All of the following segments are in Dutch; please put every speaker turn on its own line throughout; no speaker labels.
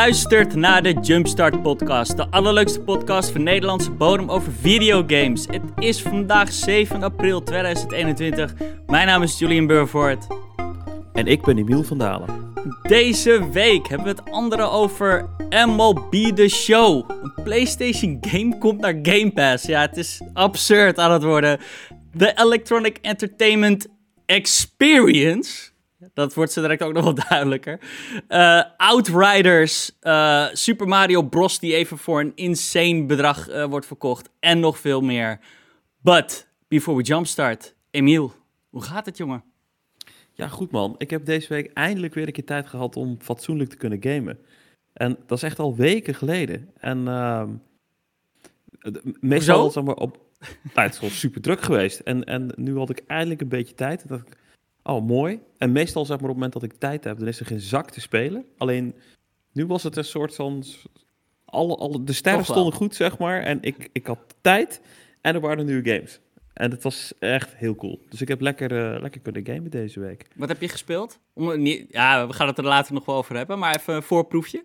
luistert naar de Jumpstart Podcast, de allerleukste podcast van Nederlandse bodem over videogames. Het is vandaag 7 april 2021. Mijn naam is Julian Burvoort.
En ik ben Emiel van Dalen.
Deze week hebben we het andere over MLB The Show. Een PlayStation game komt naar Game Pass. Ja, het is absurd aan het worden. De Electronic Entertainment Experience dat wordt zo direct ook nog wel duidelijker. Uh, Outriders, uh, Super Mario Bros. die even voor een insane bedrag uh, wordt verkocht. En nog veel meer. But, before we jumpstart, Emiel, hoe gaat het jongen?
Ja, goed man. Ik heb deze week eindelijk weer een keer tijd gehad om fatsoenlijk te kunnen gamen. En dat is echt al weken geleden. En uh, meestal zeg maar, op... Nou, het is wel super druk geweest. En, en nu had ik eindelijk een beetje tijd. Dat ik Oh, mooi. En meestal, zeg maar, op het moment dat ik tijd heb, dan is er geen zak te spelen. Alleen, nu was het een soort van... Alle, alle, de sterren stonden goed, zeg maar. En ik, ik had tijd en er waren nieuwe games. En het was echt heel cool. Dus ik heb lekker, uh, lekker kunnen gamen deze week.
Wat heb je gespeeld? Om, ja, we gaan het er later nog wel over hebben, maar even een voorproefje.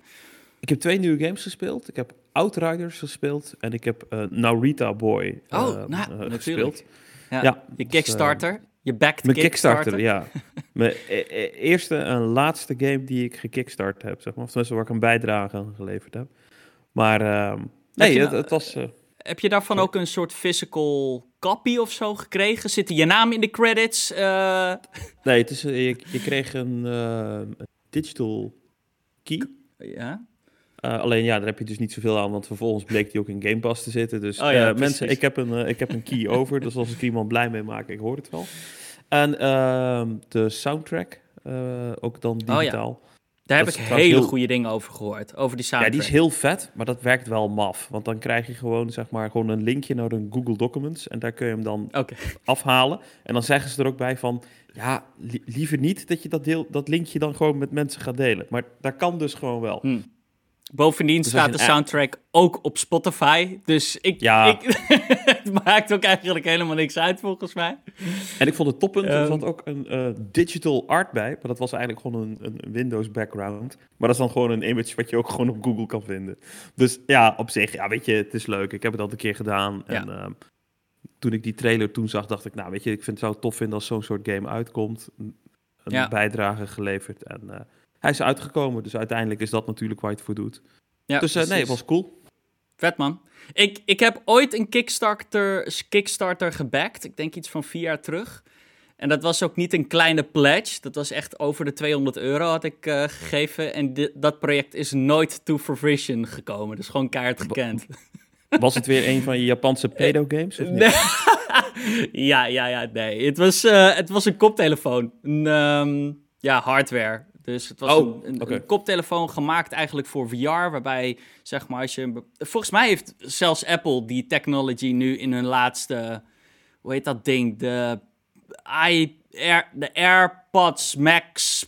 Ik heb twee nieuwe games gespeeld. Ik heb Outriders gespeeld en ik heb uh, Narita Boy
oh, uh, nou, gespeeld. Ja, ja, je dus, Kickstarter. Je backed Mijn Kickstarter,
ja. Mijn e-, e eerste en laatste game die ik gekickstart heb, zeg maar. Of tenminste waar ik een bijdrage aan geleverd heb. Maar uh, nee, het, het, was... Uh,
heb je daarvan ook een soort physical copy of zo gekregen? Zit je naam in de credits? Uh...
Nee, het is, je, je kreeg een digital key.
Ja.
Uh, alleen ja, daar heb je dus niet zoveel aan, want vervolgens bleek die ook in Game Pass te zitten. Dus oh ja, uh, mensen, ik heb, een, uh, ik heb een key over, dus als ik iemand blij mee maak, ik hoor het wel. En ehm, de soundtrack, ook dan digitaal. Oh ja.
Daar heb ik hele heel... goede dingen over gehoord, over die soundtrack.
Ja, die is heel vet, maar dat werkt wel maf. Want dan krijg je gewoon, zeg maar, gewoon een linkje naar een Google Documents. En daar kun je hem dan okay. afhalen. En dan zeggen ze er ook bij van, ja, li liever niet dat je dat, deel, dat linkje dan gewoon met mensen gaat delen. Maar dat kan dus gewoon wel.
Hm. Bovendien dus staat de soundtrack ook op Spotify. Dus ik, ja. ik het maakt ook eigenlijk helemaal niks uit volgens mij.
En ik vond het toppunt, er zat ehm. ook een uh, digital art bij. Maar dat was eigenlijk gewoon een, een, Windows background. Maar dat is dan gewoon een image wat je ook gewoon op Google kan vinden. Dus ja, op zich, ja, weet je, het is leuk. Ik heb het al een keer gedaan. Ja. En uh, toen ik die trailer toen zag, dacht ik, nou weet je, ik vind het zo tof vinden als zo'n soort game uitkomt. Een ja. bijdrage geleverd en... Uh, hij is uitgekomen. Dus uiteindelijk is dat natuurlijk waar je het voor doet. Ja, dus uh, nee, het was cool.
Vet man. Ik, ik heb ooit een Kickstarter, Kickstarter gebackt. Ik denk iets van vier jaar terug. En dat was ook niet een kleine pledge. Dat was echt over de 200 euro had ik uh, gegeven. En dat project is nooit to fruition gekomen. Dus gewoon kaart gekend.
Was het weer een van je Japanse pedo-games?
Nee. ja, ja, ja, nee. Het was, uh, het was een koptelefoon. Een, um, ja, hardware. Dus het was oh, een, een, koptelefoon gemaakt eigenlijk voor VR, waarbij zeg maar als je... Volgens mij heeft zelfs Apple die technology nu in hun laatste, hoe heet dat ding? De, I, Air, de AirPods Max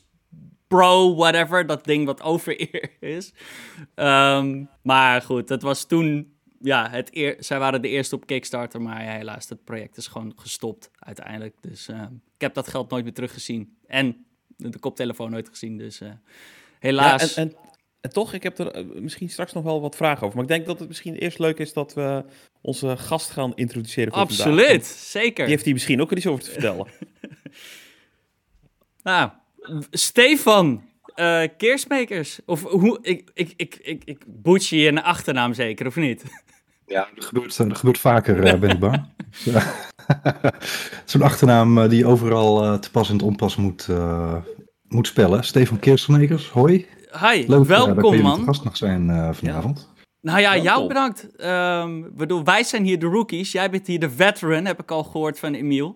Pro, whatever, dat ding wat over is. Um, maar goed, dat was toen ja, het eer, zij waren de eerste op Kickstarter, maar helaas, het project is gewoon gestopt uiteindelijk. Dus uh, ik heb dat geld nooit meer teruggezien. En de koptelefoon nooit gezien. Dus uh, helaas.
Ja, en, en, toch, ik heb er eh, misschien straks nog wel wat vragen over. Maar ik denk dat het misschien eerst leuk is dat we onze gast gaan introduceren voor
Absoluut, zeker.
Die heeft hier misschien ook iets over te vertellen.
nou, Stefan uh, Keersmakers. Of hoe, ik, ik, ik, ik, ik boetje je een achternaam zeker, of niet?
Ja, dat gebeurt, dat gebeurt vaker, uh, ben ik bang. Zo'n achternaam die overal uh, te pas en te onpas moet, uh, moet spellen. Stefan Keersmakers, hoi.
Hi, Leuk, welkom uh, man.
gast nog zijn vanavond.
Ja. Nou ja, jou bedankt. Um, bedoel, wij zijn hier de rookies. Jij bent hier de veteran, heb ik al gehoord van Emiel.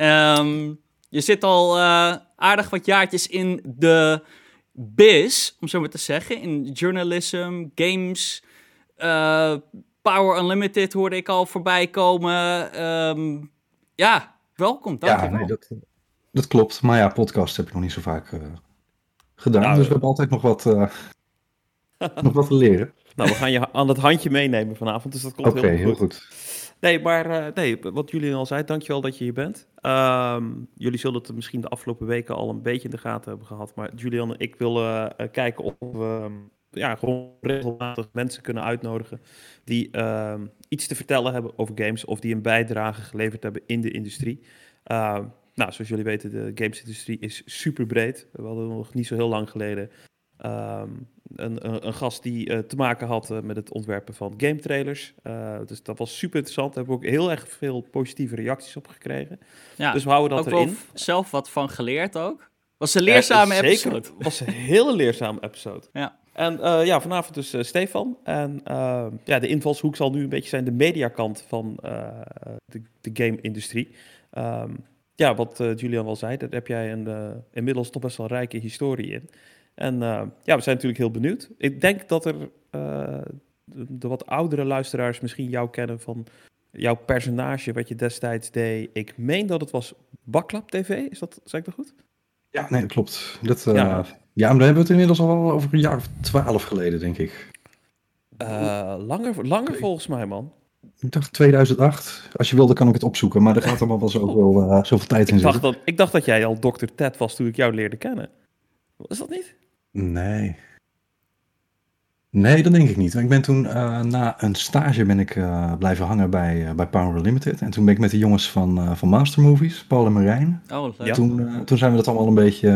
Um, je zit al aardig wat jaartjes in de biz, om zo maar te zeggen. In journalism, games, Power Unlimited hoorde ik al voorbij komen. Um, ja, welkom. Dank ja, nee,
dat, dat, klopt. Maar ja, podcast heb ik nog niet zo vaak uh, gedaan. Nou, dus we hebben altijd nog wat, uh, nog wat te leren.
Nou, we gaan je aan het handje meenemen vanavond, dus dat komt
heel,
heel,
goed.
Nee, maar uh, nee, wat jullie al zei, dankjewel dat je hier bent. Um, jullie zullen het misschien de afgelopen weken al een beetje in de gaten hebben gehad. Maar Julian, ik wil kijken of we ja, gewoon regelmatig mensen kunnen uitnodigen die ehm, iets te vertellen hebben over games of die een bijdrage geleverd hebben in de industrie. Ehm, nou, zoals jullie weten, de gamesindustrie is super breed. We hadden nog niet zo heel lang geleden ehm, een, een, gast die uh, te maken had uh, met het ontwerpen van game trailers. Uh, dus dat was super interessant. Daar hebben we ook heel erg veel positieve reacties op gekregen. Ja, dus we houden dat ook erin.
zelf wat van geleerd ook. Was een leerzame
zeker,
episode.
Het was een hele leerzame episode.
Ja.
En ja, vanavond dus Stefan. En ja, de invalshoek zal nu een beetje zijn de mediakant van de, de game-industrie. Um, ja, wat Julian al zei, daar heb jij een, inmiddels toch best wel rijke historie in. En ja, we zijn natuurlijk heel benieuwd. Ik denk dat er de, de, wat oudere luisteraars misschien jou kennen van jouw personage, wat je destijds deed. Ik meen dat het was Baklap TV, is dat, zeg ik dat goed?
Ja, nee, dat klopt. Dat, ja. ja, maar daar hebben we het inmiddels al over een jaar of twaalf geleden, denk ik.
langer, langer volgens mij, man.
Ik dacht 2008. Als je wilde kan ik het opzoeken, maar er gaat allemaal wel zoveel, uh, zoveel tijd in
ik dacht, dat, ik dacht dat jij al Dr. Ted was toen ik jou leerde kennen. Was dat niet?
Nee. Nee, dat denk ik niet. Ik ben toen uh, na een stage ben ik uh, blijven hangen bij, bij Power Limited. En toen ben ik met de jongens van, van Master Movies, Paul en Marijn.
Oh,
ja. toen, toen zijn we dat allemaal een beetje,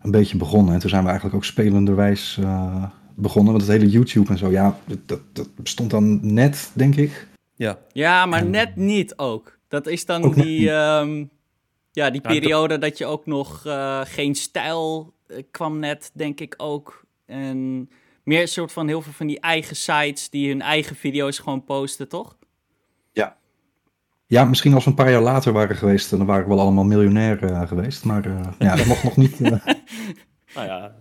een beetje begonnen. En toen zijn we eigenlijk ook spelenderwijs begonnen. Want het hele YouTube en zo, ja, dat, dat bestond dan net, denk ik.
Ja,
ja maar net niet ook. Dat is dan die, um, ja, die periode dat je ook nog uh, geen stijl uh, kwam net, denk ik ook. En meer een soort van heel veel van die eigen sites die hun eigen video's gewoon posten, toch?
Ja. Ja, misschien als we een paar jaar later waren geweest, dan waren we wel allemaal miljonair uh, geweest. Maar ja, dat mocht nog niet.
Nou ja,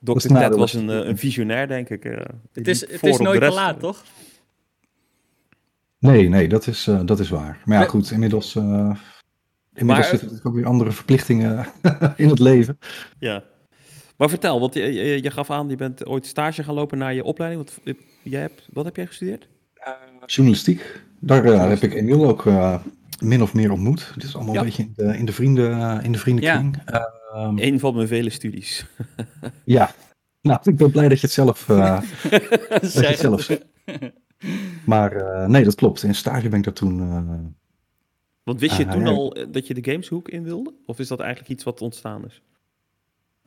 Dr. Ted was een, eh, een visionair, denk ik. Uh,
het is, het is nooit te laat, toch?
Nee, nee, dat is, uh, dat is waar. Maar ja, goed, inmiddels, uh, inmiddels maar, zitten natuurlijk ook weer andere verplichtingen in het leven.
Ja. Maar vertel, want je, je, je, gaf aan, je bent ooit stage gaan lopen naar je opleiding. Wat, jij hebt, wat heb jij gestudeerd?
journalistiek. Daar heb ik Emiel ook min of meer ontmoet. Het is allemaal een beetje in de, in de, vrienden, in de vriendenkring. Ja.
Um, een van mijn vele studies.
ja, nou, ik ben blij dat je het zelf, dat je het zelf zegt. Maar nee, dat klopt. In stage ben ik daar toen...
Want wist je toen al dat je de gameshoek in wilde? Of is dat eigenlijk iets wat ontstaan is?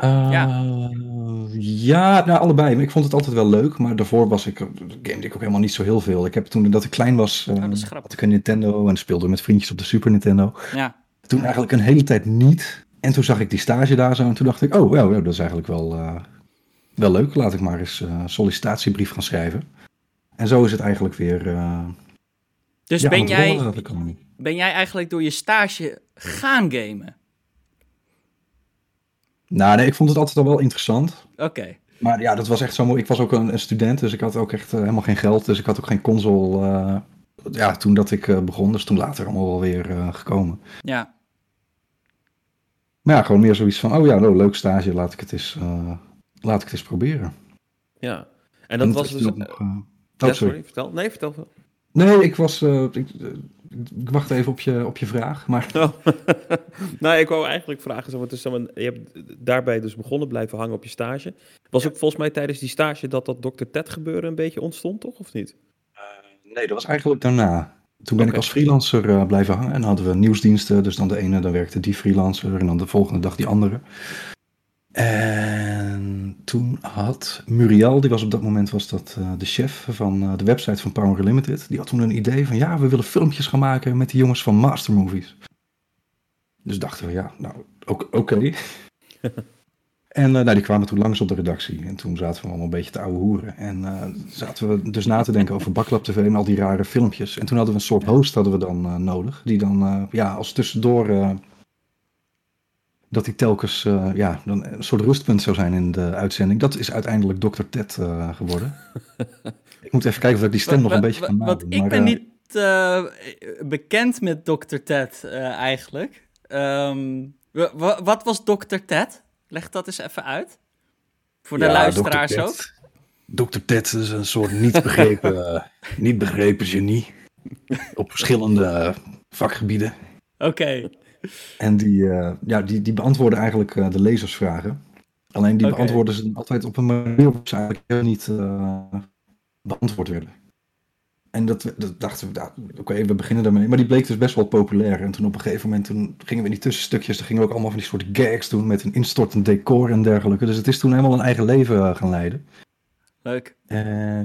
Ja. ja, nou allebei. Ik vond het altijd wel leuk. Maar daarvoor was ik, gamede ik ook helemaal niet zo heel veel. Ik heb toen dat ik klein was, oh, had ik een Nintendo en speelde met vriendjes op de Super Nintendo.
Ja.
Toen eigenlijk een hele tijd niet. En toen zag ik die stage daar zo en toen dacht ik, oh, well, dat is eigenlijk wel, uh, wel leuk. Laat ik maar eens een sollicitatiebrief gaan schrijven. En zo is het eigenlijk weer... Uh,
dus ja, ben, jij, ben jij eigenlijk door je stage gaan gamen?
Nou, nee, ik vond het altijd al wel interessant.
Oké.
Maar ja, dat was echt zo mooi. Ik was ook een, een student, dus ik had ook echt helemaal geen geld. Dus ik had ook geen console ja, toen dat ik begon. Dus toen later allemaal wel weer gekomen.
Ja.
Maar ja, gewoon meer zoiets van, oh ja, nou, leuk stage, laat ik het eens, uh, laat ik het eens proberen.
Ja, en dat was dus... Nog, uh, oh, sorry. vertel. Nee, vertel veel.
Nee, ik was, uh, ik, ik, wacht even op je, op je vraag, maar... Oh.
nou, ik wou eigenlijk vragen, zo, dus, je hebt daarbij dus begonnen blijven hangen op je stage. Was ook volgens mij tijdens die stage dat dat Dr. Ted gebeuren een beetje ontstond, toch, of niet?
nee, dat was eigenlijk daarna. Toen ben ik als freelancer uh, blijven hangen en hadden we nieuwsdiensten. Dus dan de ene, dan werkte die freelancer en dan de volgende dag die andere. En toen had Muriel, die was op dat moment was dat, uh, de chef van uh, de website van Power Limited. Die had toen een idee van ja, we willen filmpjes gaan maken met die jongens van Master Movies. Dus dachten we ja, nou oké. Okay. En uh, nou, die kwamen toen langs op de redactie. En toen zaten we allemaal een beetje te ouwe hoeren. En zaten we dus na te denken over Baklap TV en al die rare filmpjes. En toen hadden we een soort host hadden we dan nodig. Die dan ja, als tussendoor... dat die telkens ja, dan een soort rustpunt zou zijn in de uitzending. Dat is uiteindelijk Dr. Ted geworden. ik moet even kijken of ik die stem nog een beetje kan maken.
Want ik ben niet bekend met Dr. Ted eigenlijk. Um, wat was Dr. Ted? Leg dat eens even uit. Voor de luisteraars ook.
Dr. Ted is een soort niet begrepen, uh, niet begrepen genie. Op verschillende vakgebieden.
Oké.
En die, uh, ja, die, die beantwoorden eigenlijk uh, de lezersvragen. Alleen die beantwoorden ze altijd op een manier waarop ze eigenlijk niet uh, beantwoord werden. En dat, dat dachten we, nou, oké, we beginnen daarmee. Maar die bleek dus best wel populair. En toen op een gegeven moment toen gingen we in die tussenstukjes, dan gingen we ook allemaal van die soort gags doen met een instortend decor en dergelijke. Dus het is toen helemaal een eigen leven eh, gaan leiden.
Leuk.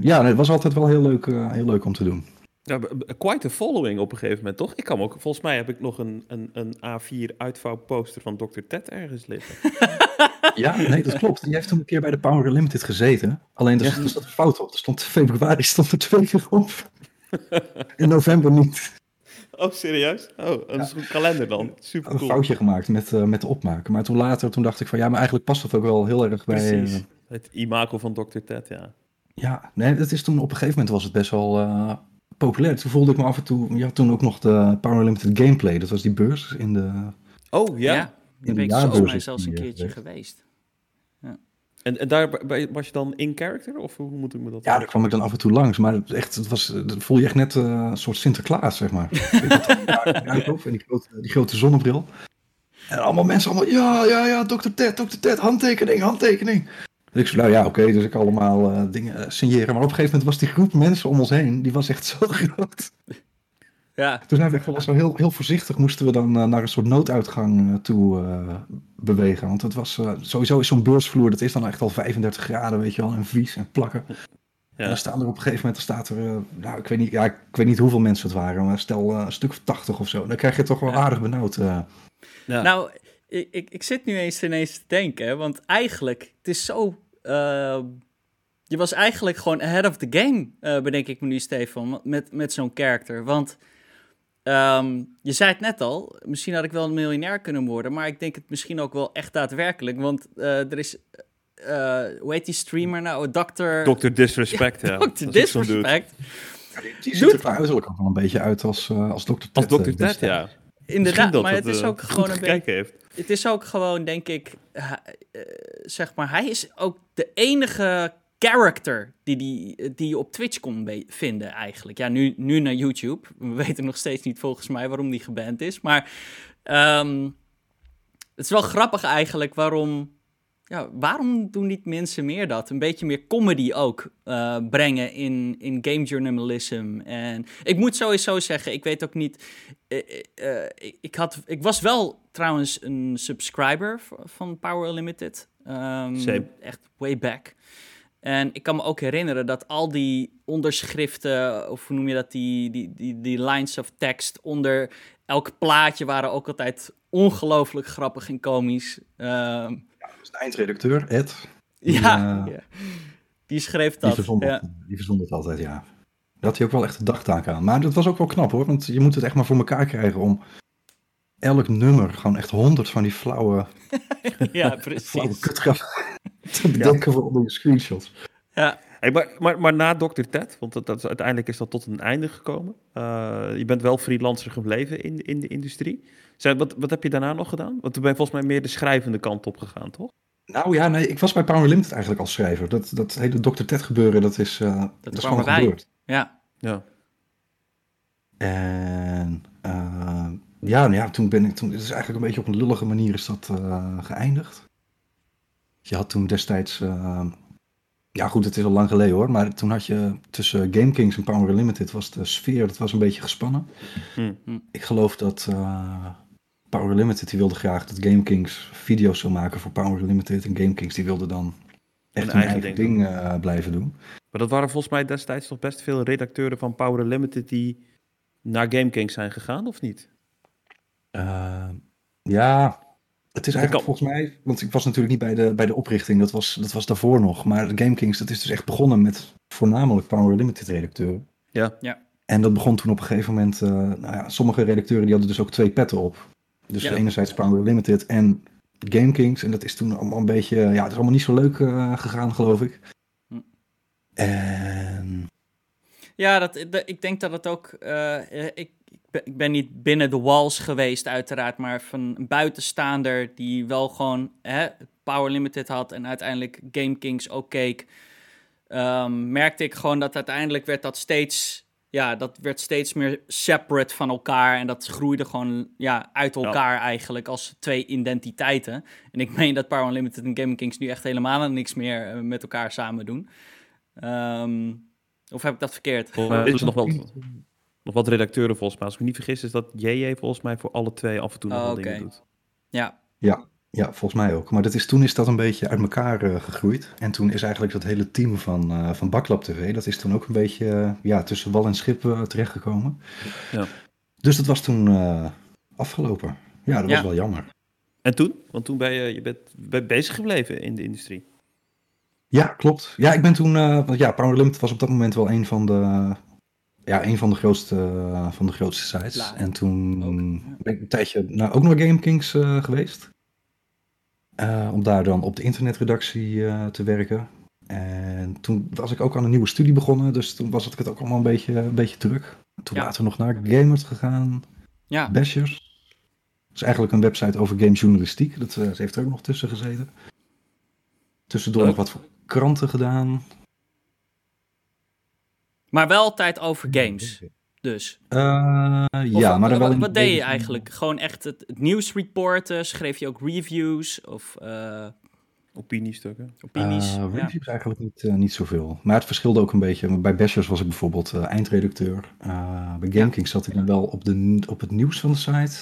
Ja, het was altijd wel heel leuk, heel leuk om te doen.
Ja, quite a following op een gegeven moment, toch? Ik kan ook, volgens mij heb ik nog een, een, een A4 uitvouwposter van Dr. Ted ergens liggen.
ja, nee, dat klopt. Die heeft toen een keer bij de Power Limited gezeten. Alleen er, ja. een fout op. Er stond februari stond er twee keer op. In november niet.
Oh, serieus? Oh, een ja. kalender dan. Super cool.
Een foutje gemaakt met, uh, met de opmaken. Maar toen later, toen dacht ik van ja, maar eigenlijk past dat ook wel heel erg bij...
Precies. Uh, het imago van Dr. Ted, ja.
Ja, nee, dat is toen op een gegeven moment was het best wel uh, populair. Toen voelde ik me af en toe... Je had toen ook nog de Power Limited Gameplay. Dat was die beurs in de...
Oh, ja.
ja in de jaarbeurs. Ik zelfs een keertje geweest.
En, en daar was je dan in character? Of hoe moet ik me dat
Ja, daar kwam ik dan af en toe langs. Maar het, echt, het was, dat voel je echt net uh, een soort Sinterklaas, zeg maar. en die grote, die grote zonnebril. En allemaal mensen allemaal, ja, ja, ja, dokter Ted, dokter Ted, handtekening, handtekening. Dus ik zei, nou ja, oké, okay, dus ik allemaal uh, dingen uh, signeren. Maar op een gegeven moment was die groep mensen om ons heen, die was echt zo groot.
Ja.
Toen zijn we echt zo heel, heel voorzichtig moesten we dan uh, naar een soort nooduitgang uh, toe uh, bewegen. Want het was sowieso is zo'n beursvloer, dat is dan echt al 35 graden, weet je wel, en vies en plakken. Ja. En dan staan er op een gegeven moment, dan staat er, nou ik weet, niet, ja, ik weet niet hoeveel mensen het waren, maar stel een stuk of 80 of zo. Dan krijg je toch wel aardig benauwd.
Ja. Nou, ik, ik, ik, zit nu eens ineens te denken, want eigenlijk, het is zo... je was eigenlijk gewoon ahead of the game, bedenk ik me nu, Stefan, met, met zo'n character. Want Um, je zei het net al, misschien had ik wel een miljonair kunnen worden, maar ik denk het misschien ook wel echt daadwerkelijk. Want uh, er is, uh, hoe heet die streamer nou? Dr.
Dr. Disrespect, ja.
Dr. Disrespect.
Die, die ziet er uiterlijk ook wel een beetje uit als, uh, als Dr. Ted.
Als Dr. Ted, ja.
Inderdaad, maar het is ook gewoon een beetje... Heeft. Het is ook gewoon, denk ik, zeg maar, hij is ook de enige character die, die, die je op Twitch kon vinden eigenlijk. Ja, nu, nu naar YouTube. We weten nog steeds niet volgens mij waarom die geband is. Maar um, het is wel grappig eigenlijk waarom... Ja, waarom doen niet mensen meer dat? Een beetje meer comedy ook uh, brengen in, in game journalism. En ik moet sowieso zeggen, ik weet ook niet... Uh, uh, ik, had, ik was wel trouwens een subscriber van Power Unlimited. Um, echt way back. En ik kan me ook herinneren dat al die onderschriften, of hoe noem je dat, die, die, die, die lines of text onder elk plaatje waren ook altijd ongelooflijk grappig en komisch. Uh,
dat is de eindredacteur, Ed.
Die, ja, uh, ja, die schreef dat.
Die verzond,
ja.
die verzond het altijd, ja. Daar had hij ook wel echt een dagtaak aan. Maar dat was ook wel knap hoor, want je moet het echt maar voor elkaar krijgen om elk nummer, gewoon echt honderd van die flauwe...
ja, precies. flauwe
te bedenken voor onder je screenshots.
Ja.
Hey, maar, maar, maar na Dr. Ted, want dat, dat, uiteindelijk is dat tot een einde gekomen. Uh, je bent wel freelancer gebleven in, in de industrie. Zijn, wat, wat heb je daarna nog gedaan? Want toen ben je volgens mij meer de schrijvende kant op gegaan, toch?
Nou ja, nee, ik was bij Power Limited eigenlijk als schrijver. Dat, dat hele Dr. Ted gebeuren, dat is, uh, dat, dat is gewoon gebeurd.
Ja.
ja.
En uh, ja, ja, toen ben ik, toen, het is eigenlijk een beetje op een lullige manier is dat geëindigd. Je had toen destijds, uh, ja goed, het is al lang geleden hoor, maar toen had je tussen Game Kings en Power Limited was de sfeer, dat was een beetje gespannen.
Hm.
Ik geloof dat uh, Power Limited, die wilde graag dat Game Kings video's zou maken voor Power Limited en Game Kings die wilde dan echt een, een eigen, eigen ding uh, blijven doen.
Maar dat waren volgens mij destijds nog best veel redacteuren van Power Limited die naar Game Kings zijn gegaan, of niet?
ja, het is eigenlijk volgens mij, want ik was natuurlijk niet bij de, bij de oprichting, dat was, dat was daarvoor nog. Maar Game Kings, dat is dus echt begonnen met voornamelijk Power Limited redacteuren.
Ja.
ja.
En dat begon toen op een gegeven moment, uh, nou ja, sommige redacteuren die hadden dus ook twee petten op. Dus ja. enerzijds Power Limited en Game Kings. En dat is toen allemaal een beetje, ja, het is allemaal niet zo leuk uh, gegaan, geloof ik.
Hm.
En...
Ja, dat, ik denk dat het ook, uh, ik, ik ben niet binnen de walls geweest, uiteraard, maar van een buitenstaander die wel gewoon hè, Power Limited had en uiteindelijk Game Kings ook keek, um, merkte ik gewoon dat uiteindelijk werd dat steeds ja, dat werd steeds meer separate van elkaar. En dat groeide gewoon ja, uit elkaar eigenlijk als twee identiteiten. En ik meen dat Power Unlimited en Gaming Kings nu echt helemaal niks meer eh, met elkaar samen doen. Ehm, of heb ik dat verkeerd?
Er is nog wel nog wat redacteuren volgens mij. Als ik me niet vergis is dat JJ volgens mij voor alle twee af en toe nog oh, dingen doet.
Ja.
Ja, ja, volgens mij ook. Maar dat is, toen is dat een beetje uit elkaar uh, gegroeid. En toen is eigenlijk dat hele team van, uh, van Baklap TV, dat is toen ook een beetje uh, ja, tussen wal en schip terechtgekomen. Ja. Dus dat was toen afgelopen. Ja, dat was wel jammer.
En toen? Want toen ben je, je bent, bezig gebleven in de industrie.
Ja, klopt. Ja, ik ben toen, want ja, Power Limited was op dat moment wel een van de, ja, een van de grootste, van de grootste sites. En toen ben ik een tijdje nou, ook naar Game Kings geweest. Uh, om daar dan op de internetredactie te werken. En toen was ik ook aan een nieuwe studie begonnen, dus toen was het ook allemaal een beetje, een beetje druk. Toen ja. later nog naar Gamers gegaan. Ja. Bashers. Dat is eigenlijk een website over gamejournalistiek. Dat heeft er ook nog tussen gezeten. Tussendoor nog wat voor kranten gedaan.
Maar wel altijd over games dus.
Uh, ja, maar
wat, wat deed je eigenlijk? Gewoon echt het, het nieuws reporten? Schreef je ook reviews? Of uh,
opiniestukken?
Opinies,
uh, reviews eigenlijk niet, niet zoveel. Maar het verschilde ook een beetje. Bij Bashers was ik bijvoorbeeld eindredacteur. bij GameKings zat ik dan wel op, de, op het nieuws van de site.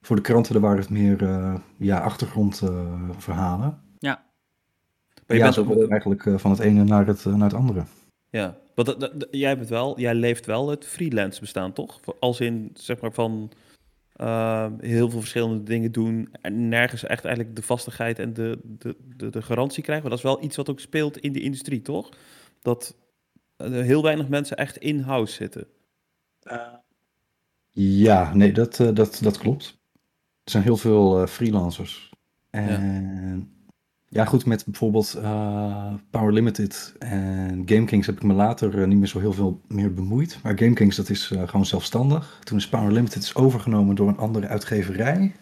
Voor de kranten daar waren het meer ja, achtergrondverhalen.
ja.
Maar je ja, bent ook... eigenlijk van het ene naar het, naar het andere.
Ja, want jij, hebt wel, jij leeft wel het freelance bestaan, toch? Als in, zeg maar, van uh, heel veel verschillende dingen doen en nergens echt eigenlijk de vastigheid en de, de, de, de garantie krijgen. Maar dat is wel iets wat ook speelt in de industrie, toch? Dat uh, heel weinig mensen echt in-house zitten.
Uh, ja, nee, dat, uh, dat, dat klopt. Er zijn heel veel freelancers. En ja, goed, met bijvoorbeeld uh, Power Limited en GameKings heb ik me later uh, niet meer zo heel veel meer bemoeid. Maar GameKings, dat is uh, gewoon zelfstandig. Toen is Power Limited is overgenomen door een andere uitgeverij.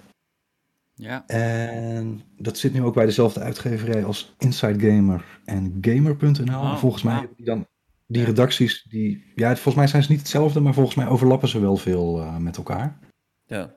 Ja.
En dat zit nu ook bij dezelfde uitgeverij als Inside Gamer en Gamer.nl. Oh, volgens mij hebben die dan die redacties, die, ja, volgens mij zijn ze niet hetzelfde, maar volgens mij overlappen ze wel veel met elkaar.
Ja.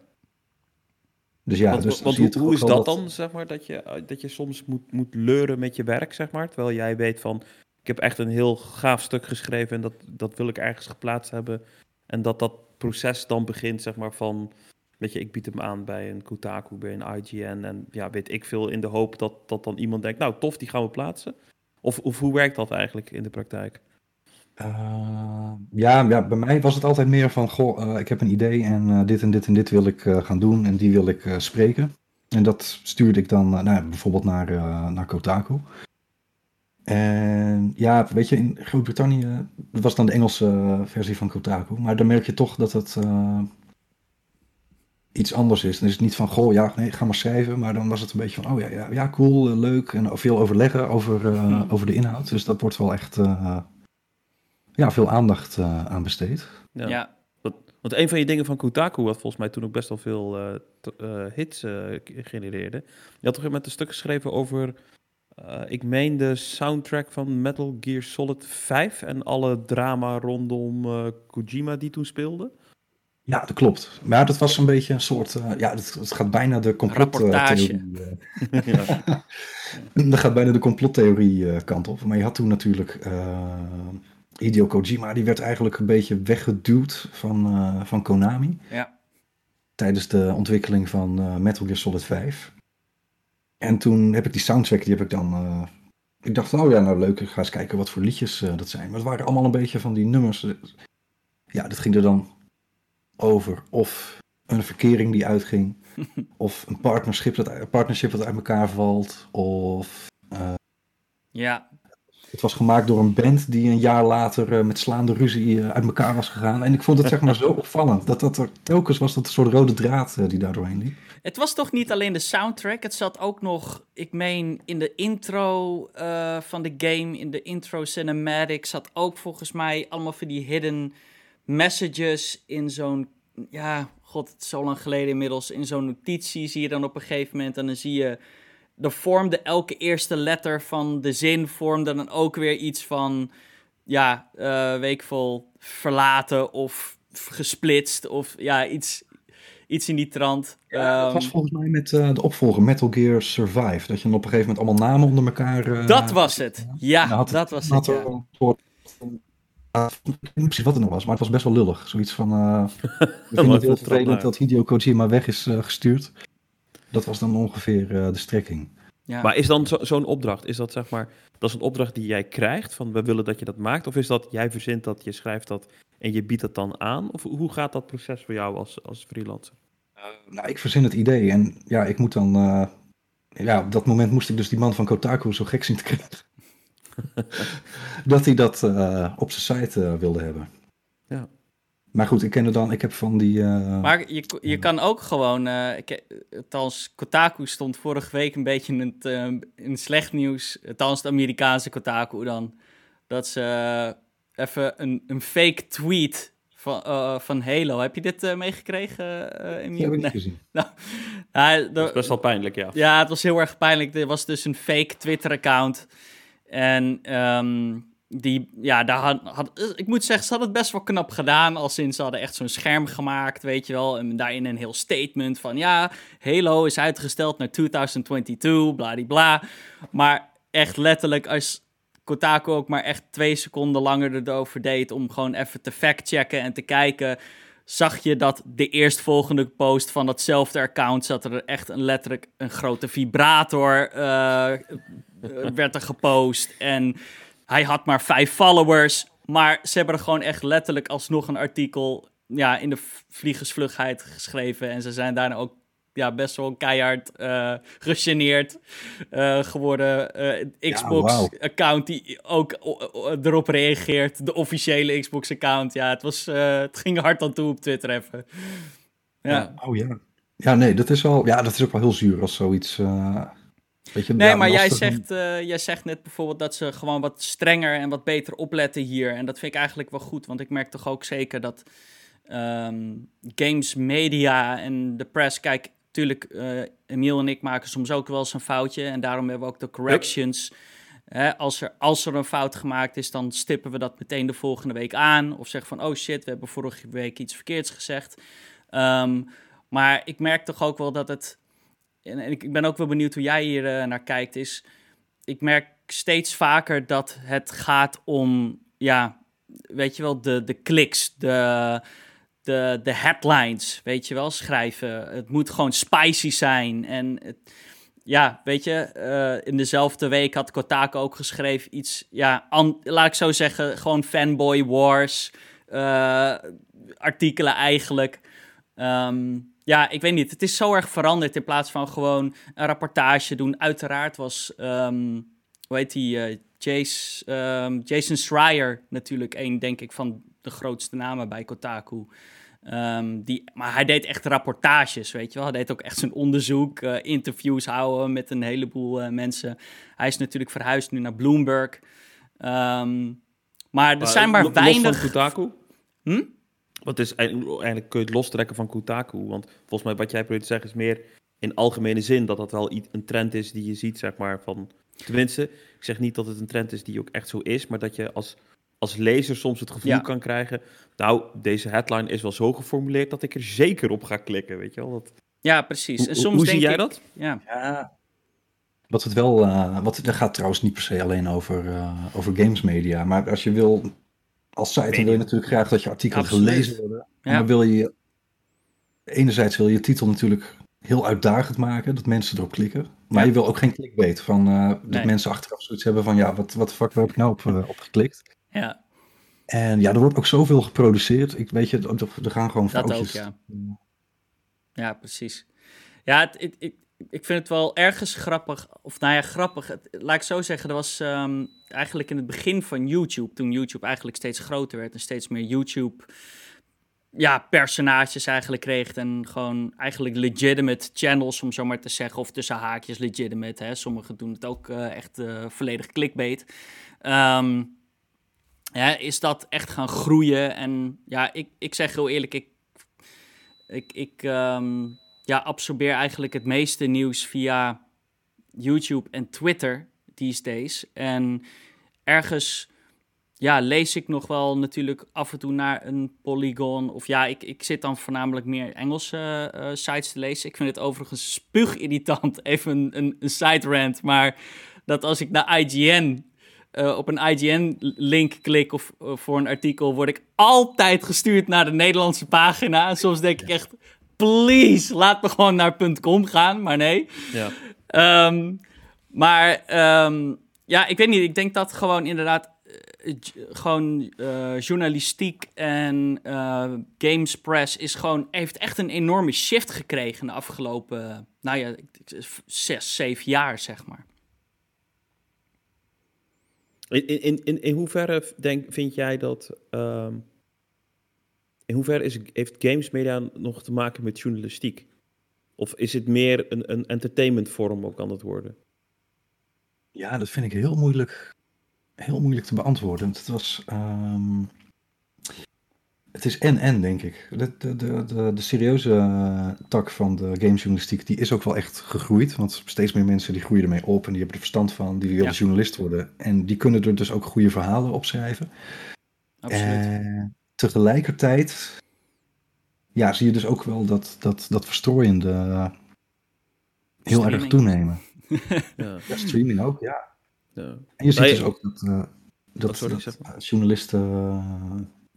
Dus ja, dus
want hoe, hoe is dat, dan, zeg maar, dat je, eh, dat je soms moet, moet leuren met je werk, zeg maar, terwijl jij weet van, ik heb echt een heel gaaf stuk geschreven en dat, dat wil ik ergens geplaatst hebben. En dat dat proces dan begint, zeg maar, van, weet je, ik bied hem aan bij een Kotaku, bij een IGN en ja, weet ik veel, in de hoop dat, dat dan iemand denkt, nou, tof, die gaan we plaatsen. Of, of hoe werkt dat eigenlijk in de praktijk?
Uh, ja, ja, bij mij was het altijd meer van, goh, uh, ik heb een idee en uh, dit en dit en dit wil ik gaan doen en die wil ik spreken. En dat stuurde ik dan nou, bijvoorbeeld naar, naar Kotaku. En ja, weet je, in Groot-Brittannië, dat was dan de Engelse versie van Kotaku, maar dan merk je toch dat het iets anders is. Dan is het niet van, goh, ja, nee, ga maar schrijven, maar dan was het een beetje van, oh ja, ja, ja cool, leuk en veel overleggen over, over de inhoud. Dus dat wordt wel echt ja, veel aandacht uh, aan besteed.
Ja. ja.
Want, een van je dingen van Kotaku, wat volgens mij toen ook best wel veel uh, uh, hits genereerde. Je had toch met een stuk geschreven over, ik meen de soundtrack van Metal Gear Solid 5 en alle drama rondom Kojima die toen speelde.
Ja, dat klopt. Maar dat was een beetje een soort, ja, het, het, gaat bijna de complottheorie. ja. dat gaat bijna de complottheorie kant op. Maar je had toen natuurlijk Hideo Kojima, die werd eigenlijk een beetje weggeduwd van, uh, van Konami.
Ja.
Tijdens de ontwikkeling van uh, Metal Gear Solid 5. En toen heb ik die soundtrack, die heb ik dan... Uh, ik dacht, oh ja, nou leuk, ik ga eens kijken wat voor liedjes dat zijn. Maar het waren allemaal een beetje van die nummers. Ja, dat ging er dan over of een verkering die uitging. of een partnership dat, partnership dat uit elkaar valt. Of...
ja,
het was gemaakt door een band die een jaar later uh, met slaande ruzie uh, uit elkaar was gegaan. En ik vond het zeg maar zo opvallend. Dat dat er telkens was dat een soort rode draad uh, die daar doorheen liep.
Het was toch niet alleen de soundtrack. Het zat ook nog, ik meen, in de intro van de game. In de intro cinematic zat ook volgens mij allemaal van die hidden messages in zo'n... Ja, god, zo lang geleden inmiddels. In zo'n notitie zie je dan op een gegeven moment. En dan zie je er vormde elke eerste letter van de zin vormde dan ook weer iets van ja, uh, weekvol verlaten of gesplitst of ja, iets, iets in die trant.
Ja, dat was ehm, volgens mij met uh, de opvolger Metal Gear Survive. Dat je dan op een gegeven moment allemaal namen onder elkaar... Uh,
dat was het. Ja, had, dat was het. Ja. Een soort,
ik weet niet precies wat het nog was, maar het was best wel lullig. Zoiets van... Uh, ik vind het heel vervelend dat Hideo Kojima weg is gestuurd. Dat was dan ongeveer de strekking.
Ja. Maar is dan zo'n opdracht, is dat zeg maar, dat is een opdracht die jij krijgt van we willen dat je dat maakt? Of is dat jij verzint dat, je schrijft dat en je biedt dat dan aan? Of hoe gaat dat proces voor jou als, als freelancer?
Uh, nou, ik verzin het idee en ja, ik moet dan, uh, ja, op dat moment moest ik dus die man van Kotaku zo gek zien te krijgen. dat hij dat uh, op zijn site wilde hebben. Ja. Maar goed, ik ken het dan. Ik heb van die. Uh...
Maar je, je kan ook gewoon. Uh, ik, althans, Kotaku stond vorige week een beetje in, het, uh, in slecht nieuws. Althans, de Amerikaanse Kotaku dan. Dat ze even een, een fake tweet van, van Halo. Heb je dit meegekregen?
Uh, heb ik niet gezien.
nou,
nou, dat is best wel pijnlijk, ja.
Ja, het was heel erg pijnlijk. Er was dus een fake Twitter-account. En. Um, die, ja, daar had, ik moet zeggen, ze hadden het best wel knap gedaan. Als sinds ze hadden echt zo'n scherm gemaakt, weet je wel. En daarin een heel statement van, ja, Halo is uitgesteld naar 2022, bladibla. Maar echt letterlijk, als Kotaku ook maar echt twee seconden langer erover deed... om gewoon even te factchecken en te kijken... zag je dat de eerstvolgende post van datzelfde account... zat er echt een, letterlijk een grote vibrator... Uh, werd er gepost en hij had maar vijf followers. Maar ze hebben er gewoon echt letterlijk alsnog een artikel ja, in de vliegersvlugheid geschreven. En ze zijn daarna ook ja, best wel keihard uh, gegeneerd uh, geworden. Uh, Xbox-account die ook erop reageert. De officiële Xbox-account. Ja, het, was, het ging hard aan toe op Twitter even. Ja.
ja. Oh ja. Ja, nee, dat is wel... Ja, dat is ook wel heel zuur als zoiets
nee, maar jij zegt, uh, jij zegt net bijvoorbeeld dat ze gewoon wat strenger en wat beter opletten hier. En dat vind ik eigenlijk wel goed, want ik merk toch ook zeker dat um, games, media en de press... Kijk, natuurlijk, uh, Emiel en ik maken soms ook wel eens een foutje. En daarom hebben we ook de corrections... als, er, als er een fout gemaakt is, dan stippen we dat meteen de volgende week aan. Of zeggen van, oh shit, we hebben vorige week iets verkeerds gezegd. Um, maar ik merk toch ook wel dat het en, ik, ben ook wel benieuwd hoe jij hier uh, naar kijkt, is ik merk steeds vaker dat het gaat om, ja, weet je wel, de, de kliks, de, de, de headlines, weet je wel, schrijven. Het moet gewoon spicy zijn. En ja, weet je, uh, in dezelfde week had Kotaku ook geschreven iets, ja, laat ik zo zeggen, gewoon fanboy wars, uh, artikelen eigenlijk. Um, ja, ik weet niet. Het is zo erg veranderd in plaats van gewoon een rapportage doen. Uiteraard was, um, hoe heet die, uh, Jace, um, Jason Schreier natuurlijk een, denk ik, van de grootste namen bij Kotaku. Um, die, maar hij deed echt rapportages, weet je wel. Hij deed ook echt zijn onderzoek, uh, interviews houden met een heleboel uh, mensen. Hij is natuurlijk verhuisd nu naar Bloomberg. maar er zijn maar weinig...
van Kotaku? Hm? Want is eigenlijk kun je het lostrekken van Kotaku. Want volgens mij wat jij probeert te zeggen is meer in algemene zin dat dat wel een trend is die je ziet, zeg maar, van... Tenminste, ik zeg niet dat het een trend is die ook echt zo is, maar dat je als, als lezer soms het gevoel kan krijgen... Nou, deze headline is wel zo geformuleerd dat ik er zeker op ga klikken, weet je wel. Dat...
Ja, precies.
En soms hoe, zie jij dat?
Ja. ja.
Wat het wel, uh, wat, dat gaat trouwens niet per se alleen over, uh, over games media, maar als je wil als site wil je natuurlijk graag dat je artikelen gelezen worden. Ja. Maar wil je, enerzijds wil je titel natuurlijk heel uitdagend maken, dat mensen erop klikken. Maar je wil ook geen clickbait, van, uh, dat mensen achteraf zoiets hebben van, ja, wat, wat de fuck, waar heb ik nou op, uh, op geklikt?
Ja.
En ja, er wordt ook zoveel geproduceerd. Ik weet je, er gaan gewoon foutjes.
Dat ook, ja. Ja, precies. Ja, het, het, ik vind het wel ergens grappig. Of nou ja, grappig. laat ik zo zeggen, er was ehm, eigenlijk in het begin van YouTube, toen YouTube eigenlijk steeds groter werd en steeds meer YouTube ja, personages eigenlijk kreeg. En gewoon eigenlijk legitimate channels, om zo maar te zeggen. Of tussen haakjes legitimate. Hè. Sommigen doen het ook uh, echt uh, volledig clickbait. Ja, is dat echt gaan groeien. En ja, ik, ik zeg heel eerlijk, ik, ik, ik um, ja, absorbeer eigenlijk het meeste nieuws via YouTube en Twitter these days. En ergens ja, lees ik nog wel natuurlijk af en toe naar een Polygon. Of ja, ik, ik zit dan voornamelijk meer Engelse uh, sites te lezen. Ik vind het overigens spuugirritant, even een, een, een side rant. Maar dat als ik naar IGN, uh, op een IGN-link klik of voor een artikel, word ik altijd gestuurd naar de Nederlandse pagina. En soms denk ik echt, please, laat me gewoon naar .com gaan. Maar nee. Ja. Um, maar um, ja, ik weet niet. Ik denk dat gewoon inderdaad uh, gewoon uh, journalistiek en uh, games press is gewoon, heeft echt een enorme shift gekregen de afgelopen, nou ja, zes, zeven jaar, zeg maar.
In, in, in, in hoeverre denk, vind jij dat, um, in hoeverre is, heeft games media nog te maken met journalistiek? Of is het meer een, een entertainment vorm ook kan het worden?
Ja, dat vind ik heel moeilijk, heel moeilijk te beantwoorden. Het was. Um, het is en-en, denk ik. De, de, de, de, de serieuze tak van de gamejournalistiek, die is ook wel echt gegroeid. Want steeds meer mensen die groeien ermee op en die hebben er verstand van, die willen ja. journalist worden. En die kunnen er dus ook goede verhalen op schrijven. Absoluut. En tegelijkertijd ja, zie je dus ook wel dat, dat, dat verstrooiende heel streaming. erg toenemen. ja. ja. streaming ook, ja. ja. En je ziet dus ook dat, uh, dat, dat journalisten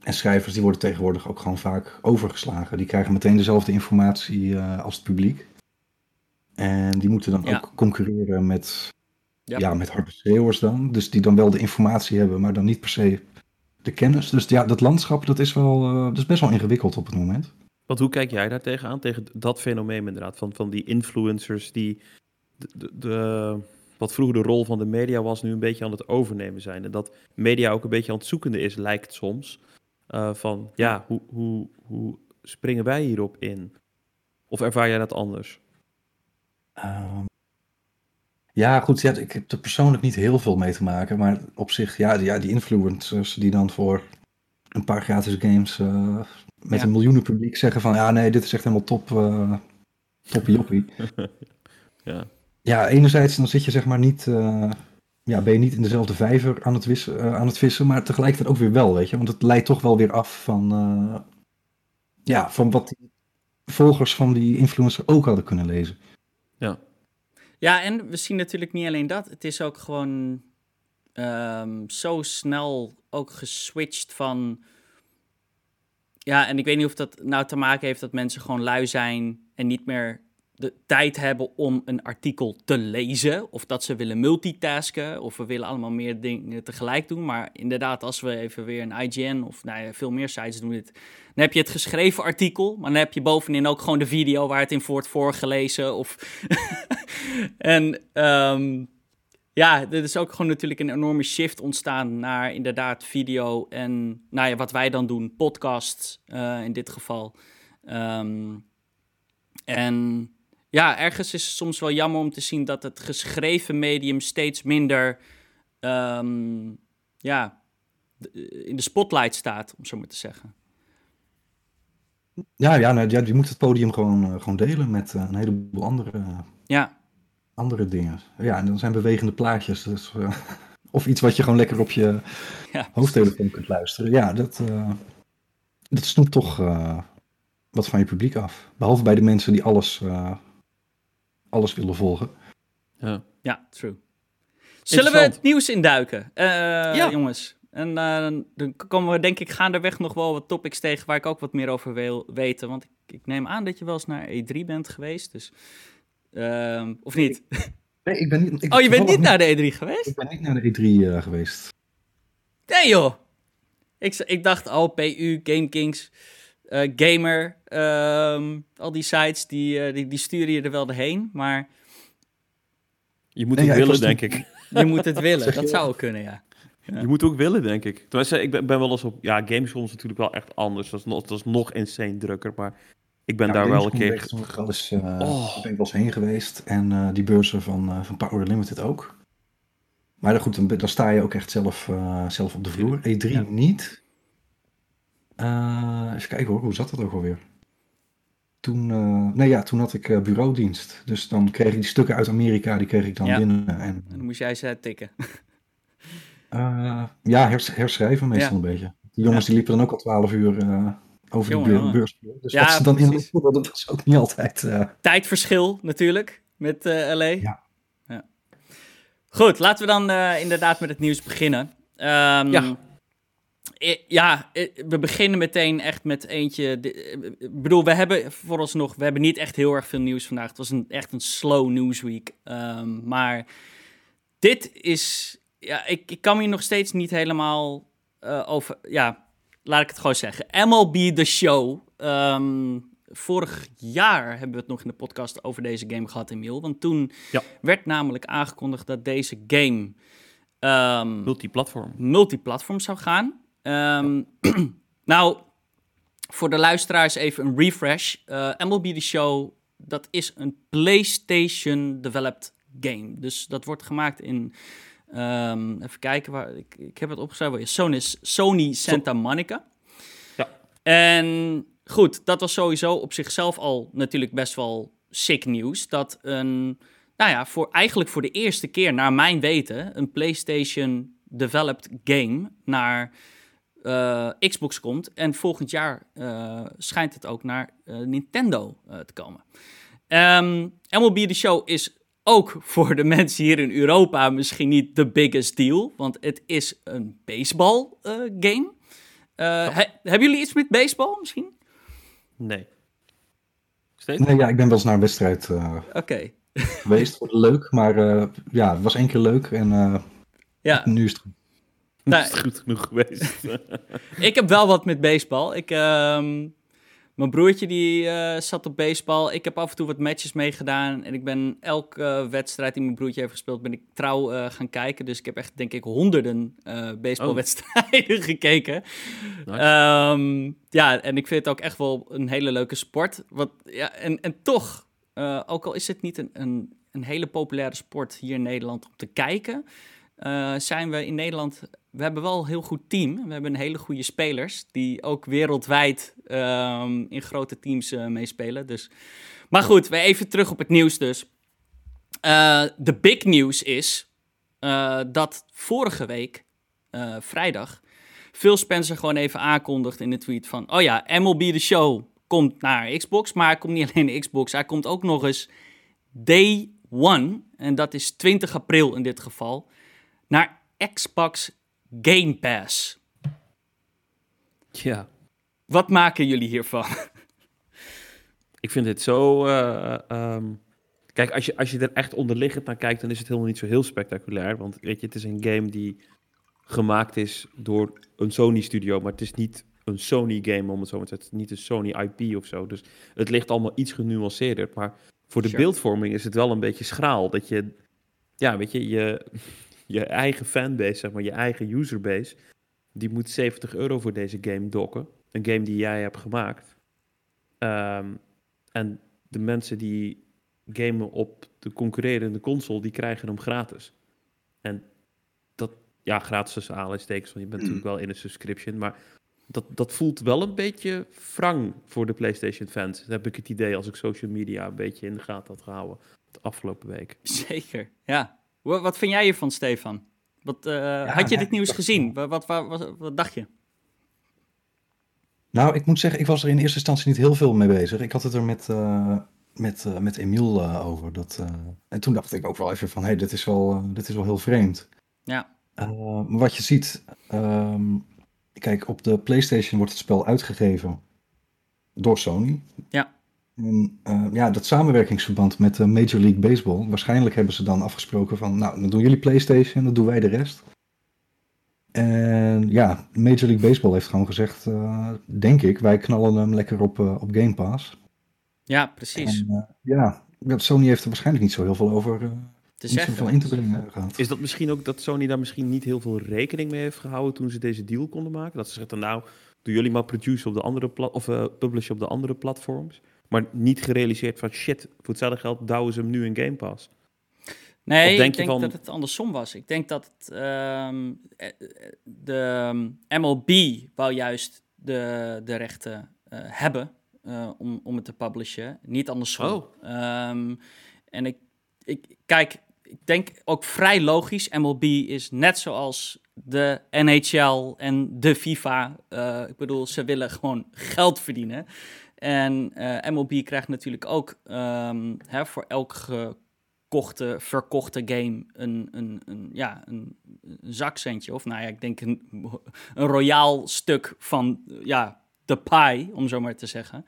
en schrijvers, die worden tegenwoordig ook gewoon vaak overgeslagen. Die krijgen meteen dezelfde informatie uh, als het publiek. En die moeten dan ook concurreren met, ja. met harde schreeuwers dan. Dus die dan wel de informatie hebben, maar dan niet per se de kennis. Dus ja, dat landschap, dat is, wel, dat is best wel ingewikkeld op het moment.
Want hoe kijk jij daar tegenaan, tegen dat fenomeen inderdaad, van, van die influencers die de, de, wat vroeger de rol van de media was, nu een beetje aan het overnemen zijn. En dat media ook een beetje aan het zoekende is, lijkt soms. Uh, van ja, hoe, hoe, hoe springen wij hierop in? Of ervaar jij dat anders?
Um, ja, goed. Ja, ik heb er persoonlijk niet heel veel mee te maken. Maar op zich, ja, die, ja, die influencers die dan voor een paar gratis games uh, met een miljoenen publiek zeggen van ja, nee, dit is echt helemaal top, uh, toppie joppie. ja. ja, enerzijds dan zit je zeg maar niet, uh, ja, ben je niet in dezelfde vijver aan het, wissen, aan het vissen, maar tegelijkertijd ook weer wel, weet je. Want het leidt toch wel weer af van, ja, van wat die volgers van die influencer ook hadden kunnen lezen.
Ja. Ja, en we zien natuurlijk niet alleen dat. Het is ook gewoon um, zo snel ook geswitcht van ja, en ik weet niet of dat nou te maken heeft dat mensen gewoon lui zijn en niet meer de tijd hebben om een artikel te lezen. Of dat ze willen multitasken. Of we willen allemaal meer dingen tegelijk doen. Maar inderdaad, als we even weer een IGN of nou ja, veel meer sites doen dit. Dan heb je het geschreven artikel. Maar dan heb je bovenin ook gewoon de video waar het in wordt voorgelezen. Of en um, ja, er is ook gewoon natuurlijk een enorme shift ontstaan naar inderdaad video en nou ja, wat wij dan doen, podcast uh, in dit geval. Um, en ja, ergens is het soms wel jammer om te zien dat het geschreven medium steeds minder um, ja, in de spotlight staat, om zo maar te zeggen.
Ja, ja, nou, ja, je moet het podium gewoon, uh, gewoon delen met uh, een heleboel andere
ja
andere dingen. Ja, en dan zijn bewegende plaatjes. Dus, uh, of iets wat je gewoon lekker op je ja. hoofdtelefoon kunt luisteren. Ja, dat, uh, dat snoept toch uh, wat van je publiek af. Behalve bij de mensen die alles, alles willen volgen.
Ja, ja true. Zullen we het nieuws induiken, ja. jongens? En dan komen we denk ik gaandeweg nog wel wat topics tegen waar ik ook wat meer over wil weten. Want ik, ik neem aan dat je wel eens naar E3 bent geweest. Dus Um, of niet?
Nee, ik ben niet.
Ik oh, je bent niet naar de E3 geweest?
Ik ben niet naar de E3 uh, geweest.
Nee, joh. Ik, ik dacht al, oh, PU, GameKings, uh, Gamer, um, al die sites, die, uh, die, die, sturen je er wel doorheen, maar...
Je moet nee, het ja, willen, denk ik.
Je moet het willen, dat zou ook kunnen, ja.
ja. Je moet ook willen, denk ik. Tenminste, ik ben, ben wel eens op... Ja, Gamescom is natuurlijk wel echt anders. Dat is nog, dat is nog insane drukker, maar ik ben daar wel een keer...
Wel eens, uh, oh. ben ik wel eens heen geweest. En uh, die beurzen van, uh, van Power Limited ook. Maar goed, dan, dan sta je ook echt zelf, zelf op de vloer. E3 ja. niet. Even kijken hoor, hoe zat dat ook alweer? Toen, nee ja, toen had ik bureaudienst. Dus dan kreeg ik die stukken uit Amerika, die kreeg ik dan
ja.
binnen.
En, en dan moest jij ze tikken.
ja, herschrijven meestal een beetje. Die jongens die liepen dan ook al twaalf uur over de beurs. Dus ja, wat ze dan in dat was ook niet altijd...
Tijdverschil natuurlijk met LA. Ja. ja. Goed, laten we dan inderdaad met het nieuws beginnen. Um, ja. Ja, we beginnen meteen echt met eentje. Ik bedoel, we hebben vooralsnog we hebben niet echt heel erg veel nieuws vandaag. Het was een, echt een slow newsweek. Um, maar dit is. Ja, ik, ik kan me hier nog steeds niet helemaal uh, over. Ja, laat ik het gewoon zeggen. MLB The Show. Um, vorig jaar hebben we het nog in de podcast over deze game gehad, Emiel. Want toen ja. werd namelijk aangekondigd dat deze game.
Um, multiplatform.
multiplatform zou gaan. Um, nou, voor de luisteraars even een refresh. Uh, MLB The Show, dat is een PlayStation-developed game. Dus dat wordt gemaakt in... Um, even kijken, waar, ik, ik heb het opgeschreven. Sony, Sony Santa Monica. Ja. En goed, dat was sowieso op zichzelf al natuurlijk best wel sick nieuws. Dat een, nou ja, voor, eigenlijk voor de eerste keer, naar mijn weten, een PlayStation developed game naar uh, Xbox komt. En volgend jaar uh, schijnt het ook naar uh, Nintendo te komen. Um, MLB The Show is ook voor de mensen hier in Europa misschien niet de biggest deal. Want het is een baseball game. hebben jullie iets met baseball misschien?
Nee.
Steeds? Nee, ja, ik ben wel eens naar een wedstrijd
Oké.
geweest. Leuk, maar ja, het was één keer leuk en ja. nu is het
Nee. Is goed genoeg geweest?
ik heb wel wat met baseball. Ik, uh, mijn broertje die uh, zat op baseball. Ik heb af en toe wat matches meegedaan. En ik ben elke wedstrijd die mijn broertje heeft gespeeld, ben ik trouw uh, gaan kijken. Dus ik heb echt, denk ik, honderden baseballwedstrijden oh. gekeken. Nice. Um, ja, en ik vind het ook echt wel een hele leuke sport. Wat, ja, en, en toch, ook al is het niet een, een, een hele populaire sport hier in Nederland om te kijken... Uh, zijn we in Nederland we hebben wel een heel goed team. We hebben een hele goede spelers die ook wereldwijd um, in grote teams uh, meespelen. Dus. Maar goed, we even terug op het nieuws dus. Uh, de big news is dat vorige week, vrijdag, Phil Spencer gewoon even aankondigt in de tweet van... Oh ja, MLB The Show komt naar Xbox, maar hij komt niet alleen naar Xbox. Hij komt ook nog eens day one, en dat is 20 april in dit geval, naar Xbox Game Pass.
Ja.
Wat maken jullie hiervan?
Ik vind dit zo. Uh, um... Kijk, als je, als je er echt onderliggend naar kijkt, dan is het helemaal niet zo heel spectaculair. Want weet je, het is een game die gemaakt is door een Sony-studio, maar het is niet een Sony-game, om het zo maar te zeggen. Het is niet een Sony IP of zo. Dus het ligt allemaal iets genuanceerder. Maar voor de beeldvorming is het wel een beetje schraal. Dat je, ja, weet je, je, je eigen fanbase, zeg maar, je eigen userbase, die moet 70 euro voor deze game dokken. Een game die jij hebt gemaakt. Um, en de mensen die gamen op de concurrerende console, die krijgen hem gratis. En dat, ja, gratis tussen aanleidingstekens, want je bent natuurlijk wel in een subscription, maar dat, dat voelt wel een beetje wrang voor de PlayStation fans. Dat heb ik het idee als ik social media een beetje in de gaten had gehouden de afgelopen week.
Zeker, ja. Wat vind jij hiervan, Stefan? Wat, uh, had je dit nieuws gezien? Wat, wat, wat, dacht je?
Nou, ik moet zeggen, ik was er in eerste instantie niet heel veel mee bezig. Ik had het er met, uh, met, uh, met Emiel over. Dat, en toen dacht ik ook wel even van, hé, hey, dit, is wel, dit is wel heel vreemd.
Ja.
wat je ziet, um, kijk, op de PlayStation wordt het spel uitgegeven door Sony.
Ja.
En uh, ja, dat samenwerkingsverband met uh, Major League Baseball, waarschijnlijk hebben ze dan afgesproken van, nou, dan doen jullie PlayStation, dan doen wij de rest. En ja, Major League Baseball heeft gewoon gezegd, uh, denk ik, wij knallen hem lekker op, op Game Pass.
Ja, precies.
En, ja, Sony heeft er waarschijnlijk niet zo heel veel over te niet zeggen. in te brengen gehad.
Is dat misschien ook dat Sony daar misschien niet heel veel rekening mee heeft gehouden toen ze deze deal konden maken? Dat ze zeggen, nou, doen jullie maar produce op de andere of publish op de andere platforms. Maar niet gerealiseerd van shit, voor hetzelfde geld douwen ze hem nu in Game Pass.
Nee, denk ik denk dat het andersom was. Ik denk dat het, um, de MLB ehm, wou juist de, de rechten uh, hebben uh, om, om het te publishen, niet andersom. Oh. Um, en ik, ik, kijk, ik denk ook vrij logisch. MLB is net zoals de NHL en de FIFA. Uh, ik bedoel, ze willen gewoon geld verdienen. En uh, MLB krijgt natuurlijk ook um, hè, voor elk gekochte, verkochte game een, een, een, ja, een, zakcentje. Of nou ja, ik denk een, een royaal stuk van ja, de pie, om zo maar te zeggen.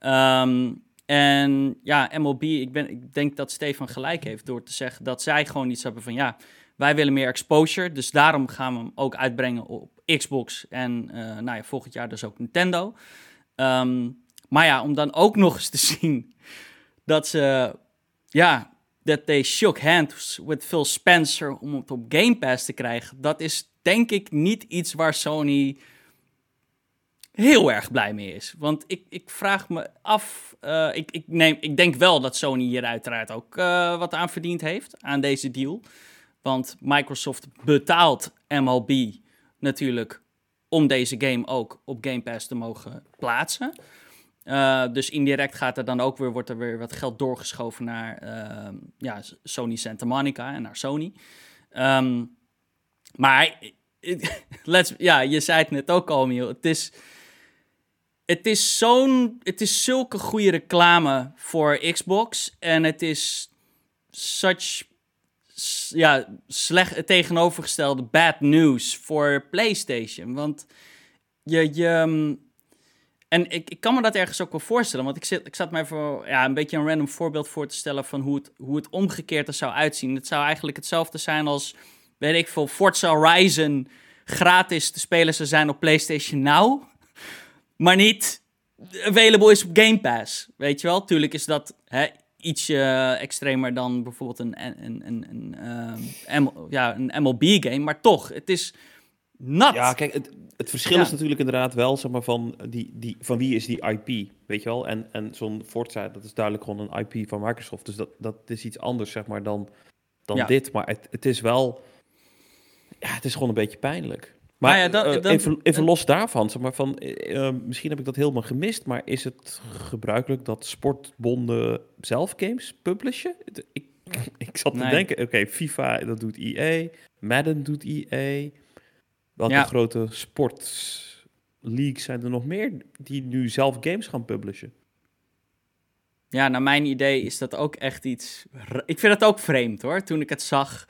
Um, en ja, MLB, ik, ben, ik denk dat Stefan gelijk heeft door te zeggen dat zij gewoon iets hebben van ja, wij willen meer exposure. Dus daarom gaan we hem ook uitbrengen op Xbox en uh, nou ja, volgend jaar dus ook Nintendo. Um, maar ja, om dan ook nog eens te zien dat ze, ja, dat they shook hands with Phil Spencer om het op Game Pass te krijgen. Dat is denk ik niet iets waar Sony heel erg blij mee is. Want ik, ik vraag me af, uh, ik, ik, neem, ik denk wel dat Sony hier uiteraard ook uh, wat aan verdiend heeft, aan deze deal. Want Microsoft betaalt MLB natuurlijk om deze game ook op Game Pass te mogen plaatsen. Uh, dus indirect gaat er dan ook weer, wordt er weer wat geld doorgeschoven naar ja, Sony Santa Monica en naar Sony. Um, maar let's, ja, je zei het net ook al, Miel. Het is, het is zo'n. Het is zulke goede reclame voor Xbox. En het is such. Ja, slecht tegenovergestelde bad news voor PlayStation. Want je. je mm, en ik, ik kan me dat ergens ook wel voorstellen. Want ik, zit, ik zat mij voor ja, een beetje een random voorbeeld voor te stellen van hoe het, hoe het omgekeerd er zou uitzien. Het zou eigenlijk hetzelfde zijn als, weet ik veel, Forza Horizon gratis te spelen zou zijn op PlayStation Now maar niet available is op Game Pass. Weet je wel? Tuurlijk is dat hè, extremer dan bijvoorbeeld een, een, een, een, uh, ja, een MLB-game. Maar toch, het is nat.
Ja, kijk, het, het verschil is natuurlijk inderdaad wel zeg maar, van, die, die, van wie is die IP, weet je wel? En, en zo'n Forza, dat is duidelijk gewoon een IP van Microsoft. Dus dat, dat is iets anders, zeg maar, dan, dan dit. Maar het, het is wel... Ja, het is gewoon een beetje pijnlijk. Maar nou ja, dan, even, even los daarvan, zeg maar van, uh, misschien heb ik dat helemaal gemist, maar is het gebruikelijk dat sportbonden zelf games publishen? Ik, ik zat te denken, oké, FIFA, dat doet EA, Madden doet EA. Welke ja. grote sportleagues zijn er nog meer die nu zelf games gaan publishen?
Ja, naar mijn idee is dat ook echt iets... Ik vind dat ook vreemd hoor, toen ik het zag...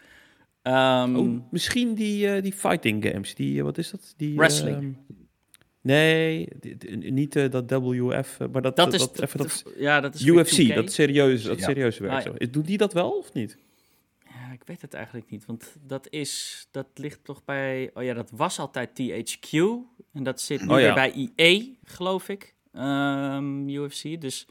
Um,
oh, misschien die, uh, die fighting games. Die, uh, wat is dat? Die,
Wrestling. Uh,
nee, niet dat WF, maar dat,
dat, is,
dat, even
dat, ja, dat is
UFC, dat serieuze, dat serieuze werk. Ah, ja. Doet die dat wel of niet?
Ik weet het eigenlijk niet, want dat is, dat ligt toch bij, oh ja, dat was altijd THQ en dat zit nu oh, ja. weer bij EA, geloof ik, um, UFC, dus...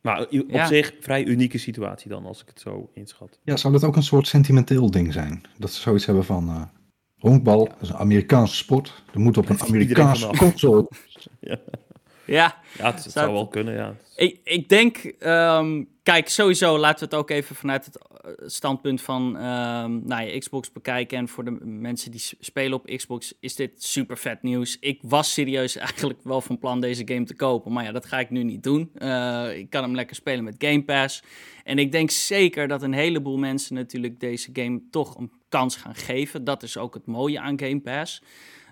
Maar op zich vrij unieke situatie dan, als ik het zo inschat.
Ja, zou dat ook een soort sentimenteel ding zijn? Dat ze zoiets hebben van... Uh, honkbal, is een Amerikaanse sport. Er moet op een Amerikaanse console...
ja. Ja,
ja het, zou, wel kunnen, ja.
Ik, ik denk, um, kijk, sowieso laten we het ook even vanuit het eh, standpunt van um, nou ja, Xbox bekijken. En voor de mensen die spelen op Xbox is dit super vet nieuws. Ik was serieus eigenlijk wel van plan deze game te kopen, maar ja, dat ga ik nu niet doen. Uh, ik kan hem lekker spelen met Game Pass. En ik denk zeker dat een heleboel mensen natuurlijk deze game toch een kans gaan geven. Dat is ook het mooie aan Game Pass.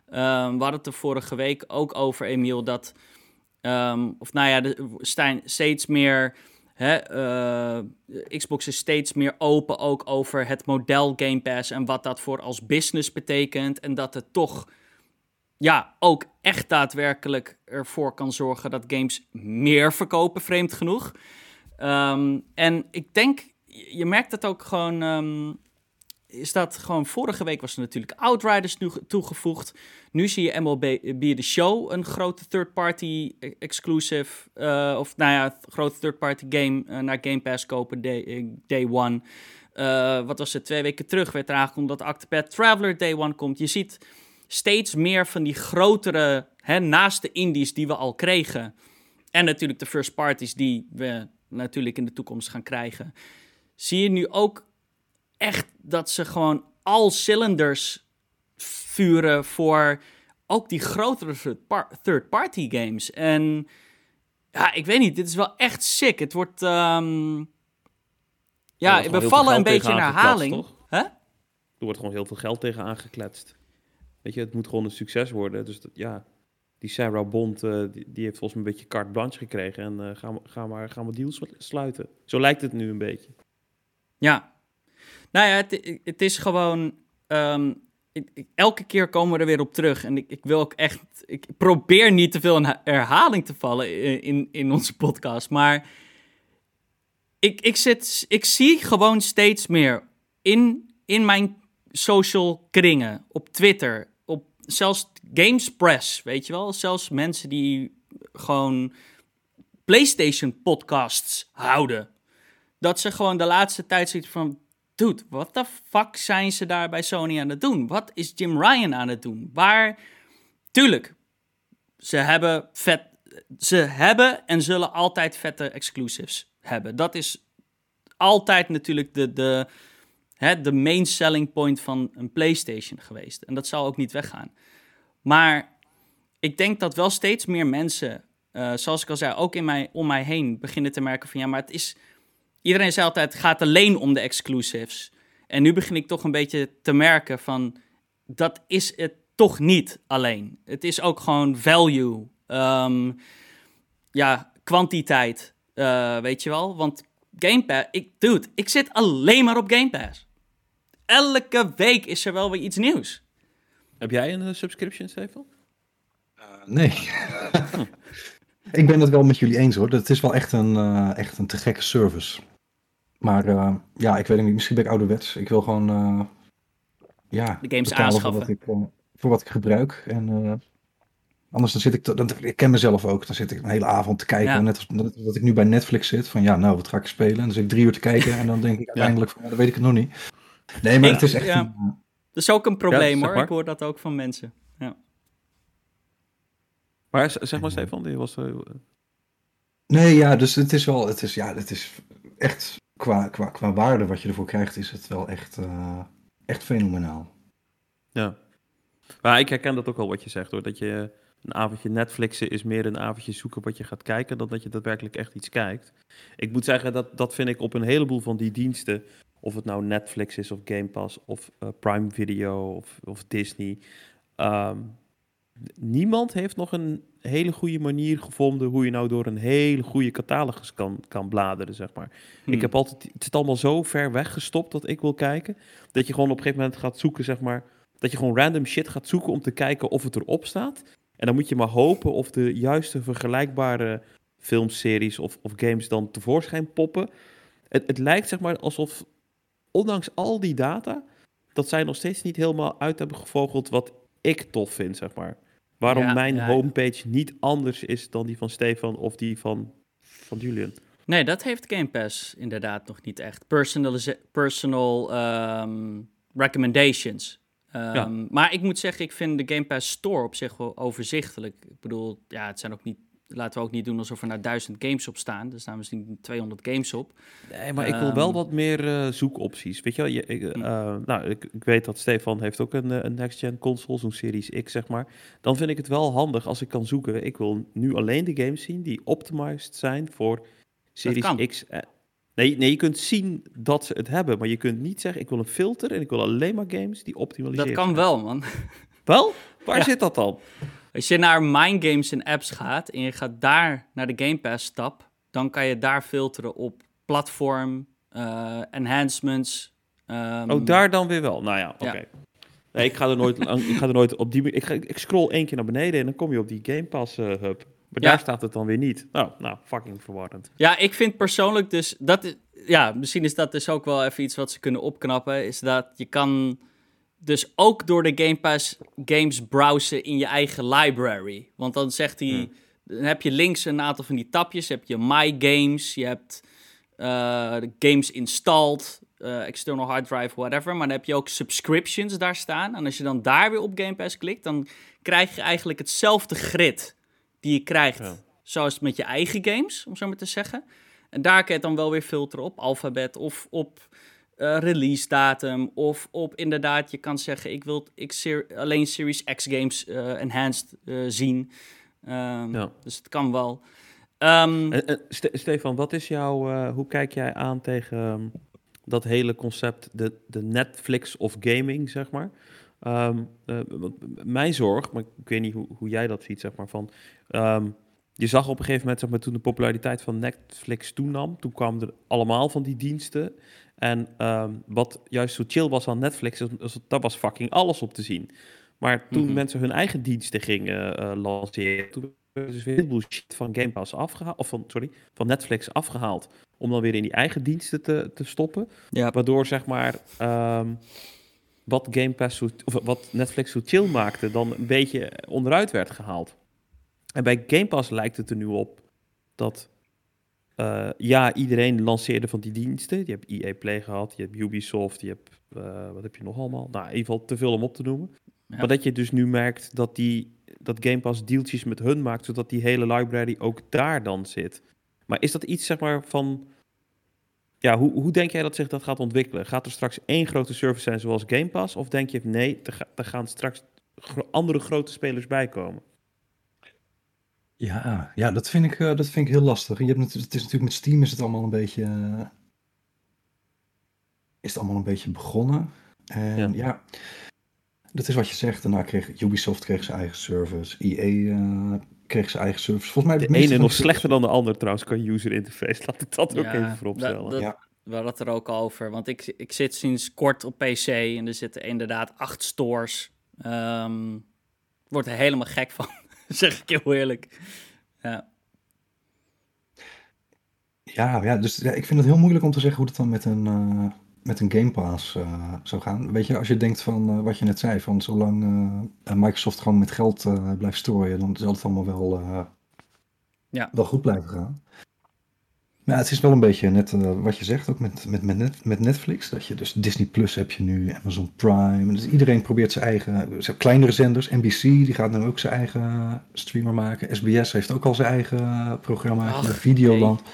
Um, we hadden het er vorige week ook over, Emiel, dat... Um, of nou ja, er zijn steeds meer. Hè, uh, Xbox is steeds meer open ook over het model Game Pass en wat dat voor als business betekent. En dat het toch ja, ook echt daadwerkelijk ervoor kan zorgen dat games meer verkopen, vreemd genoeg. Um, en ik denk, je merkt het ook gewoon. Um, is dat gewoon vorige week was er natuurlijk Outriders toegevoegd. Nu zie je MLB The Show, een grote third-party exclusive, uh, of nou ja, grote third-party game naar Game Pass kopen day, uh, day one. wat was het, twee weken terug werd er aangekondigd dat Octopath Traveler day one komt. Je ziet steeds meer van die grotere, hè, naast de indies die we al kregen. En natuurlijk de first parties die we natuurlijk in de toekomst gaan krijgen. Zie je nu ook echt dat ze gewoon al cylinders vuren voor ook die grotere third-party games. En ja, ik weet niet, dit is wel echt sick. Het wordt. Um... Ja, we vallen een beetje in herhaling. Hè?
Er wordt gewoon heel veel geld tegen aangekletst. Weet je, het moet gewoon een succes worden. Dus dat, ja, die Sarah Bond, uh, die, die, heeft volgens mij een beetje carte blanche gekregen. En uh, gaan, we, gaan, maar, gaan we deals sluiten. Zo lijkt het nu een beetje.
Ja. Nou ja, het, is gewoon... Ik, elke keer komen we er weer op terug. En ik, ik wil ook echt... Ik probeer niet te veel in herhaling te vallen in, in, onze podcast. Maar ik, ik, zit, ik zie gewoon steeds meer in, in mijn social kringen, op Twitter, op zelfs Games Press, weet je wel? Zelfs mensen die gewoon PlayStation podcasts houden. Dat ze gewoon de laatste tijd zitten van, dude, wat de fuck zijn ze daar bij Sony aan het doen? Wat is Jim Ryan aan het doen? Waar, tuurlijk, ze hebben vet, ze hebben en zullen altijd vette exclusives hebben. Dat is altijd natuurlijk de, de, hè, de main selling point van een PlayStation geweest. En dat zal ook niet weggaan. Maar ik denk dat wel steeds meer mensen, uh, zoals ik al zei, ook in mij, om mij heen beginnen te merken van ja, maar het is. Iedereen zei altijd: het gaat alleen om de exclusives. En nu begin ik toch een beetje te merken van dat is het toch niet alleen. Het is ook gewoon value. Um, ja, kwantiteit. Uh, weet je wel? Want Game Pass, ik, dude, ik zit alleen maar op Game Pass. Elke week is er wel weer iets nieuws.
Heb jij een uh, subscription, Stefan?
Uh, nee. ik ben het wel met jullie eens hoor. Het is wel echt een, uh, echt een te gekke service. Maar ja, ik weet niet. Misschien ben ik ouderwets. Ik wil gewoon ja,
de games aanschaffen.
Voor wat, ik, voor wat ik gebruik. En Anders dan zit ik, dan, ik ken mezelf ook, dan zit ik een hele avond te kijken. Net als dat ik nu bij Netflix zit, van ja, nou, wat ga ik spelen? En dan zit ik drie uur te kijken en dan denk ik uiteindelijk van, ja, dat weet ik het nog niet. Nee, maar het is echt... Ja.
Een, dat is ook een probleem hoor, ik hoor dat ook van mensen. Ja.
Maar zeg maar Stefan, die was... Uh...
Nee, ja, dus het is wel, het is, ja, het is echt, qua, qua, qua waarde wat je ervoor krijgt, is het wel echt, uh, echt fenomenaal.
Ja. Maar ik herken dat ook al wat je zegt hoor, dat je een avondje Netflixen is meer een avondje zoeken wat je gaat kijken, dan dat je daadwerkelijk echt iets kijkt. Ik moet zeggen, dat, dat vind ik op een heleboel van die diensten, of het nou Netflix is, of Game Pass, of uh, Prime Video, of, of Disney. Ehm, niemand heeft nog een hele goede manier gevonden hoe je nou door een hele goede catalogus kan, kan bladeren, zeg maar. Ik hmm. heb altijd, het is allemaal zo ver weggestopt dat ik wil kijken, dat je gewoon op een gegeven moment gaat zoeken, zeg maar, dat je gewoon random shit gaat zoeken om te kijken of het erop staat. En dan moet je maar hopen of de juiste vergelijkbare filmseries of, of games dan tevoorschijn poppen. Het, het lijkt zeg maar alsof, ondanks al die data, dat zij nog steeds niet helemaal uit hebben gevogeld wat ik tof vind, zeg maar. Waarom mijn homepage niet anders is dan die van Stefan of die van, van Julian.
Nee, dat heeft Game Pass inderdaad nog niet echt. Personal, personal um, recommendations. Um, Maar ik moet zeggen, ik vind de Game Pass Store op zich wel overzichtelijk. Ik bedoel, ja, het zijn ook niet. Laten we ook niet doen alsof er nou duizend games op staan. Er staan misschien 200 games op.
Nee, maar ik wil wel ehm, wat meer uh, zoekopties. Weet je wel, je, ik, uh, nou, ik, ik, weet dat Stefan heeft ook een, eh, een next-gen console, zo'n Series X, zeg maar. Dan vind ik het wel handig als ik kan zoeken. Ik wil nu alleen de games zien die optimized zijn voor Series X Nee, nee, je kunt zien dat ze het hebben, maar je kunt niet zeggen: ik wil een filter en ik wil alleen maar games die optimaliseren.
Dat kan wel, man.
Wel? Waar zit dat dan?
Als je naar Mind Games en apps gaat en je gaat daar naar de Game Pass stap, dan kan je daar filteren op platform, uh, enhancements.
Um... Oh, daar dan weer wel. Nou ja, oké. Nee, ik ga er nooit, ik ga er nooit op die. Ik, ga, ik scroll één keer naar beneden en dan kom je op die Game Pass uh, hub. Maar daar staat het dan weer niet. Nou, nou, fucking verwarrend.
Ja, ik vind persoonlijk dus dat. Ja, misschien is dat dus ook wel even iets wat ze kunnen opknappen. Is dat je kan dus ook door de Game Pass games browsen in je eigen library. Want dan zegt hij. Hmm. Dan heb je links een aantal van die tapjes. heb je My Games. Je hebt uh, games installed. Uh, external hard drive, whatever. Maar dan heb je ook subscriptions daar staan. En als je dan daar weer op Game Pass klikt, dan krijg je eigenlijk hetzelfde grid die je krijgt. Zoals met je eigen games, om zo maar te zeggen. En daar kan je het dan wel weer filteren op alfabet of op uh, release datum. Of op inderdaad, je kan zeggen, ik wil ik alleen Series X games uh, enhanced uh, zien. Um, ja. Dus het kan wel. Um,
Stefan, wat is jouw, hoe kijk jij aan tegen dat hele concept, de, de Netflix of gaming, zeg maar. Mijn zorg, maar ik weet niet hoe, hoe jij dat ziet, zeg maar, van... Ehm, je zag op een gegeven moment, zeg maar, toen de populariteit van Netflix toenam, toen kwamen er allemaal van die diensten. En ehm, wat juist zo chill was aan Netflix, is, dat was fucking alles op te zien. Maar toen mhm. mensen hun eigen diensten gingen uh, lanceren, toen werd dus weer heel shit van Game Pass afgehaald, of van, sorry, van Netflix afgehaald, om dan weer in die eigen diensten te, te stoppen. Ja. Waardoor, zeg maar, um, wat Game Pass, zo, of wat Netflix zo chill maakte, dan een beetje onderuit werd gehaald. En bij Game Pass lijkt het er nu op dat uh, ja, iedereen lanceerde van die diensten. Je hebt EA Play gehad, je hebt Ubisoft, je hebt, uh, wat heb je nog allemaal? Nou, in ieder geval te veel om op te noemen. Maar dat je dus nu merkt dat, die, dat Game Pass deeltjes met hun maakt, zodat die hele library ook daar dan zit. Maar is dat iets, zeg maar, van... Ja, hoe, hoe denk jij dat zich dat gaat ontwikkelen? Gaat er straks één grote service zijn zoals Game Pass? Of denk je, nee, er, er gaan straks andere grote spelers bij komen?
Ja, ja dat, vind ik, uh, dat vind ik heel lastig. Je hebt het, het is natuurlijk met Steam is het allemaal een beetje. Uh, is het allemaal een beetje begonnen. En ja. ja. dat is wat je zegt. Daarna kreeg Ubisoft kreeg zijn eigen service. EA uh, eh, kreeg zijn eigen service. Volgens mij
de ene nog slechter dan de andere trouwens qua user interface. Laat ik dat ook even vooropstellen.
Dat, ja. We hadden het er ook over. Want ik, ik zit sinds kort op PC en er zitten inderdaad acht stores. Um, wordt er helemaal gek van. zeg ik heel eerlijk. Ja.
Ja, ja dus ja, ik vind het heel moeilijk om te zeggen hoe het dan met een, uh, met een Game Pass uh, zou gaan. Weet je, als je denkt van uh, wat je net zei, van zolang Microsoft gewoon met geld blijft strooien, dan zal het allemaal wel, ja. wel goed blijven gaan. Ja, het is wel een beetje net uh, wat je zegt, ook met, met, met, net, met Netflix. Dat je dus Disney Plus heb je nu, Amazon Prime. Dus iedereen probeert zijn eigen, zijn kleinere zenders. NBC, die gaat nu ook zijn eigen streamer maken. SBS heeft ook al zijn eigen programma, Ach, Videoland.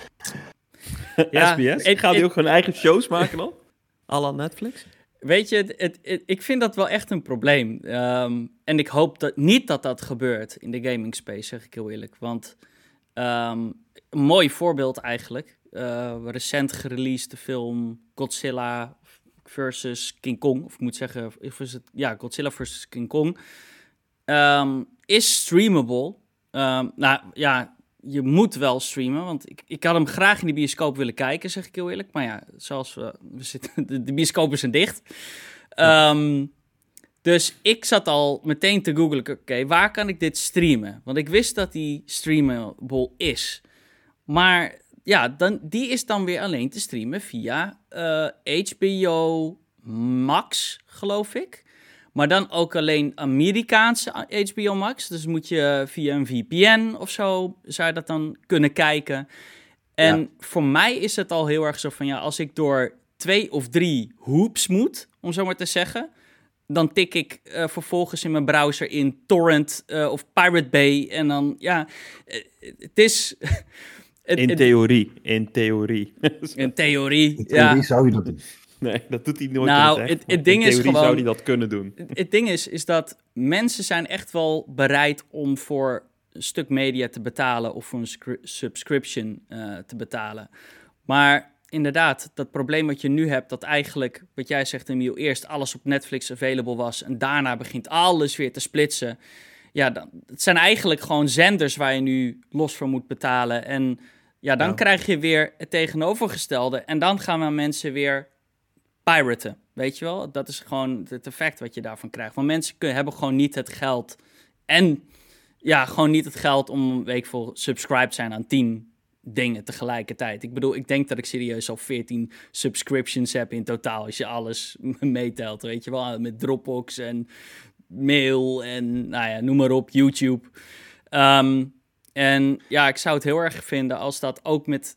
Ja, SBS? Ik ga die ook gewoon eigen shows maken dan? Alla Netflix?
Weet je, het, het, ik vind dat wel echt een probleem. Um, en ik hoop dat, niet dat dat gebeurt in de gaming space, zeg ik heel eerlijk. Want... Um, een mooi voorbeeld eigenlijk. Uh, recent gereleased de film Godzilla versus King Kong. Of ik moet zeggen, of het, ja, Godzilla versus King Kong. Um, is streamable. Um, nou ja, je moet wel streamen. Want ik, ik had hem graag in de bioscoop willen kijken, zeg ik heel eerlijk. Maar ja, zoals we, we zitten, de, de bioscopen zijn dicht. Um, dus ik zat al meteen te googlen, oké, waar kan ik dit streamen? Want ik wist dat die streamable is. Maar ja, dan, die is dan weer alleen te streamen via HBO eh, Max, geloof ik. Maar dan ook alleen Amerikaanse HBO Max. Dus moet je via een VPN of zo, zou je dat dan kunnen kijken. En voor mij is het al heel erg zo van, ja, als ik door twee of drie hoops moet, om zo maar te zeggen... Dan tik ik uh, vervolgens in mijn browser in Torrent uh, of Pirate Bay. En dan, ja, het is...
in theorie, in theorie.
in theorie,
In theorie zou je dat doen.
Nee, dat doet hij nooit.
Nou, het, het, ding
in
is gewoon.
zou hij dat kunnen doen.
Het, ding is, is dat mensen zijn echt wel bereid om voor een stuk media te betalen of voor een subscription uh, te betalen. Maar inderdaad, dat probleem wat je nu hebt, dat eigenlijk, wat jij zegt, Emiel, eerst alles op Netflix available was en daarna begint alles weer te splitsen. Ja, dan, het zijn eigenlijk gewoon zenders waar je nu los voor moet betalen. En ja, dan krijg je weer het tegenovergestelde. En dan gaan we mensen weer piraten. Weet je wel? Dat is gewoon het effect wat je daarvan krijgt. Want mensen kunnen, hebben gewoon niet het geld. En ja, gewoon niet het geld om een week vol subscribed zijn aan 10 dingen tegelijkertijd. Ik bedoel, ik denk dat ik serieus al 14 subscriptions heb in totaal. Als je alles meetelt, weet je wel. Met Dropbox en mail en nou ja, noem maar op, YouTube. Um, en ja, ik zou het heel erg vinden als dat ook met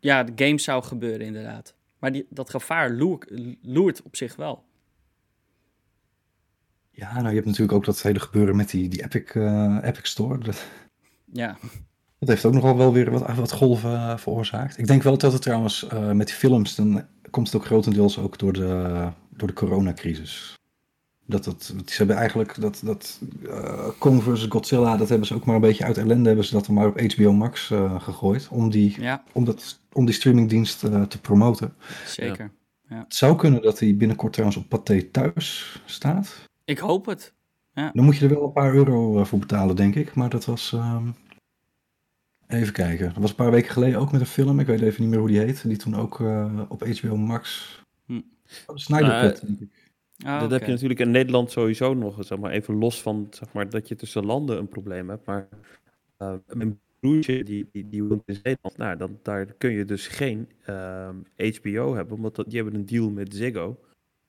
ja, de games zou gebeuren, inderdaad. Maar die, dat gevaar loert op zich wel.
Ja, nou, je hebt natuurlijk ook dat hele gebeuren met die, die Epic, uh, Epic Store. Dat,
ja.
Dat heeft ook nogal wel weer wat, wat golven uh, veroorzaakt. Ik denk wel dat het trouwens uh, met die films, dan komt het ook grotendeels ook door de, door de coronacrisis. Dat, dat, ze hebben eigenlijk dat, dat uh, Kong vs. Godzilla, dat hebben ze ook maar een beetje uit ellende, hebben ze dat maar op HBO Max uh, gegooid. Om die,
ja.
om dat, om die streamingdienst uh, te promoten.
Zeker. Ja.
Het zou kunnen dat hij binnenkort trouwens op Pathé thuis staat.
Ik hoop het. Ja.
Dan moet je er wel een paar euro voor betalen, denk ik. Maar dat was. Uh, even kijken. Dat was een paar weken geleden ook met een film. Ik weet even niet meer hoe die heet. Die toen ook op HBO Max. Hm. Oh, Snyder Cut, denk ik.
Ah, dat heb je natuurlijk in Nederland sowieso nog, zeg maar, even los van zeg maar, dat je tussen landen een probleem hebt. Maar uh, mijn broertje, die, die, die woont in Nederland, nou, dan, daar kun je dus geen uh, HBO hebben, omdat die hebben een deal met Ziggo.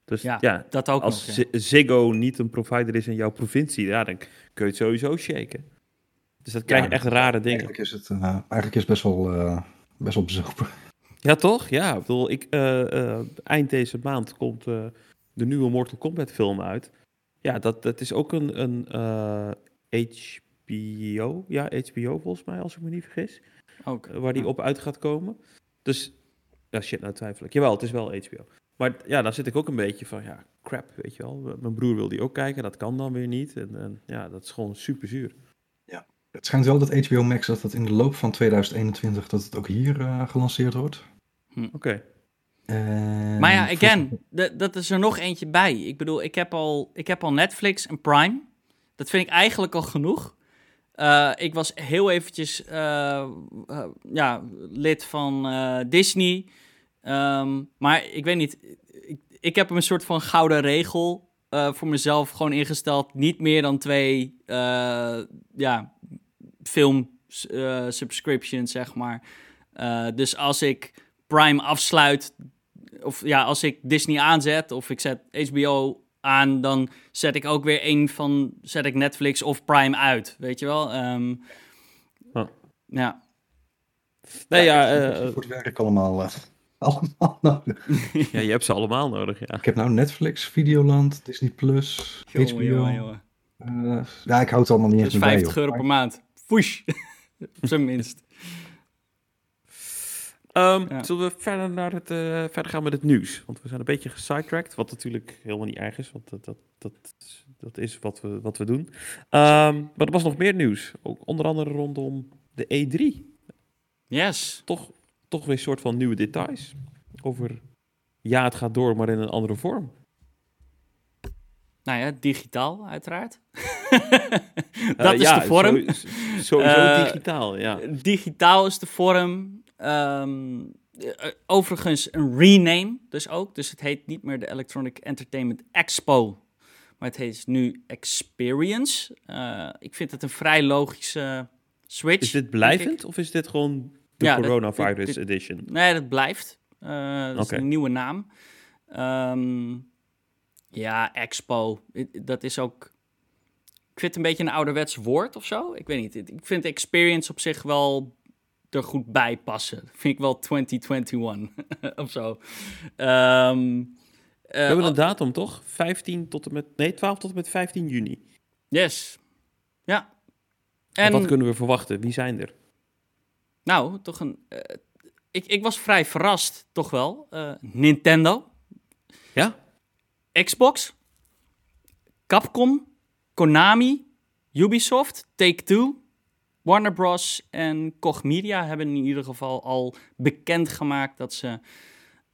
Dus ja, ja dat ook als nog, ja. Ziggo niet een provider is in jouw provincie, ja, dan kun je het sowieso shaken. Dus dat krijg je echt rare dingen.
Eigenlijk is het, uh, eigenlijk is het best wel, uh, best wel bezopen.
Ja, toch? Ja, ik bedoel, ik, uh, eind deze maand komt de nieuwe Mortal Kombat film uit. Ja, dat, dat is ook een, een HBO. Eh, ja, HBO volgens mij, als ik me niet vergis.
Ook.
waar die op uit gaat komen. Dus, ja shit, nou twijfel ik. Jawel, het is wel HBO. Maar ja, dan zit ik ook een beetje van, ja, crap, weet je wel. Mijn broer wil die ook kijken, dat kan dan weer niet. En, en ja, dat is gewoon super zuur.
Ja, het schijnt wel dat HBO Max, dat dat in de loop van 2021, dat het ook hier uh, gelanceerd wordt.
Hm. Oké.
Uh, maar ja, again, dat is er nog eentje bij. Ik bedoel, ik heb, al, ik heb al Netflix en Prime. Dat vind ik eigenlijk al genoeg. Uh, ik was heel eventjes uh, ja, lid van Disney. Um, maar ik weet niet, ik, ik, heb een soort van gouden regel voor mezelf gewoon ingesteld. Niet meer dan twee ja, film subscriptions, zeg maar. dus als ik Prime afsluit, of ja, als ik Disney aanzet of ik zet HBO aan, dan zet ik ook weer een van, zet ik Netflix of Prime uit, weet je wel? Um, oh. Ja.
Nee, ja, ja uh, voor het werk allemaal, uh, allemaal nodig.
ja, je hebt ze allemaal nodig, ja.
Ik heb nou Netflix, Videoland, Disney+, Plus, jongen, HBO. Jongen, jongen. Uh, ja, ik houd het allemaal niet
eens bij. 50 euro per maand. Fush. Op zijn minst.
Um, Zullen we verder, naar het, uh, verder gaan met het nieuws? Want we zijn een beetje gesidetracked, wat natuurlijk helemaal niet erg is, want dat, dat, dat, dat is wat we, wat we doen. Um, maar er was nog meer nieuws, ook onder andere rondom de E3.
Yes.
Toch, toch weer een soort van nieuwe details over, ja, het gaat door, maar in een andere vorm.
Nou ja, digitaal uiteraard. dat uh, is de vorm.
sowieso uh, digitaal, ja.
Digitaal is de vorm. Um, overigens een rename dus ook. Dus het heet niet meer de Electronic Entertainment Expo, maar het heet nu Experience. Uh, ik vind het een vrij logische switch.
Is dit blijvend of is dit gewoon de ja, Coronavirus Edition?
Nee, dat blijft. Uh, dat is een nieuwe naam. Um, ja, Expo. Dat is ook... Ik vind het een beetje een ouderwets woord of zo. Ik weet niet. Ik vind experience op zich wel er goed bij passen. Vind ik wel 2021 of zo. Um,
We hebben een datum toch? 15 tot en met. Nee, 12 tot en met 15 juni.
Yes. Ja.
En, wat kunnen we verwachten? Wie zijn er?
Nou, toch een. Uh, ik, ik was vrij verrast, toch wel. Uh, Nintendo.
Ja.
Xbox. Capcom. Konami. Ubisoft. Take-Two. Warner Bros. en Koch Media hebben in ieder geval al bekendgemaakt dat ze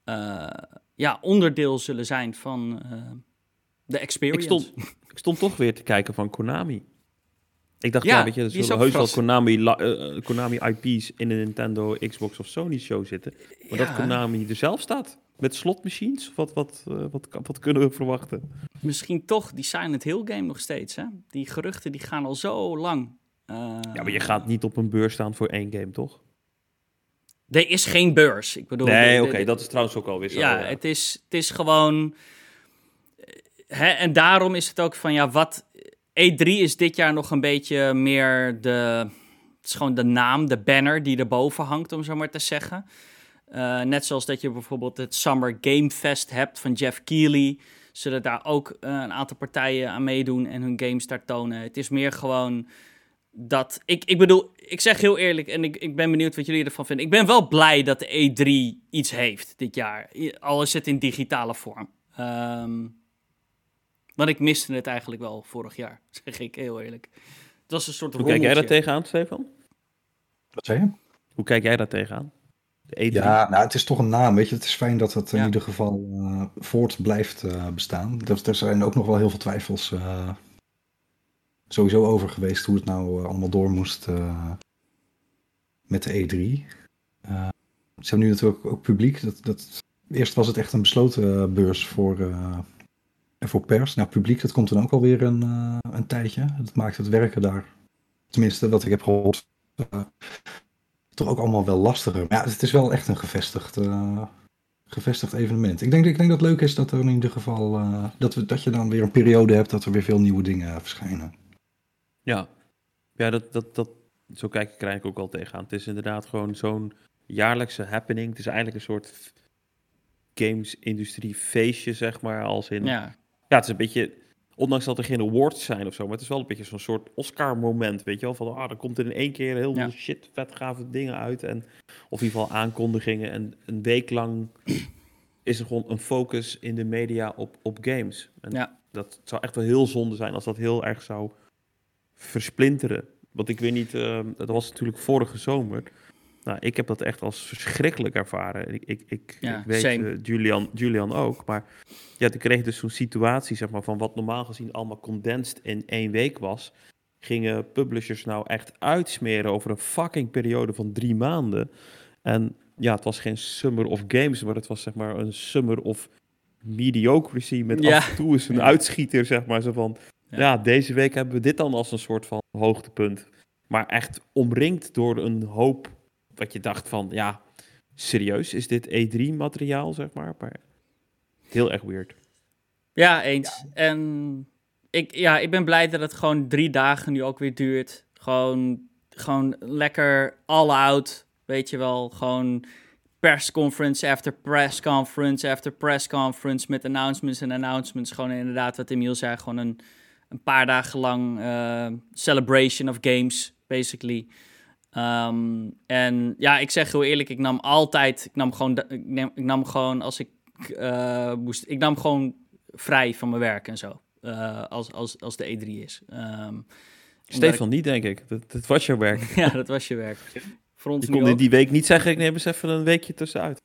uh, ja, onderdeel zullen zijn van uh, de experience.
Ik stond, ik stond toch weer te kijken van Konami. Ik dacht, ja, ja weet je, er zullen heus wel Konami, uh, Konami IP's in een Nintendo, Xbox of Sony show zitten. Maar ja. dat Konami er zelf staat. Met slotmachines? Wat, wat, wat, wat, kunnen we verwachten?
Misschien toch die Silent Hill game nog steeds. Hè? Die geruchten die gaan al zo lang.
Uh, ja, maar je gaat niet op een beurs staan voor één game, toch?
Er is geen beurs. Ik bedoel,
nee, oké, okay, dat is trouwens ook alweer zo.
Ja, ja. Het, is, het is gewoon... Hè, en daarom is het ook van, ja, wat... E3 is dit jaar nog een beetje meer de... Het is gewoon de naam, de banner die erboven hangt, om zo maar te zeggen. Uh, net zoals dat je bijvoorbeeld het Summer Game Fest hebt van Jeff Keighley. Zullen daar ook uh, een aantal partijen aan meedoen en hun games daar tonen. Het is meer gewoon dat. Ik, ik bedoel, ik zeg heel eerlijk en ik, ik ben benieuwd wat jullie ervan vinden. Ik ben wel blij dat de E3 iets heeft dit jaar. Al is het in digitale vorm. Um, Want ik miste het eigenlijk wel vorig jaar, zeg ik heel eerlijk. Het was een soort
Hoe kijk jij daar tegenaan, Stefan?
Wat zei je?
Hoe kijk jij daar tegenaan?
De E3? Ja, nou, het is toch een naam, weet je. Het is fijn dat het in ieder geval uh, voort blijft uh, bestaan. Er, er, zijn ook nog wel heel veel twijfels uh, sowieso over geweest hoe het nou allemaal door moest met de E3. ze hebben nu natuurlijk ook publiek. Dat, dat, eerst was het echt een besloten beurs voor, voor pers. Nou, publiek, dat komt dan ook alweer een, een tijdje. Dat maakt het werken daar, tenminste wat ik heb gehoord, toch ook allemaal wel lastiger. Maar ja, het is wel echt een gevestigd, gevestigd evenement. Ik denk, ik denk dat het leuk is dat er in ieder geval dat, we, dat je dan weer een periode hebt dat er weer veel nieuwe dingen verschijnen.
Ja, ja dat, dat, dat, zo kijk ik er eigenlijk ook al tegenaan. Het is inderdaad gewoon zo'n jaarlijkse happening. Het is eigenlijk een soort games-industrie feestje, zeg maar. Als in, ja. ja, het is een beetje Ondanks dat er geen awards zijn of zo. Maar het is wel een beetje zo'n soort Oscar-moment. Weet je wel? Van ah, er komt er in één keer heel veel shit, vet gave dingen uit. En, of in ieder geval aankondigingen. En een week lang is er gewoon een focus in de media op, op games. En ja. dat zou echt wel heel zonde zijn als dat heel erg zou versplinteren. Want ik weet niet, uh, dat was natuurlijk vorige zomer. Nou, ik heb dat echt als verschrikkelijk ervaren. Ik, ik, ik, ik weet uh, Julian, Julian ook. Maar ja, ik kreeg dus zo'n situatie, zeg maar, van wat normaal gezien allemaal condensed in één week was. Gingen publishers nou echt uitsmeren over een fucking periode van drie maanden. En ja, het was geen summer of games, maar het was zeg maar een summer of mediocracy met af en toe is een uitschieter, zeg maar. Zo van, ja. ja, deze week hebben we dit dan als een soort van hoogtepunt. Maar echt omringd door een hoop wat je dacht van, ja, serieus, is dit E3-materiaal, zeg maar? Maar heel erg weird.
Ja, eens. En ik, ja, ik ben blij dat het gewoon drie dagen nu ook weer duurt. Gewoon, gewoon lekker all out, weet je wel. Gewoon persconference after press conference after press conference met announcements en announcements. Gewoon inderdaad, wat Emiel zei, gewoon een, een paar dagen lang uh, celebration of games, basically. Ehm, en ja, ik zeg heel eerlijk, ik nam altijd, ik nam gewoon, ik, neem, ik nam gewoon als ik uh, moest, ik nam gewoon vrij van mijn werk en zo. Uh, als, als, als de E3 is. Um,
Stefan, niet denk ik. Dat, dat, was je werk.
ja, dat was je werk.
Voor ons je kon in die week niet zeggen, ik neem eens even een weekje tussenuit.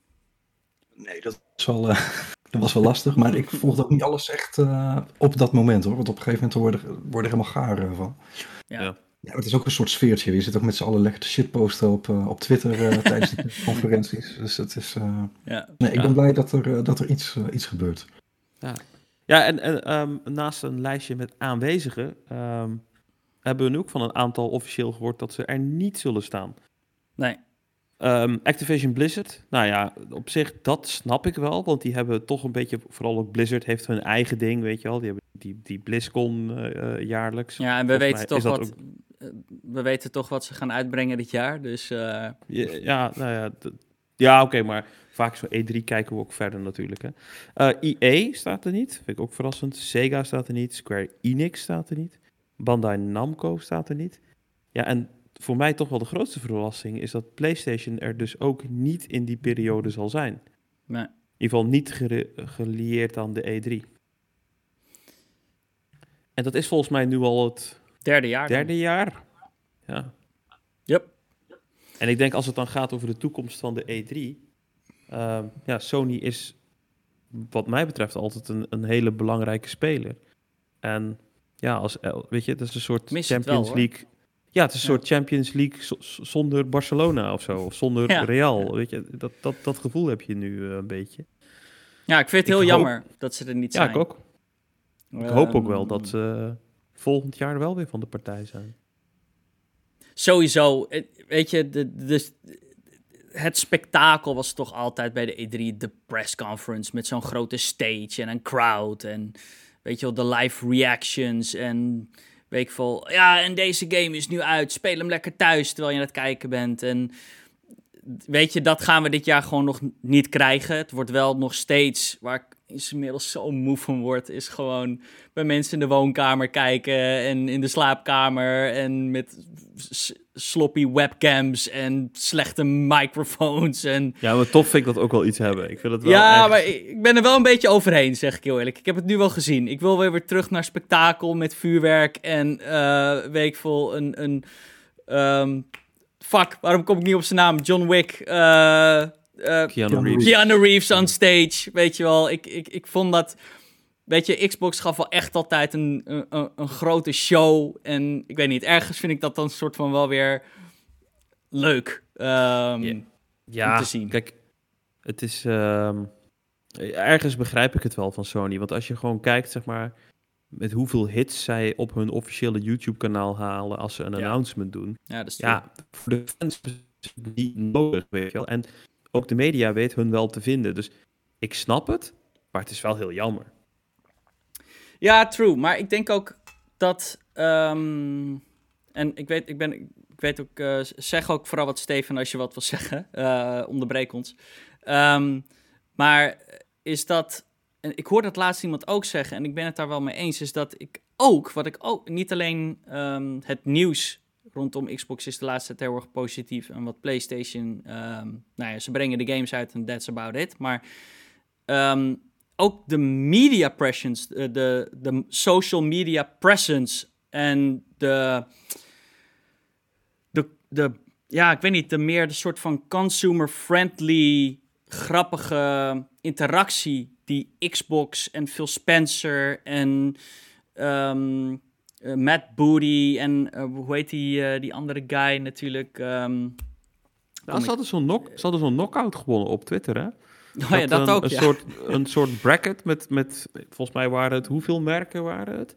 Nee, dat wel, uh, dat was wel lastig. Maar ik volgde ook niet alles echt op dat moment hoor. Want op een gegeven moment worden er helemaal gaar van.
ja. ja.
Het is ook een soort sfeertje. Je zit ook met z'n allen lekker te shitposten op, uh, op Twitter uh, tijdens de conferenties. Dus het is... Uh... Ja. Nee, ik ben blij dat er, dat er iets, iets gebeurt.
Ja, ja en, en um, naast een lijstje met aanwezigen... Um, hebben we nu ook van een aantal officieel gehoord dat ze er niet zullen staan.
Nee.
Um, Activision Blizzard, nou ja, op zich, dat snap ik wel. Want die hebben toch een beetje, vooral ook Blizzard heeft hun eigen ding, weet je wel. Die hebben die, die BlizzCon uh, jaarlijks.
Ja, en we weten toch wat... Ook we weten toch wat ze gaan uitbrengen dit jaar. Dus, uh...
ja, ja, nou ja, ja oké, maar vaak zo E3 kijken we ook verder natuurlijk. Hè. Uh, eh, EA staat er niet, vind ik ook verrassend. Sega staat er niet, Square Enix staat er niet. Bandai Namco staat er niet. Ja, en voor mij toch wel de grootste verrassing is dat PlayStation er dus ook niet in die periode zal zijn.
Nee.
In ieder geval niet gelieerd aan de E3. En dat is volgens mij nu al het
Derde jaar.
Derde jaar. Ja.
Yep.
En ik denk als het dan gaat over de toekomst van de E3. Uh, ehm, ja, Sony is wat mij betreft altijd een, een hele belangrijke speler. En ja, als, weet je, het is een soort Champions League. Ja, het is een soort Champions League zonder Barcelona of zo. Of zonder Real. Weet je, dat, dat, dat gevoel heb je nu uh, een beetje.
Ja, ik vind het heel jammer dat ze er niet zijn.
Ja, ik ook. Ik hoop ook wel dat ze volgend jaar wel weer van de partij zijn.
Sowieso. Eh, weet je, de, de, het spektakel was toch altijd bij de E3 de press conference met zo'n grote stage en een crowd en weet je wel, de live reactions en weet ik veel. Ja, en deze game is nu uit. Speel hem lekker thuis terwijl je aan het kijken bent. En weet je, dat gaan we dit jaar gewoon nog niet krijgen. Het wordt wel nog steeds, waar ik inmiddels zo moe van word, is gewoon bij mensen in de woonkamer kijken en in de slaapkamer en met sloppy webcams en slechte microfoons. En...
Ja, maar tof vind ik dat ook wel iets hebben. Ik vind het wel
ja, maar ik ben er wel een beetje overheen, zeg ik heel eerlijk. Ik heb het nu wel gezien. Ik wil weer weer terug naar spektakel met vuurwerk en uh, ik veel, een... een um, fuck, waarom kom ik niet op zijn naam? John Wick. Uh,
uh, Keanu, Reeves.
Keanu Reeves on stage, weet je wel. Ik, ik, ik vond dat... Weet je, Xbox gaf wel echt altijd een, een, een grote show. En ik weet niet, ergens vind ik dat dan soort van wel weer leuk um, ja, om te zien.
kijk, het is... Um, ergens begrijp ik het wel van Sony. Want als je gewoon kijkt, zeg maar met hoeveel hits zij op hun officiële YouTube-kanaal halen als ze een announcement doen.
Ja, dat is
ja, voor de fans is het niet nodig, weet je wel. En ook de media weet hun wel te vinden. Dus ik snap het, maar het is wel heel jammer.
Ja, true. Maar ik denk ook dat. Um, en ik weet, ik ben. Ik weet ook, uh, zeg ook vooral wat Steven als je wat wil zeggen. Uh, onderbreek ons. Um, maar is dat en ik hoor dat laatst iemand ook zeggen, en ik ben het daar wel mee eens, is dat ik ook, wat ik ook, niet alleen um, het nieuws rondom Xbox is de laatste tijd heel erg positief. En wat PlayStation, um, nou ja, ze brengen de games uit en that's about it. Maar ook de media presence, de, de, de social media presence en de, de, de, ja, ik weet niet, de meer de soort van consumer-friendly, grappige interactie die Xbox en Phil Spencer en um, Matt Booty en uh, hoe heet die, die andere guy natuurlijk? Um,
nou, ze hadden zo'n knock, zo'n knockout gewonnen op Twitter, hè?
Oh ja, dat
een,
ook,
een
ja.
Soort, een soort bracket met, met, volgens mij waren het, hoeveel merken waren het?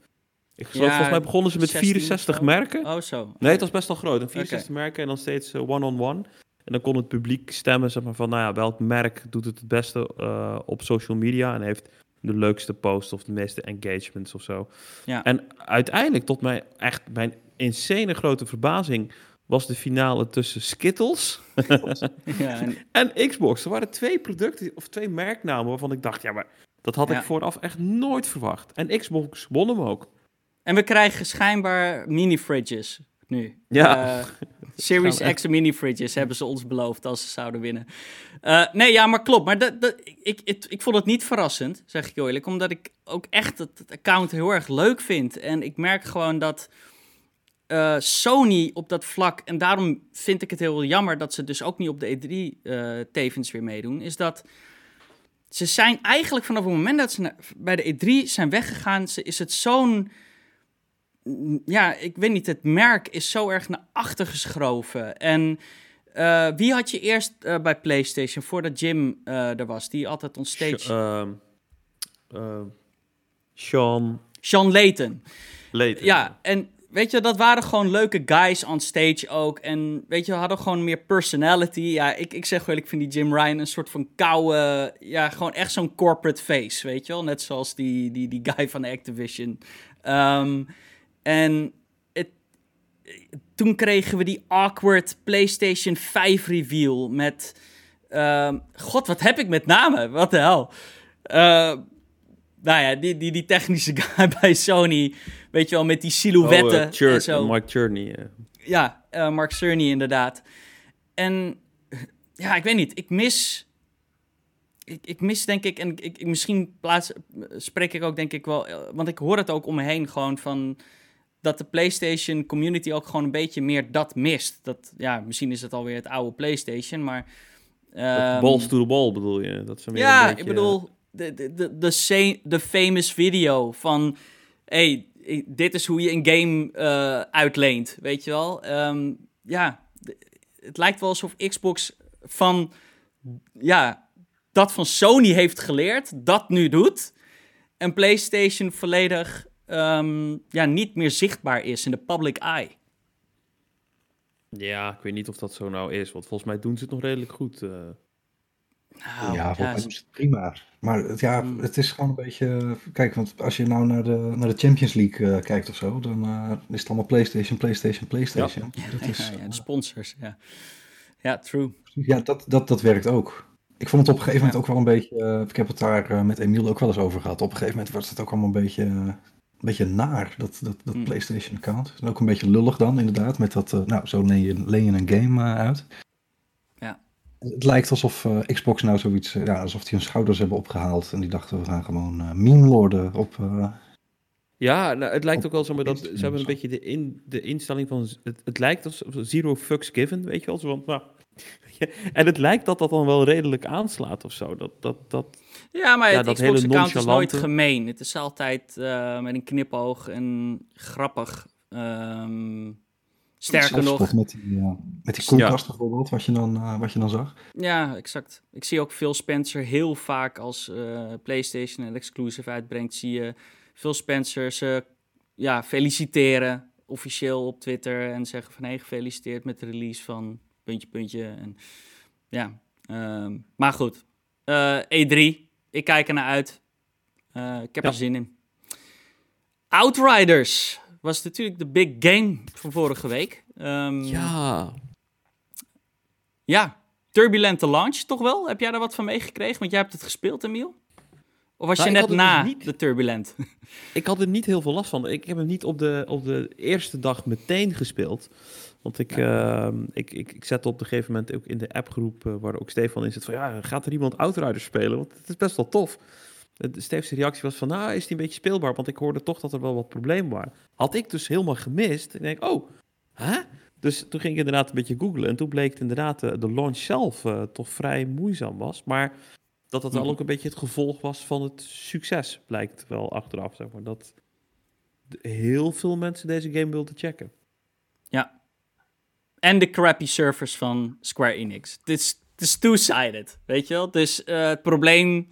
Ik geloof, ja, volgens mij begonnen ze met 64 merken.
Oh, zo.
Nee, het was best wel groot. 64 okay. merken en dan steeds one-on-one. Uh, -on -one. En dan kon het publiek stemmen zeg maar, van, nou ja, welk merk doet het het beste uh, op social media en heeft de leukste post of de meeste engagements of zo.
Ja.
En uiteindelijk, tot mijn echt mijn insane grote verbazing, was de finale tussen Skittles ja, en... en... Xbox. Er waren twee producten of twee merknamen waarvan ik dacht, ja, maar dat had ja. ik vooraf echt nooit verwacht. En Xbox won hem ook.
En we krijgen schijnbaar mini-fridges nu.
Ja.
Uh, Series X mini fridges hebben ze ons beloofd als ze zouden winnen. Uh, nee, ja, maar klopt. Maar dat, dat, ik, ik, ik vond het niet verrassend, zeg ik eerlijk. Omdat ik ook echt het, het account heel erg leuk vind. En ik merk gewoon dat uh, Sony op dat vlak... En daarom vind ik het heel jammer dat ze dus ook niet op de E3 uh, tevens weer meedoen. Is dat ze zijn eigenlijk vanaf het moment dat ze bij de E3 zijn weggegaan... is het zo'n ja, ik weet niet, het merk is zo erg naar achter geschoven. En uh, wie had je eerst bij PlayStation voordat Jim er was, die altijd on stage.
Uh, Sean.
Sean Layton.
Layton.
Ja, en weet je, dat waren gewoon leuke guys on stage ook. En weet je, we hadden gewoon meer personality. Ja, ik, ik zeg wel, ik vind die Jim Ryan een soort van koude, ja, gewoon echt zo'n corporate face, weet je wel. Net zoals die, die, die guy van Activision. Um, en het, toen kregen we die awkward PlayStation 5 reveal met... Uh, God, wat heb ik met namen? Wat de hel? Uh, nou ja, die, die, die technische guy bij Sony, weet je wel, met die silhouetten
oh, uh,
en zo.
Mark Cerny.
Ja, uh, Mark Cerny inderdaad. En ja, ik weet niet, ik mis... Ik, ik mis denk ik, en ik, ik, misschien plaats, spreek ik ook denk ik wel... Want ik hoor het ook om me heen gewoon van dat de PlayStation community ook gewoon een beetje meer dat mist. Dat, ja, misschien is het alweer het oude PlayStation, maar... Um,
balls to the ball bedoel je? Dat ze
ja,
beetje...
ik bedoel, de, de, de, de, famous video van... hey, dit is hoe je een game uh, uitleent, weet je wel? Um, ja, het lijkt wel alsof Xbox van... Ja, dat van Sony heeft geleerd, dat nu doet... En PlayStation volledig um, ja, niet meer zichtbaar is in de public eye.
Ja, ik weet niet of dat zo nou is, want volgens mij doen ze het nog redelijk goed. Uh.
Nou, ja, mij is het prima. Maar het, ja, hmm. het is gewoon een beetje... Kijk, want als je nou naar de, naar de Champions League uh, kijkt of zo... dan uh, is het allemaal PlayStation, PlayStation, PlayStation.
Ja, dat is, ja, de sponsors, ja. Ja, true.
Ja, dat, dat, dat werkt ook. ik vond het op een gegeven moment ook wel een beetje... ik heb het daar met Emiel ook wel eens over gehad. Op een gegeven moment was het ook allemaal een beetje, een beetje naar, dat, dat, dat mm. PlayStation-account. En ook een beetje lullig dan, inderdaad. Met dat, nou, zo leen je, leen je een game uit. Het lijkt alsof Xbox nou zoiets... ja, alsof die hun schouders hebben opgehaald. En die dachten, we gaan gewoon uh, meme lorden op
ja, nou, het lijkt ook wel zo, maar dat ze hebben een beetje de, in, de instelling van. Het, het lijkt als zero fucks given, weet je wel. Zo, want, nou, en het lijkt dat dat dan wel redelijk aanslaat of zo. Dat, dat, dat,
ja, maar het Xbox-account is nooit gemeen. Het is altijd uh, met een knipoog en grappig. Um, sterker nog...
Met die, uh, met die koelkast ja. bijvoorbeeld, wat je, dan, uh, wat je dan zag.
Ja, exact. Ik zie ook Phil Spencer heel vaak als PlayStation een exclusive uitbrengt, zie je Phil Spencer ze ja, feliciteren officieel op Twitter en zeggen van hey, gefeliciteerd met de release van puntje, puntje. En, ja, uh, maar goed. Uh, E3, ik kijk er naar uit. Uh, ik heb er zin in. Outriders was natuurlijk de big game van vorige week. Um,
ja.
Ja, Turbulente Launch toch wel? Heb jij daar wat van meegekregen? Want jij hebt het gespeeld, Emiel? Of was nou, je net na dus de Turbulent?
Ik had er niet heel veel last van. Ik heb hem niet op de, op de eerste dag meteen gespeeld. Want ik, uh, ik, ik, ik zette op een gegeven moment ook in de appgroep uh, waar ook Stefan in zit van ja, gaat er iemand Outriders spelen? Want het is best wel tof. De Steefse reactie was van nou, is die een beetje speelbaar? Want ik hoorde toch dat er wel wat problemen waren. Had ik dus helemaal gemist. Ik denk, oh, hè? Dus toen ging ik inderdaad een beetje googlen. En toen bleek het inderdaad uh, de launch zelf uh, toch vrij moeizaam was. Maar dat dat wel mhm. ook een beetje het gevolg was van het succes, blijkt wel achteraf. Zeg maar. Dat heel veel mensen deze game wilden checken.
Ja. En de crappy servers van Square Enix. Het is, is two-sided, weet je wel? Dus uh, het probleem...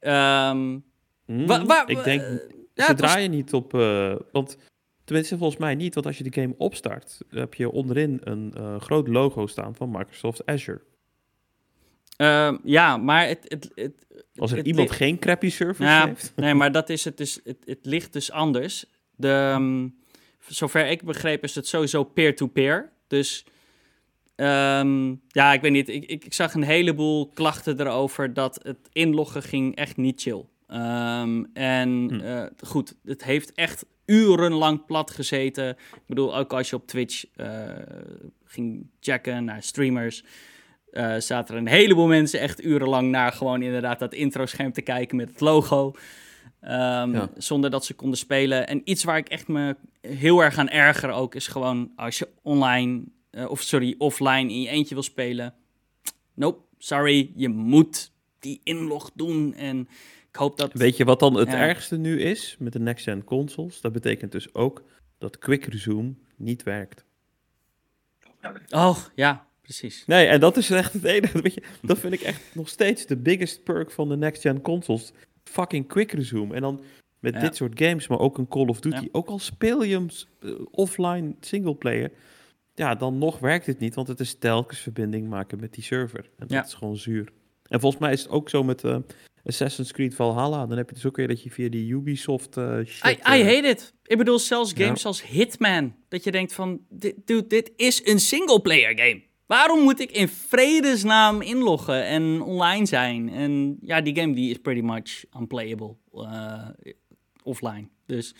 Um,
ik denk, uh, ja, ze draaien niet op... Uh, want tenminste volgens mij niet, want als je de game opstart... heb je onderin een groot logo staan van Microsoft Azure.
Uh, ja, maar het... het, het
Als er iemand geen crappy service ja, heeft.
Nee, maar dat is het dus... Het, het ligt dus anders. De, um, zover ik begreep is het sowieso peer-to-peer. Dus... Um, ja, ik weet niet. Ik, ik, ik, zag een heleboel klachten erover dat het inloggen ging echt niet chill. Um, en hm. uh, goed, het heeft echt urenlang plat gezeten. Ik bedoel, ook als je op Twitch uh, ging checken naar streamers uh, zaten er een heleboel mensen echt urenlang naar gewoon inderdaad dat intro-scherm te kijken met het logo. Um, Zonder dat ze konden spelen. En iets waar ik echt me heel erg aan erger ook is gewoon als je online, uh, of sorry, offline in je eentje wil spelen. Nope, sorry, je moet die inlog doen. En ik hoop dat.
Weet je wat dan het ergste nu is met de next-gen consoles? Dat betekent dus ook dat Quick Resume niet werkt.
Oh ja, precies.
Nee, en dat is echt het enige. Weet je, dat vind ik echt nog steeds de biggest perk van de next-gen consoles. Fucking quick resume. En dan met dit soort games, maar ook een Call of Duty. Ook al speel je hem uh, offline singleplayer. Ja, dan nog werkt het niet, want het is telkens verbinding maken met die server. En dat is gewoon zuur. En volgens mij is het ook zo met uh, Assassin's Creed Valhalla. Dan heb je dus ook weer dat je via die Ubisoft uh, shit...
I, I hate it. Ik bedoel, zelfs games als Hitman. Dat je denkt van, dude, dit is een singleplayer game. Waarom moet ik in vredesnaam inloggen en online zijn? En ja, die game die is pretty much unplayable uh, offline. Dus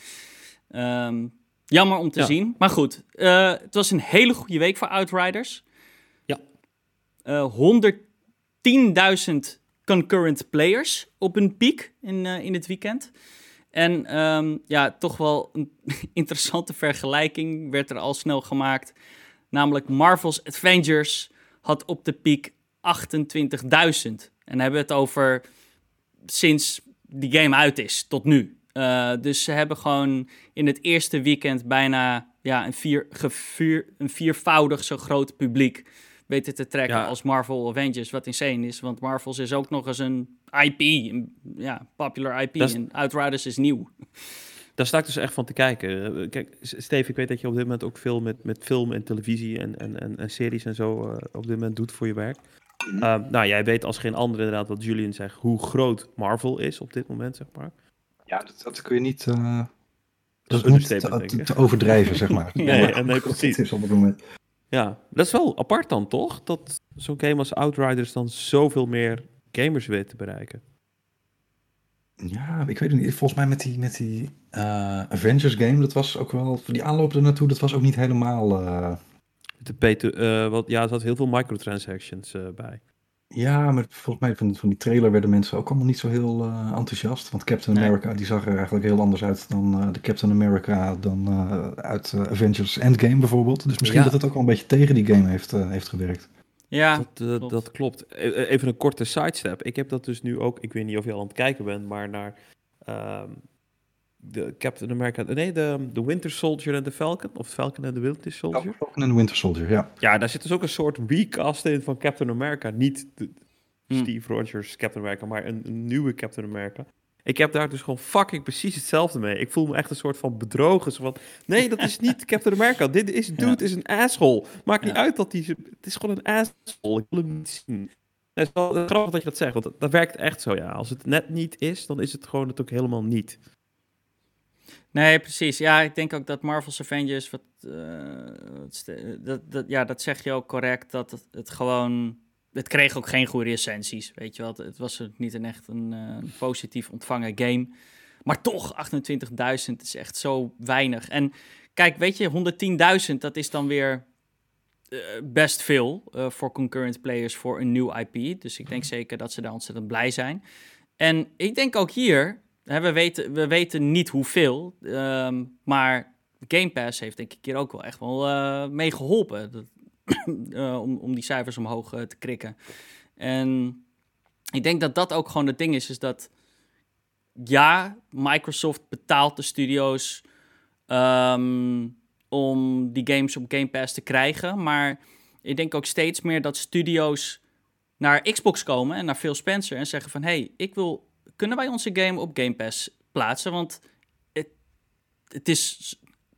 um, jammer om te zien. Maar goed, uh, het was een hele goede week voor Outriders.
Ja.
Uh, eh, 110.000 concurrent players op een piek in, in het weekend. En um, ja, toch wel een interessante vergelijking werd er al snel gemaakt Namelijk Marvel's Avengers had op de piek 28.000. En hebben we het over sinds die game uit is tot nu. Uh, dus ze hebben gewoon in het eerste weekend bijna ja, een, vier, gevier, een viervoudig zo groot publiek weten te trekken als Marvel Avengers. Wat insane is, want Marvel's is ook nog eens een IP. Een, ja, popular IP. En Outriders is nieuw.
Daar sta ik dus echt van te kijken. Eh, kijk, Steve, ik weet dat je op dit moment ook veel met, met film en televisie en, en, en, en series en zo uh, op dit moment doet voor je werk. Uh, nou, jij weet als geen ander inderdaad wat Julian zegt, hoe groot Marvel is op dit moment, zeg maar.
Ja, dat, dat kun je niet, uh, dat is niet te, te, overdrijven, zeg maar.
nee, ja, nee, precies.
Is op het moment.
Ja, dat is wel apart dan, toch? Dat zo'n game als Outriders dan zoveel meer gamers weet te bereiken.
Ja, ik weet het niet. Volgens mij met die, met die uh, Avengers game, dat was ook wel... Die aanloop er naartoe, dat was ook niet helemaal... Uh...
De P uh, wat, ja, er zat heel veel microtransactions bij.
Ja, maar volgens mij van, van die trailer werden mensen ook allemaal niet zo heel uh, enthousiast. Want Captain America die zag er eigenlijk heel anders uit dan uh, de Captain America dan uh, uit Avengers Endgame bijvoorbeeld. Dus misschien ja. dat het ook wel een beetje tegen die game heeft, heeft gewerkt.
Ja,
dat, klopt. dat klopt. E, e, even een korte sidestep. Ik heb dat dus nu ook, ik weet niet of je al aan het kijken bent, maar naar um, de Captain America, nee, de, de Winter Soldier en de Falcon, of Falcon en de Winter Soldier.
Falcon en de Winter Soldier, ja.
Ja, daar zit dus ook een soort recast in van Captain America. Niet de, hmm. Steve Rogers Captain America, maar een, een, nieuwe Captain America. Ik heb daar dus gewoon fucking precies hetzelfde mee. Ik voel me echt een soort van bedrogen. Zo van, nee, dat is niet Captain America. Dit is, dude, ja. is een asshole. Maakt niet uit dat hij... Het is gewoon een asshole. Ik wil hem niet zien. Het is wel grappig dat je dat zegt, want dat, dat werkt echt zo, ja. Als het net niet is, dan is het gewoon het ook helemaal niet.
Nee, precies. Ja, ik denk ook dat Marvel's Avengers, wat, uh, dat, dat, ja, dat zeg je ook correct, dat het, het, gewoon, het kreeg ook geen goede recensies, weet je wel. Het, was niet een echt een uh, positief ontvangen game. Maar toch, 28.000 is echt zo weinig. En kijk, weet je, 110.000, dat is dan weer uh, best veel voor concurrent players voor een nieuw IP. Dus ik denk zeker dat ze daar ontzettend blij zijn. En ik denk ook hier, we, weten, we weten niet hoeveel, um, maar Game Pass heeft denk ik hier ook wel echt wel uh, mee geholpen. Dat, uh, om, om die cijfers omhoog uh, te krikken. En ik denk dat dat ook gewoon het ding is, is dat ja, Microsoft betaalt de studio's um, om die games op Game Pass te krijgen, maar ik denk ook steeds meer dat studio's naar Xbox komen en naar Phil Spencer en zeggen van, hey, ik wil kunnen wij onze game op Game Pass plaatsen? Want het, het is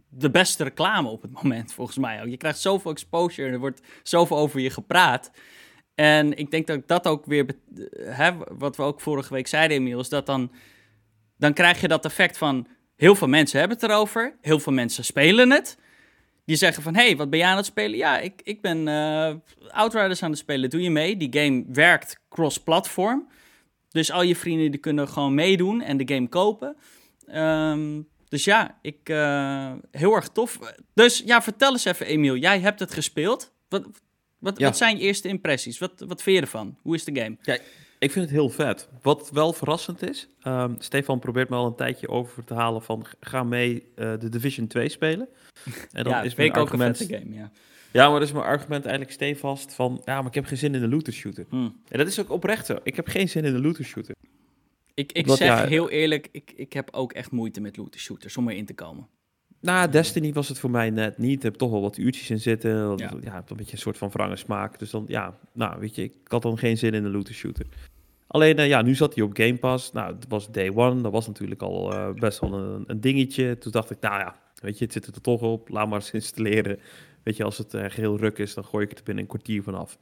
de beste reclame op het moment, volgens mij ook. Je krijgt zoveel exposure en er wordt zoveel over je gepraat. En ik denk dat dat ook weer, hè, wat we ook vorige week zeiden, is dat dan, dan krijg je dat effect van heel veel mensen hebben het erover, heel veel mensen spelen het. Die zeggen van, hey, wat ben jij aan het spelen? Ja, ik, ik ben uh, Outriders aan het spelen, doe je mee? Die game werkt cross-platform. Dus al je vrienden die kunnen gewoon meedoen en de game kopen. Um, dus ja, ik, uh, heel erg tof. Dus ja, vertel eens even, Emiel. Jij hebt het gespeeld. Wat, wat, wat zijn je eerste impressies? Wat, wat vind je ervan? Hoe is de game?
Ja, ik vind het heel vet. Wat wel verrassend is, um, Stefan probeert me al een tijdje over te halen van ga mee uh, de Division 2 spelen.
En dan ja, is mijn argument... ook een game, ja.
Ja, maar dat is mijn argument eigenlijk stevast van... Ja, maar ik heb geen zin in de looter shooter. Hmm. En dat is ook oprecht zo. Ik heb geen zin in de looter shooter.
Ik, ik zeg heel eerlijk, ik, ik heb ook echt moeite met looter shooters om erin te komen.
Nou, Destiny was het voor mij net niet. Ik heb toch wel wat uurtjes in zitten. Ja, ja een beetje een soort van wrange smaak. Dus dan, ja, nou, weet je, ik had dan geen zin in de looter shooter. Alleen, uh, ja, nu zat hij op Game Pass. Nou, het was day one. Dat was natuurlijk al uh, best wel een, een, dingetje. Toen dacht ik, nou ja, weet je, het zit er toch op. Laat maar eens installeren. Weet je, als het uh, geheel ruk is, dan gooi ik het er binnen een kwartier vanaf.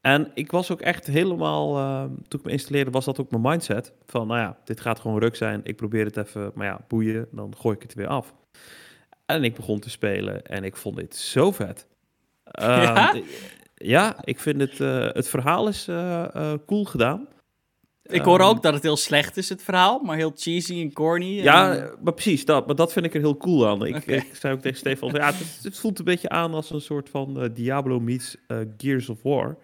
En ik was ook echt helemaal, uh, toen ik me installeerde, was dat ook mijn mindset. Van, nou ja, dit gaat gewoon ruk zijn. Ik probeer het even, maar ja, boeien, dan gooi ik het weer af. En ik begon te spelen en ik vond dit zo vet.
ja?
Ehm, ja, ik vind het, uh, het verhaal is uh, cool gedaan.
Ik hoor ook ehm, dat het heel slecht is, het verhaal, maar heel cheesy en corny. En...
Ja, maar precies, dat, maar dat vind ik er heel cool aan. Ik, ik zei ook tegen Stefan, ja, het, het, voelt een beetje aan als een soort van uh, Diablo meets uh, Gears of War.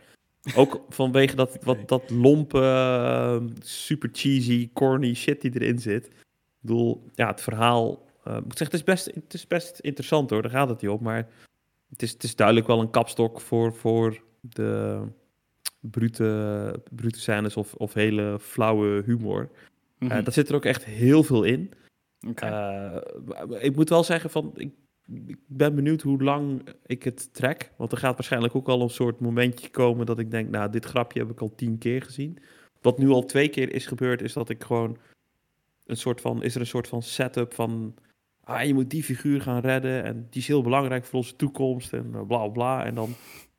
Ook vanwege dat, wat, dat lompe, uh, super cheesy, corny shit die erin zit. Ik bedoel, ja, het verhaal... ik moet zeggen, het is, best, het is best interessant hoor, daar gaat het niet op. Maar het is, het is duidelijk wel een kapstok voor, voor de brute, brute scènes of, of hele flauwe humor. Mm daar zit er ook echt heel veel in. Uh, ik moet wel zeggen van, ik, ik, ben benieuwd hoe lang ik het trek. Want er gaat waarschijnlijk ook al een soort momentje komen dat ik denk, nou, dit grapje heb ik al tien keer gezien. Wat nu al twee keer is gebeurd, is dat ik gewoon een soort van, is er een soort van setup van, ah, je moet die figuur gaan redden en die is heel belangrijk voor onze toekomst en bla bla bla. En dan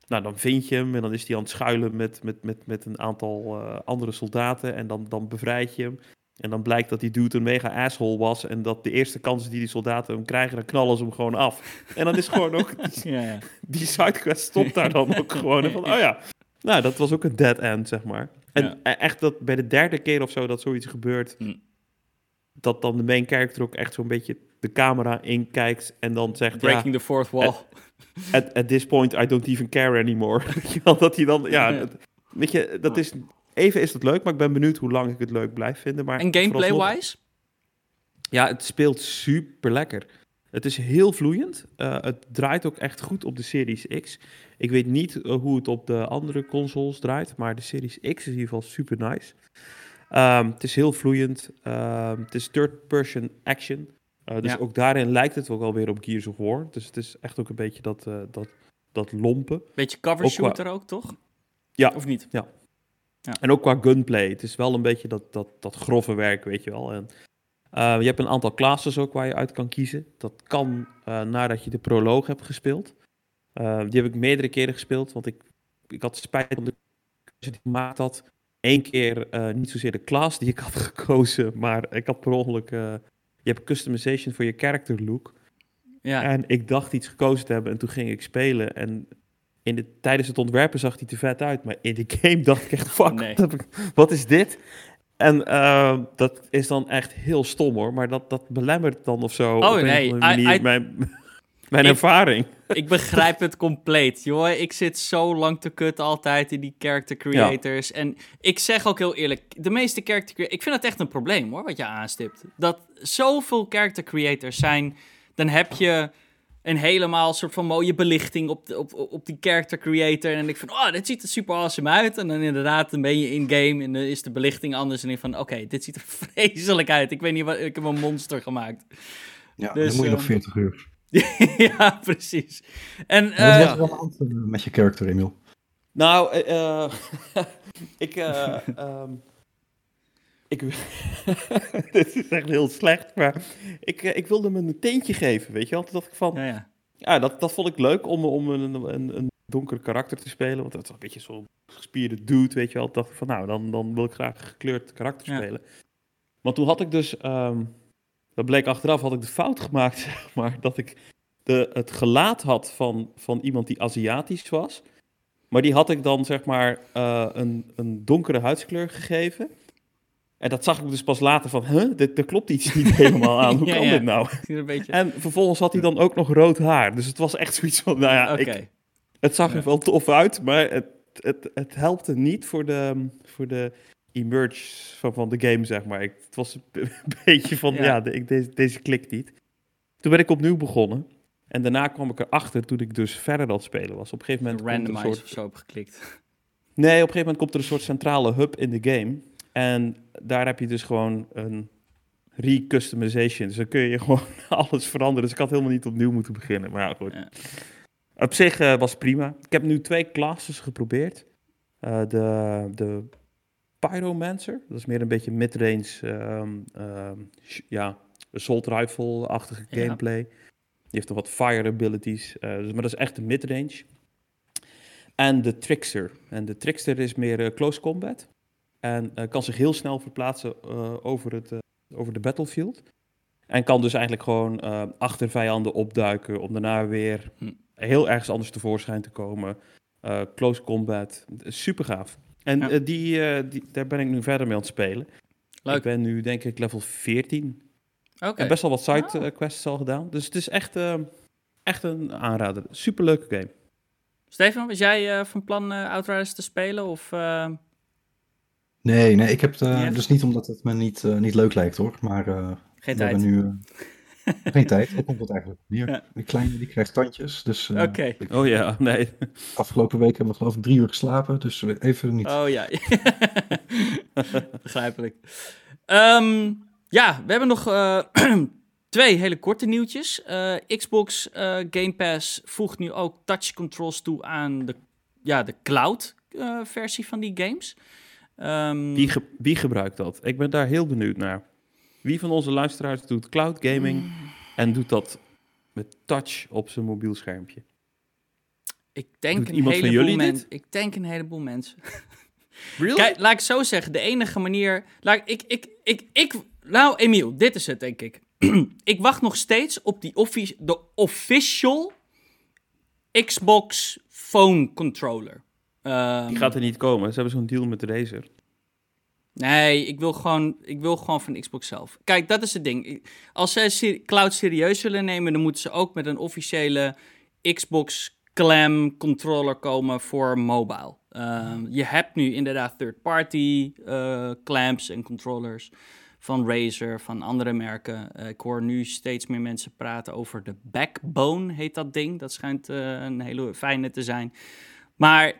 nou, dan vind je hem en dan is hij aan het schuilen met, met, met, met een aantal uh, andere soldaten. En dan, dan bevrijd je hem. En dan blijkt dat die dude een mega asshole was. En dat de eerste kans die die soldaten hem krijgen, dan knallen ze hem gewoon af. En dan is gewoon ook. ja, ja. Die sidequest stopt daar dan ook gewoon. En van, oh ja. Nou, dat was ook een dead end, zeg maar. En echt dat bij de derde keer of zo dat zoiets gebeurt, hm. dat dan de main character ook echt zo'n beetje de camera inkijkt en dan zegt...
Breaking the fourth wall.
At, at, this point I don't even care anymore. dat hij dan, ja, weet je, dat is... Even is het leuk, maar ik ben benieuwd hoe lang ik het leuk blijf vinden. Maar
en gameplay-wise?
Ja, het speelt super lekker. Het is heel vloeiend. Uh, het draait ook echt goed op de Series X. Ik weet niet uh, hoe het op de andere consoles draait, maar de Series X is in ieder geval super nice. Um, het is heel vloeiend. Um, het is third-person action. Uh, dus ja. ook daarin lijkt het ook alweer op Gears of War. Dus het is echt ook een beetje dat, dat, dat lompen.
Beetje cover ook shooter qua... ook, toch?
Ja.
Of niet?
Ja. ja. En ook qua gunplay. Het is wel een beetje dat, dat, dat grove werk, weet je wel. En uh, je hebt een aantal classes ook waar je uit kan kiezen. Dat kan uh, nadat je de proloog hebt gespeeld. Uh, die heb ik meerdere keren gespeeld, want ik, ik had spijt van de keuze die ik gemaakt had. Eén keer niet zozeer de class die ik had gekozen, maar ik had per ongeluk... je hebt customization voor je character look. Ja. En ik dacht iets gekozen te hebben en toen ging ik spelen. En in de, tijdens het ontwerpen zag hij te vet uit, maar in de game dacht ik echt, fuck, nee. wat is dit? En uh, dat is dan echt heel stom hoor, maar dat, dat belemmert dan of zo.
Oh nee,
manier, I, mijn, mijn ervaring.
Ik begrijp het compleet, joh. Ik zit zo lang te kutten altijd in die character creators. Ja. En ik zeg ook heel eerlijk, de meeste character creators... Ik vind het echt een probleem hoor, wat je aanstipt. Dat zoveel character creators zijn, dan heb je een helemaal soort van mooie belichting op, de, op, op die character creator. En dan denk ik van, oh, dit ziet er super awesome uit. En dan inderdaad, dan ben je in-game en dan is de belichting anders. En denk ik van, oké, dit ziet er vreselijk uit. Ik weet niet wat, ik heb een monster gemaakt.
Ja, dus, dan moet je nog 40 ehm, uur.
ja, precies. En,
wat uh, was er aan hand met je character, Emil?
Nou, uh, ik... Um, ik, dit is echt heel slecht, maar ik, eh, ik wilde hem een teentje geven, weet je wel. Toen dacht ik van, ja, ja. ja dat, dat vond ik leuk om, om een, een, een donker karakter te spelen. Want dat is een beetje zo'n gespierde dude, weet je wel. Toen dacht ik van, nou, dan, dan wil ik graag een gekleurd karakter spelen. Maar toen had ik dus, um, dat bleek achteraf, had ik de fout gemaakt, zeg maar, dat ik de, het gelaat had van, van iemand die Aziatisch was. Maar die had ik dan, zeg maar, uh, een, een donkere huidskleur gegeven. En dat zag ik dus pas later van, huh, dit, er klopt iets niet helemaal aan. Hoe kan dit nou?
Beetje...
En vervolgens had hij dan ook nog rood haar. Dus het was echt zoiets van, nou ja, ik, het zag er wel tof uit, maar het, het, het helpte niet voor de, voor de emerge van, van de game, zeg maar. Ik, het was een beetje van, ja, de, deze, deze klikt niet. Toen ben ik opnieuw begonnen. En daarna kwam ik erachter toen ik dus verder aan het spelen was. Op een gegeven moment...
Randomize soort... of zo op geklikt.
Nee, op een gegeven moment komt er een soort centrale hub in de game. En daar heb je dus gewoon een recustomization. Dus dan kun je gewoon alles veranderen. Dus ik had helemaal niet opnieuw moeten beginnen. Maar ja, goed. Ja. Op zich uh, was prima. Ik heb nu twee classes geprobeerd. Uh, de, de Pyromancer, dat is meer een beetje midrange, um, um, ja, assault rifle-achtige gameplay. Ja. Die heeft nog wat fire abilities, uh, dus, maar dat is echt de midrange. En de Trickster. En de Trickster is meer close combat. En uh, kan zich heel snel verplaatsen over, het, over de battlefield. En kan dus eigenlijk gewoon achter vijanden opduiken om daarna weer hm. heel ergens anders tevoorschijn te komen. close combat, super gaaf. En ja. die, die, daar ben ik nu verder mee aan het spelen. Leuk. Ik ben nu denk ik level 14.
Okay.
En best wel wat side oh. quests al gedaan. Dus het is echt, echt een aanrader. Superleuke game.
Stefan, was jij van plan Outriders te spelen? Of,
Nee, nee, ik heb het dus niet omdat het me niet, uh, niet leuk lijkt hoor. Maar uh,
geen tijd.
Nu, uh, geen tijd, dat komt het eigenlijk neer. Ja. Die kleine die krijgt tandjes. Dus,
Oké. Okay.
Oh ja, nee.
Afgelopen week hebben we geloof ik drie uur geslapen, dus even niet.
Oh ja, begrijpelijk. Um, ja, we hebben nog twee hele korte nieuwtjes. Xbox Game Pass voegt nu ook touch controls toe aan de, ja, de cloud versie van die games.
Um, wie, ge wie, gebruikt dat? Ik ben daar heel benieuwd naar. Wie van onze luisteraars doet cloud gaming mm. en doet dat met touch op zijn mobiel schermpje?
Ik denk een heleboel mensen. Ik denk een heleboel mensen.
Really?
Kijk, laat ik zo zeggen. De enige manier. Laat ik, ik, ik, ik, nou, Emiel, dit is het, denk ik. ik wacht nog steeds op die de official Xbox Phone Controller.
Um, die gaat er niet komen. Ze hebben zo'n deal met Razer.
Nee, ik wil, gewoon, ik wil gewoon van Xbox zelf. Kijk, dat is het ding. Als ze cloud serieus willen nemen, dan moeten ze ook met een officiële Xbox Clam controller komen voor mobile. Ehm, je hebt nu inderdaad third-party uh, clamps en controllers van Razer, van andere merken. Uh, ik hoor nu steeds meer mensen praten over de Backbone, heet dat ding. Dat schijnt uh, een hele fijne te zijn. Maar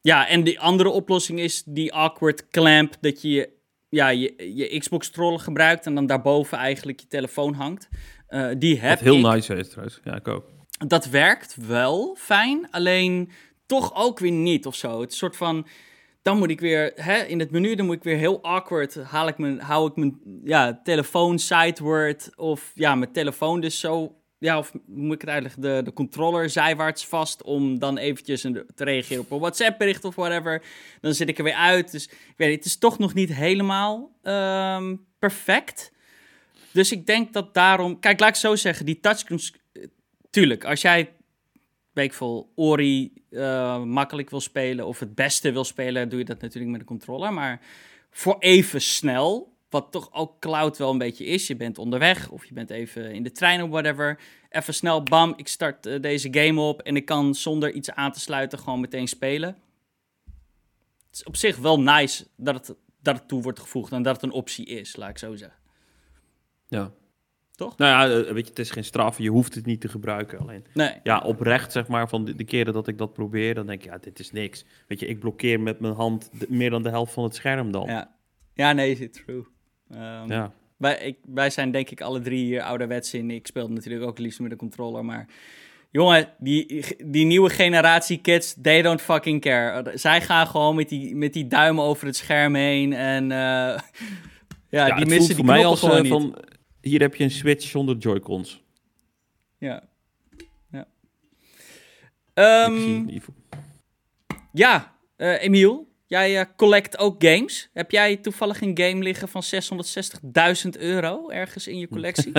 ja, en die andere oplossing is die awkward clamp, dat je ja, je, je Xbox-controller gebruikt en dan daarboven eigenlijk je telefoon hangt. Uh, die heb
Wat heel
ik.
nice is trouwens. Ja, ik ook.
Dat werkt wel fijn, alleen toch ook weer niet of zo. Het soort van, dan moet ik weer hè, in het menu, dan moet ik weer heel awkward, haal ik mijn, hou ik mijn ja, telefoon sideward of ja, mijn telefoon dus zo, ja, of moet ik het eigenlijk de, de controller zijwaarts vast om dan eventjes een, te reageren op een WhatsApp bericht of whatever. Dan zit ik er weer uit, dus ik weet het is toch nog niet helemaal um, perfect. Dus ik denk dat daarom, kijk, laat ik zo zeggen, die touchscreens, tuurlijk, als jij weekvol Ori uh, makkelijk wil spelen of het beste wil spelen, doe je dat natuurlijk met een controller. Maar voor even snel, wat toch ook cloud wel een beetje is. Je bent onderweg of je bent even in de trein of whatever. Even snel, bam, ik start uh, deze game op en ik kan zonder iets aan te sluiten gewoon meteen spelen. Het is op zich wel nice dat het, dat het toe wordt gevoegd en dat het een optie is, laat ik zo zeggen.
Ja,
toch?
Nou ja, weet je, het is geen straf. Je hoeft het niet te gebruiken. Alleen,
nee.
ja, oprecht zeg maar, van de, de, keren dat ik dat probeer, dan denk ik, ja, dit is niks. Weet je, ik blokkeer met mijn hand de, meer dan de helft van het scherm dan.
Ja, ja nee, is it true. Um,
ja.
Wij, ik, wij zijn denk ik alle drie hier ouderwets in. Ik speel natuurlijk ook liefst met een controller, maar... Jongen, die, die nieuwe generatie kids, they don't fucking care. Zij gaan gewoon met die, met die duimen over het scherm heen en... Uh, ja,
ja,
die missen die mij als gewoon uh, van,
hier heb je een Switch zonder Joy-Cons.
Ja. Ja. Um, ja, uh, Emiel, jij uh, collect ook games. Heb jij toevallig een game liggen van 660.000 euro ergens in je collectie?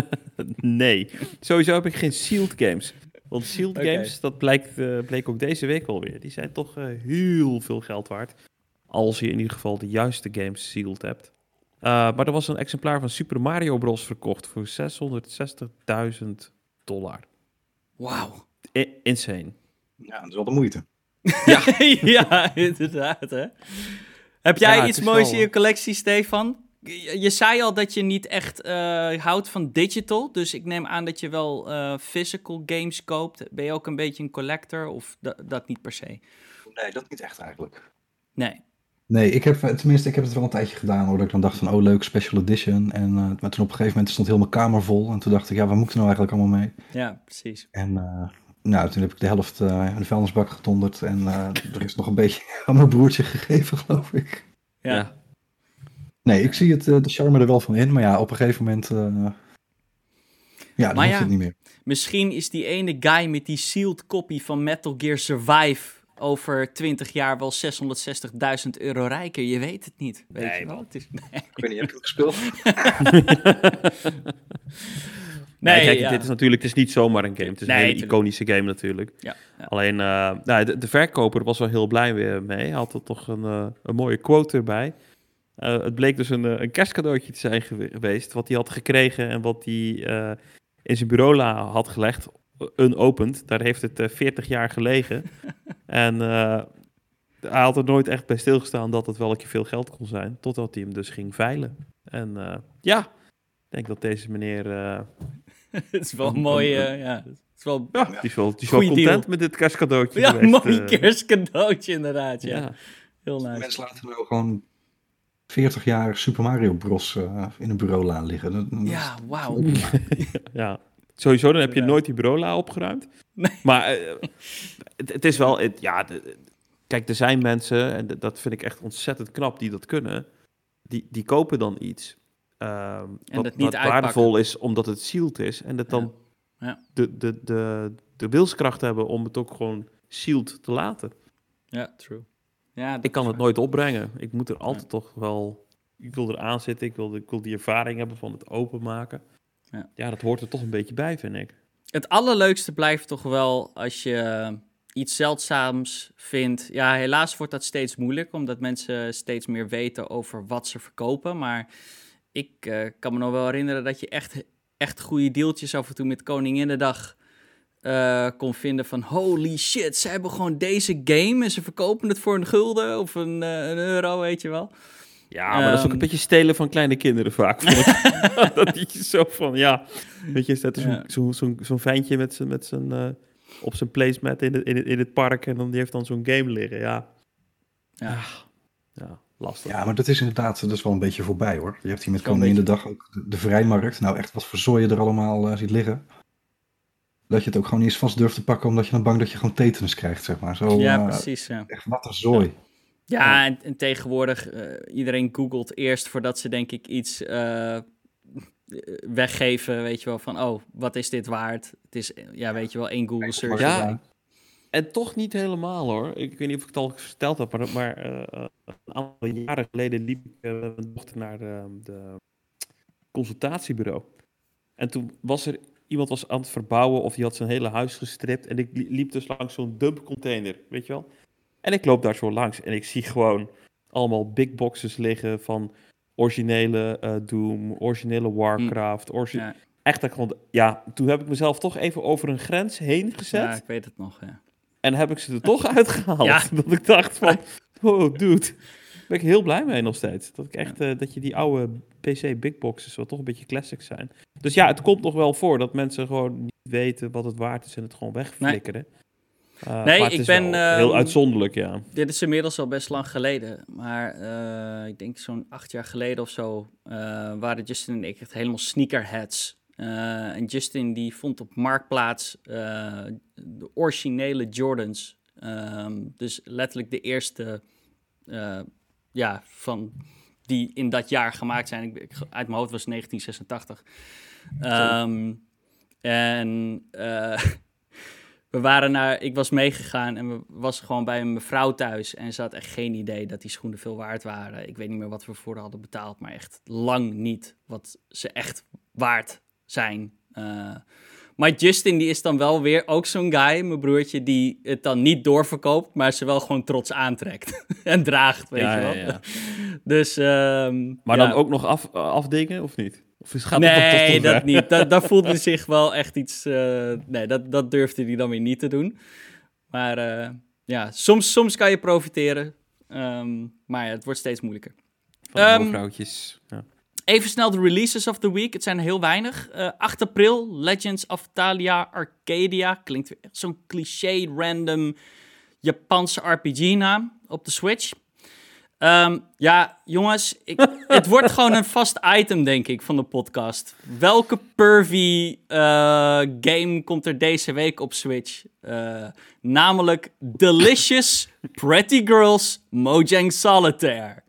nee, sowieso heb ik geen sealed games. Want sealed okay. games, dat blijkt, uh, bleek ook deze week alweer, die zijn toch heel veel geld waard. Als je in ieder geval de juiste games sealed hebt. Uh, maar er was een exemplaar van Super Mario Bros. verkocht voor 660.000 dollar.
Wauw.
insane.
Ja, dat is wel de moeite.
Ja, ja inderdaad. Hè? Heb jij ja, iets moois wel... in je collectie, Stefan? Je, je, zei al dat je niet echt uh, houdt van digital. Dus ik neem aan dat je wel uh, physical games koopt. Ben je ook een beetje een collector of dat niet per se?
Nee, dat niet echt eigenlijk.
Nee.
Nee, ik heb, tenminste, ik heb het wel een tijdje gedaan hoor. Dat ik dan dacht van, oh leuk, special edition. En, uh, maar toen op een gegeven moment stond heel mijn kamer vol. En toen dacht ik, ja, waar moet ik er nou eigenlijk allemaal mee?
Ja, precies.
En nou, toen heb ik de helft uh, in de vuilnisbak getonderd. En er is nog een beetje aan mijn broertje gegeven, geloof ik.
Ja. ja.
Nee, ik zie het, de charme er wel van in. Maar ja, op een gegeven moment... ja, dan
maar
ja,
het
het niet meer.
Misschien is die ene guy met die sealed copy van Metal Gear Survive over 20 jaar wel 660.000 euro rijker. Je weet het niet. Weet
nee,
je wel? Het is, nee.
Ik weet niet, heb je het gespeeld?
nee, kijk, ja. dit is natuurlijk, het is niet zomaar een game. Het is nee, een hele iconische game natuurlijk.
Ja, ja.
Alleen, uh, nou, de, de, verkoper was wel heel blij weer mee. Hij had er toch een, uh, een mooie quote erbij. Uh, het bleek dus een, een kerstcadeautje te zijn geweest, wat hij had gekregen en wat hij in zijn bureau had gelegd unopend. Daar heeft het uh, 40 jaar gelegen. en hij had er nooit echt bij stilgestaan dat het wel een keer veel geld kon zijn. Totdat hij hem dus ging veilen. En ja, ik denk dat deze meneer...
het is wel een, mooi, ja. Het is wel,
ja, die is wel, die is wel content deal. met dit kerstcadeautje
Ja,
geweest,
mooi kerstcadeautje inderdaad, ja. ja. Heel nice.
Mensen laten wel gewoon 40 jaar Super Mario Bros. in een bureaulaan liggen. Dat, dat
ja, wauw.
ja. Sowieso, dan heb je ja. nooit die bureaula opgeruimd.
Nee.
Maar uh, het, het, is wel, het, ja, de, kijk, er zijn mensen, en dat vind ik echt ontzettend knap, die dat kunnen. Die, die kopen dan iets. Uh,
en
wat,
dat niet
wat waardevol is omdat het sealed is. En dat dan
ja. Ja.
De, de, de, de wilskracht hebben om het ook gewoon sealed te laten.
Ja, true. Ja,
ik kan het nooit opbrengen. Ik moet er altijd toch wel... Ik wil er aan zitten, ik wil, ik wil die ervaring hebben van het openmaken.
Ja.
ja, dat hoort er toch een beetje bij, vind ik.
Het allerleukste blijft toch wel als je iets zeldzaams vindt. Ja, helaas wordt dat steeds moeilijk, omdat mensen steeds meer weten over wat ze verkopen. Maar ik uh, kan me nog wel herinneren dat je echt, echt goede deeltjes af en toe met Koninginnedag uh, kon vinden van holy shit, ze hebben gewoon deze game en ze verkopen het voor een gulden of een, uh, een euro, weet je wel.
Ja, maar dat is ook een ehm, beetje stelen van kleine kinderen vaak. dat je zo van, ja, weet je, zet zo'n zo, zo, zo ventje met zijn, met zijn, uh, op zijn placemat in het, in, het, in het park en dan, die heeft dan zo'n game liggen, ja. Ja. ja. Lastig.
Ja, maar dat is inderdaad, dat is wel een beetje voorbij hoor. Je hebt hier met Koningin de dag ook de, de, vrijmarkt. Nou echt, wat voor je er allemaal uh, ziet liggen. Dat je het ook gewoon niet eens vast durft te pakken, omdat je dan bang dat je gewoon tetanus krijgt, zeg maar. Zo,
ja, uh, precies. Ja.
Echt wat een zooi.
Ja, en, en, tegenwoordig, uh, iedereen googelt eerst voordat ze denk ik iets uh, weggeven, weet je wel, van oh, wat is dit waard? Het is, ja, weet je wel, één Google search.
Ja, en toch niet helemaal hoor. Ik weet niet of ik het al verteld heb, maar, maar uh, een aantal jaren geleden liep ik uh, mijn dochter naar de, de, consultatiebureau. En toen was er iemand was aan het verbouwen of die had zijn hele huis gestript. En ik liep dus langs zo'n dumpcontainer, weet je wel. En ik loop daar zo langs en ik zie gewoon allemaal big boxes liggen van originele uh, Doom, originele Warcraft. Mm. Ja. Echt, gewoon, ja, toen heb ik mezelf toch even over een grens heen gezet. Ja,
ik weet het nog, ja.
En heb ik ze er toch uitgehaald. Ja. Dat ik dacht van, oh dude, ben ik heel blij mee nog steeds. Dat ik echt, uh, dat je die oude PC big boxes, wat toch een beetje classic zijn. Dus ja, het komt nog wel voor dat mensen gewoon niet weten wat het waard is en het gewoon wegflikkeren.
Nee. Uh, nee, ik ben.
heel ehm, uitzonderlijk, ja.
Dit is inmiddels al best lang geleden. Maar uh, ik denk zo'n acht jaar geleden of zo. Waren Justin en ik echt helemaal sneakerheads. En Justin die vond op Marktplaats de originele Jordans. Um, dus letterlijk de eerste. ja, van die in dat jaar gemaakt zijn. Ik, ik, uit mijn hoofd was 1986. Um, en we waren naar, ik was meegegaan en we was gewoon bij een mevrouw thuis. En ze had echt geen idee dat die schoenen veel waard waren. Ik weet niet meer wat we voor hadden betaald, maar echt lang niet wat ze echt waard zijn. Uh, maar Justin, die is dan wel weer ook zo'n guy, mijn broertje, die het dan niet doorverkoopt, maar ze wel gewoon trots aantrekt en draagt, weet ja, je wel. Ja, ja. Dus, um,
maar dan ook nog af, afdingen, of niet? Of
gaat nee, dat niet. Dat, dat voelde zich wel echt iets... Uh, nee, dat, dat durfde hij dan weer niet te doen. Maar uh, ja, soms, soms kan je profiteren. Um, maar ja, het wordt steeds moeilijker.
Van um, vrouwtjes. Ja.
Even snel de releases of the week. Het zijn er heel weinig. Uh, 8 april, Legends of Talia Arcadia. Klinkt weer zo'n cliché, random Japanse RPG-naam op de Switch. Um, ja, jongens, ik, het wordt gewoon een vast item, denk ik, van de podcast. Welke pervy uh, game komt er deze week op Switch? Uh, namelijk Delicious Pretty Girls Mojang Solitaire.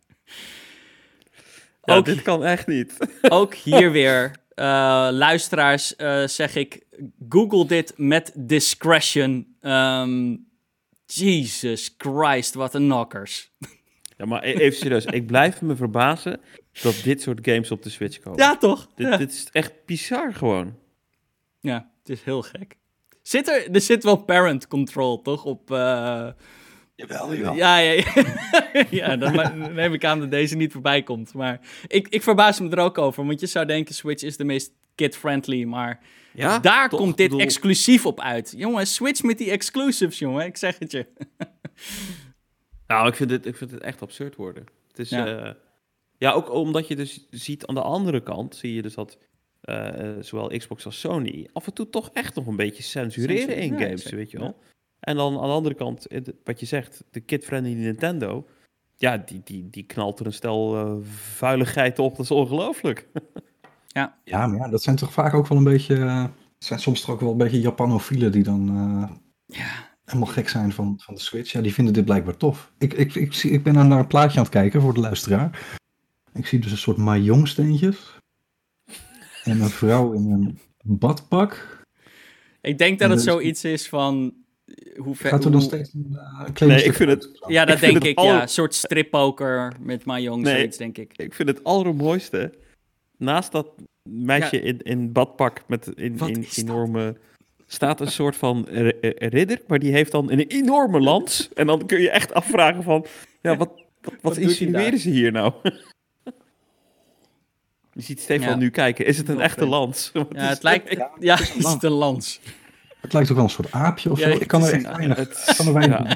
Ja, ook, dit kan echt niet.
ook hier weer, uh, luisteraars, zeg ik, google dit met discretion. Um, Jesus Christ, wat een knockers.
Ja, maar e- even serieus. ik blijf me verbazen dat dit soort games op de Switch komen.
Ja, toch?
Dit, dit is echt bizar gewoon.
Ja, het is heel gek. Zit er, er zit wel parent control, toch? Op... Uh...
Jawel, jawel.
Ja, ja, ja. ja dan neem ik aan dat deze niet voorbij komt. Maar ik, ik verbaas me er ook over. Want je zou denken, Switch is de meest kid-friendly. Maar ja, daar komt dit exclusief op uit. Jongen, Switch met die exclusives, jongen. Ik zeg het je.
Nou, ik vind het, ik vind het echt absurd worden. Het is, ja. Uh, ja, ook omdat je dus ziet aan de andere kant, zie je dus dat uh, zowel Xbox als Sony af en toe toch echt nog een beetje censureren in games, weet je wel. En dan aan de andere kant, wat je zegt, de kid-friendly Nintendo, ja, die, die, die knalt er een stel uh, vuiligheid op, dat is ongelooflijk.
ja.
ja, maar ja, dat zijn toch vaak ook wel een beetje, uh, zijn soms toch ook wel een beetje Japanofielen die dan...
ja
helemaal gek zijn van, van de Switch. Ja, die vinden dit blijkbaar tof. Ik, ik, ik, zie, ik ben naar een plaatje aan het kijken voor de luisteraar. Ik zie dus een soort mahjongsteentjes. En een vrouw in een badpak.
Ik denk dat het zoiets is van... Hoe ver,
Gaat er dan steeds een uh, Nee,
ik vind het...
Ja, dat denk ik, ja. Een soort strippoker met mahjong, nee, zoiets, denk ik.
Ik vind het allermooiste... Naast dat meisje in, in badpak met in, in enorme staat een soort van ridder, maar die heeft dan een enorme lans. En dan kun je echt afvragen van, ja, wat, wat, wat insinueren ze hier nou? Je ziet Stefan nu kijken. Is het een echte lans?
Ja, het lijkt... Ja, is het een lans?
Het lijkt ook wel een soort aapje of zo. Ik kan er echt weinig, het, kan er weinig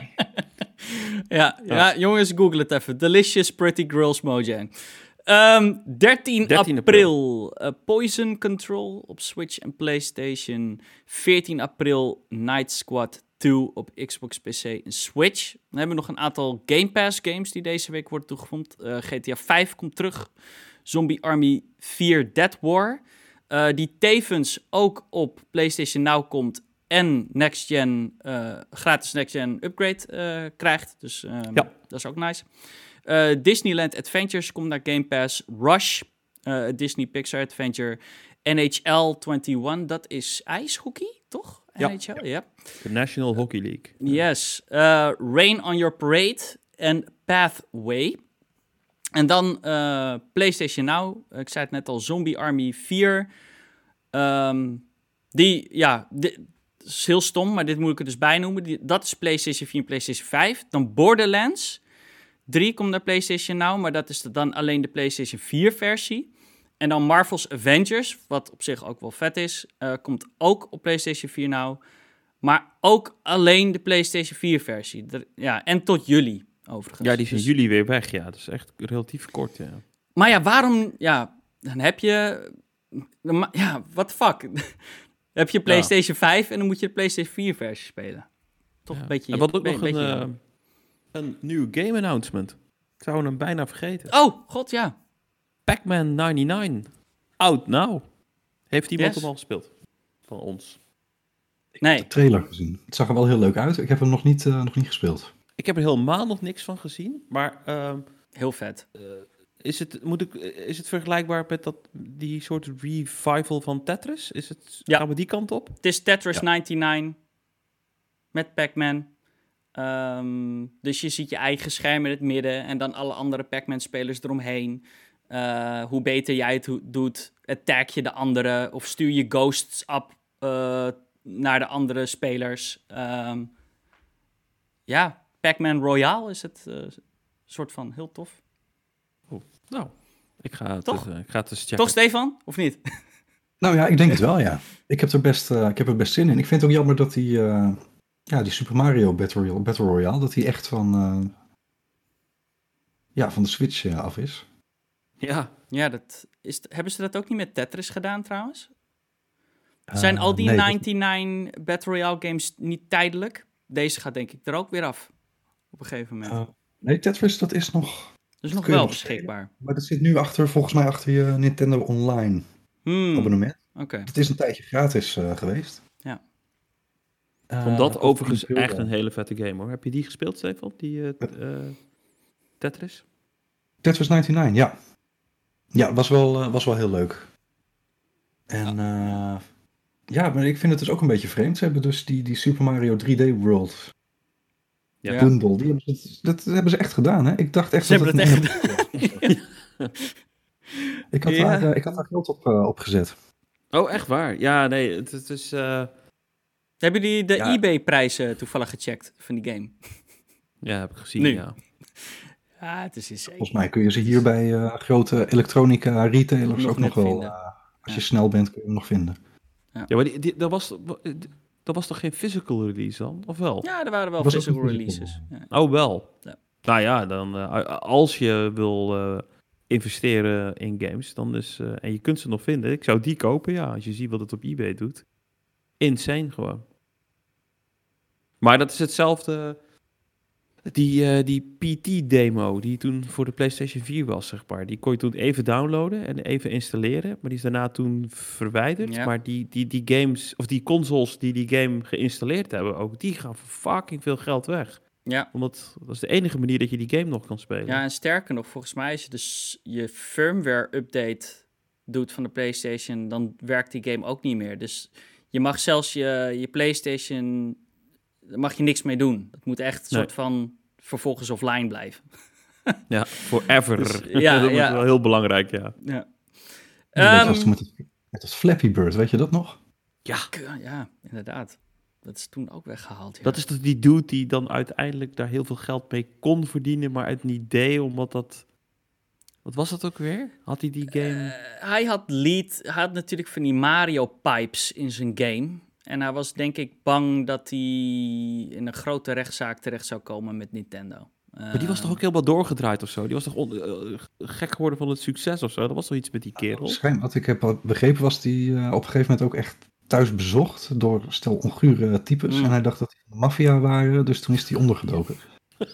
ja. Ja, jongens, google het even. Delicious Pretty Girls Mojang. Um, 13, 13, april, uh, Poison Control op Switch en PlayStation. 14 april Night Squad 2 op Xbox, PC en Switch. Dan hebben we nog een aantal Game Pass games die deze week worden toegevoegd. Uh, GTA 5 komt terug. Zombie Army 4 Dead War. Uh, die tevens ook op PlayStation Now komt en Next Gen, uh, gratis Next Gen upgrade uh, krijgt. Dus um, ja. dat is ook nice. Uh, Disneyland Adventures komt naar Game Pass. Rush, Disney Pixar Adventure. NHL 21, dat is ijshockey, toch?
Ja. NHL, ja. De National Hockey League.
Yes. Rain on Your Parade en Pathway. En dan PlayStation Now. Ik zei het net al, Zombie Army 4. Um, ehm, die, ja, is heel stom, maar dit moet ik er dus bij noemen. dat is PlayStation 4 en PlayStation 5. Dan Borderlands 3 komt naar PlayStation Now, maar dat is dan alleen de PlayStation 4 versie. En dan Marvel's Avengers, wat op zich ook wel vet is, uh, komt ook op PlayStation 4 Now. Maar ook alleen de PlayStation 4 versie. ja, en tot juli overigens.
Ja, die zijn dus... juli weer weg. Ja, dat is echt relatief kort. Ja.
Maar ja, waarom? Ja, dan heb je. Ja, what the fuck? heb je PlayStation 5 en dan moet je de PlayStation 4 versie spelen. Toch een beetje...
En wat ook nog een, uh, een nieuw game announcement. Ik zou hem bijna vergeten.
Oh, god ja.
Pac-Man 99. Out now. Heeft iemand hem al gespeeld? Van ons?
Ik nee. heb de trailer gezien. Het zag er wel heel leuk uit. Ik heb hem nog niet, uh, nog niet gespeeld.
Ik heb er helemaal nog niks van gezien. Maar... Uh,
heel vet.
Uh, is het, moet ik, is het vergelijkbaar met dat, die soort revival van Tetris? Is het, ja. Gaan we die kant op?
Het is Tetris 99 met Pac-Man. Ehm, dus je ziet je eigen scherm in het midden en dan alle andere Pac-Man-spelers eromheen. Uh, hoe beter jij het doet, attack je de andere of stuur je ghosts op uh, naar de andere spelers. Um, ja, Pac-Man Royale is het uh, soort van heel tof.
Nou, ik ga het, Toch? Uh, ik ga het eens checken.
Toch, Stefan? Of niet?
Nou ja, ik denk het wel, ja. Ik heb er best, uh, ik heb er best zin in. Ik vind het ook jammer dat die, uh, ja, die Super Mario Battle Royale, Battle Royale dat die echt van, ja, van de Switch af is.
Ja, ja dat is, hebben ze dat ook niet met Tetris gedaan trouwens? Zijn al die 99 Battle Royale games niet tijdelijk? Deze gaat denk ik er ook weer af. Op een gegeven moment.
nee, Tetris dat is nog
dus nog wel beschikbaar.
Maar dat zit nu achter, volgens mij achter je Nintendo Online hmm. abonnement.
Oké.
Het is een tijdje gratis uh, geweest.
Ja.
Uh, Vond dat overigens echt een hele vette game hoor. Heb je die gespeeld, Stefan? Die uh, Tetris?
Tetris 99, ja. Ja, was wel, was wel heel leuk. En ja. ja, maar ik vind het dus ook een beetje vreemd. Ze hebben dus die, die Super Mario 3D World ja. bundel. Die hebben ze, dat hebben ze echt gedaan, hè? Ik dacht echt
ze dat hebben het, echt gedaan.
ik, had daar, uh, ik had daar geld op, uh, op gezet.
Oh, echt waar? Ja, nee, het, het is... Uh...
Hebben die de ja. eBay-prijzen toevallig gecheckt van die game?
Ja, heb ik gezien, nu. ja.
Ja, het is insane.
Volgens mij kun je ze hier bij grote elektronica retailers nog ook nog wel... als je snel bent, kun je hem nog vinden.
Ja, ja maar die, die, dat was... Dat was toch geen physical release dan? Of wel?
Ja, er waren wel physical releases.
Ja. Oh, wel? Ja. Nou ja, dan, uh, als je wil uh, investeren in games, dan is, uh, en je kunt ze nog vinden, ik zou die kopen, ja, als je ziet wat het op eBay doet. Insane gewoon. Maar dat is hetzelfde die, uh, die PT-demo die toen voor de PlayStation 4 was, zeg maar. Die kon je toen even downloaden en even installeren. Maar die is daarna toen verwijderd. Maar die, die, die games, of die consoles die die game geïnstalleerd hebben, ook die gaan voor fucking veel geld weg.
Ja.
Omdat dat is de enige manier dat je die game nog kan spelen.
Ja, en sterker nog, volgens mij als je dus je firmware update doet van de PlayStation, dan werkt die game ook niet meer. Dus je mag zelfs je, je PlayStation daar mag je niks mee doen. Het moet echt een soort van vervolgens offline blijven.
ja, forever. Dus, ja, dat is wel heel belangrijk, ja.
ja.
Um, met, met Flappy Bird, weet je dat nog?
Ja.
Ja, inderdaad. Dat is toen ook weggehaald. Ja.
Dat is dus die dude die dan uiteindelijk daar heel veel geld mee kon verdienen, maar uit een idee, omdat dat... Wat was dat ook weer? Had hij die game...
Uh, hij had lead, hij had natuurlijk van die Mario pipes in zijn game. En hij was denk ik bang dat hij in een grote rechtszaak terecht zou komen met Nintendo.
Maar die was toch ook helemaal doorgedraaid of zo? Die was toch uh, gek geworden van het succes of zo? Dat was toch iets met die kerel?
Schijn, wat ik heb begrepen was die uh, op een gegeven moment ook echt thuis bezocht door stel ongure types. Mm. En hij dacht dat die maffia waren, dus toen is hij ondergedoken.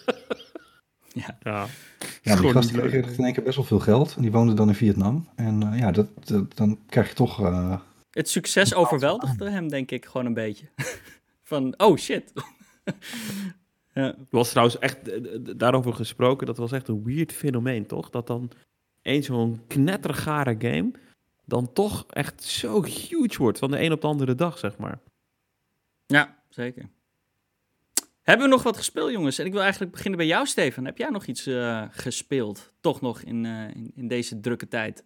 ja.
ja.
Ja, die gast kreeg in één keer best wel veel geld. En die woonde dan in Vietnam. En uh, ja, dat, dat, dan krijg je toch...
Het succes overweldigde hem, denk ik, gewoon een beetje. Van, oh shit.
ja. was trouwens echt, daarover gesproken, dat was echt een weird fenomeen, toch? Dat dan één zo'n knettergare game dan toch echt zo huge wordt van de een op de andere dag, zeg maar.
Ja, zeker. Hebben we nog wat gespeeld, jongens? En ik wil eigenlijk beginnen bij jou, Steven. Heb jij nog iets uh, gespeeld? Toch nog in, uh, in, in, deze drukke tijd?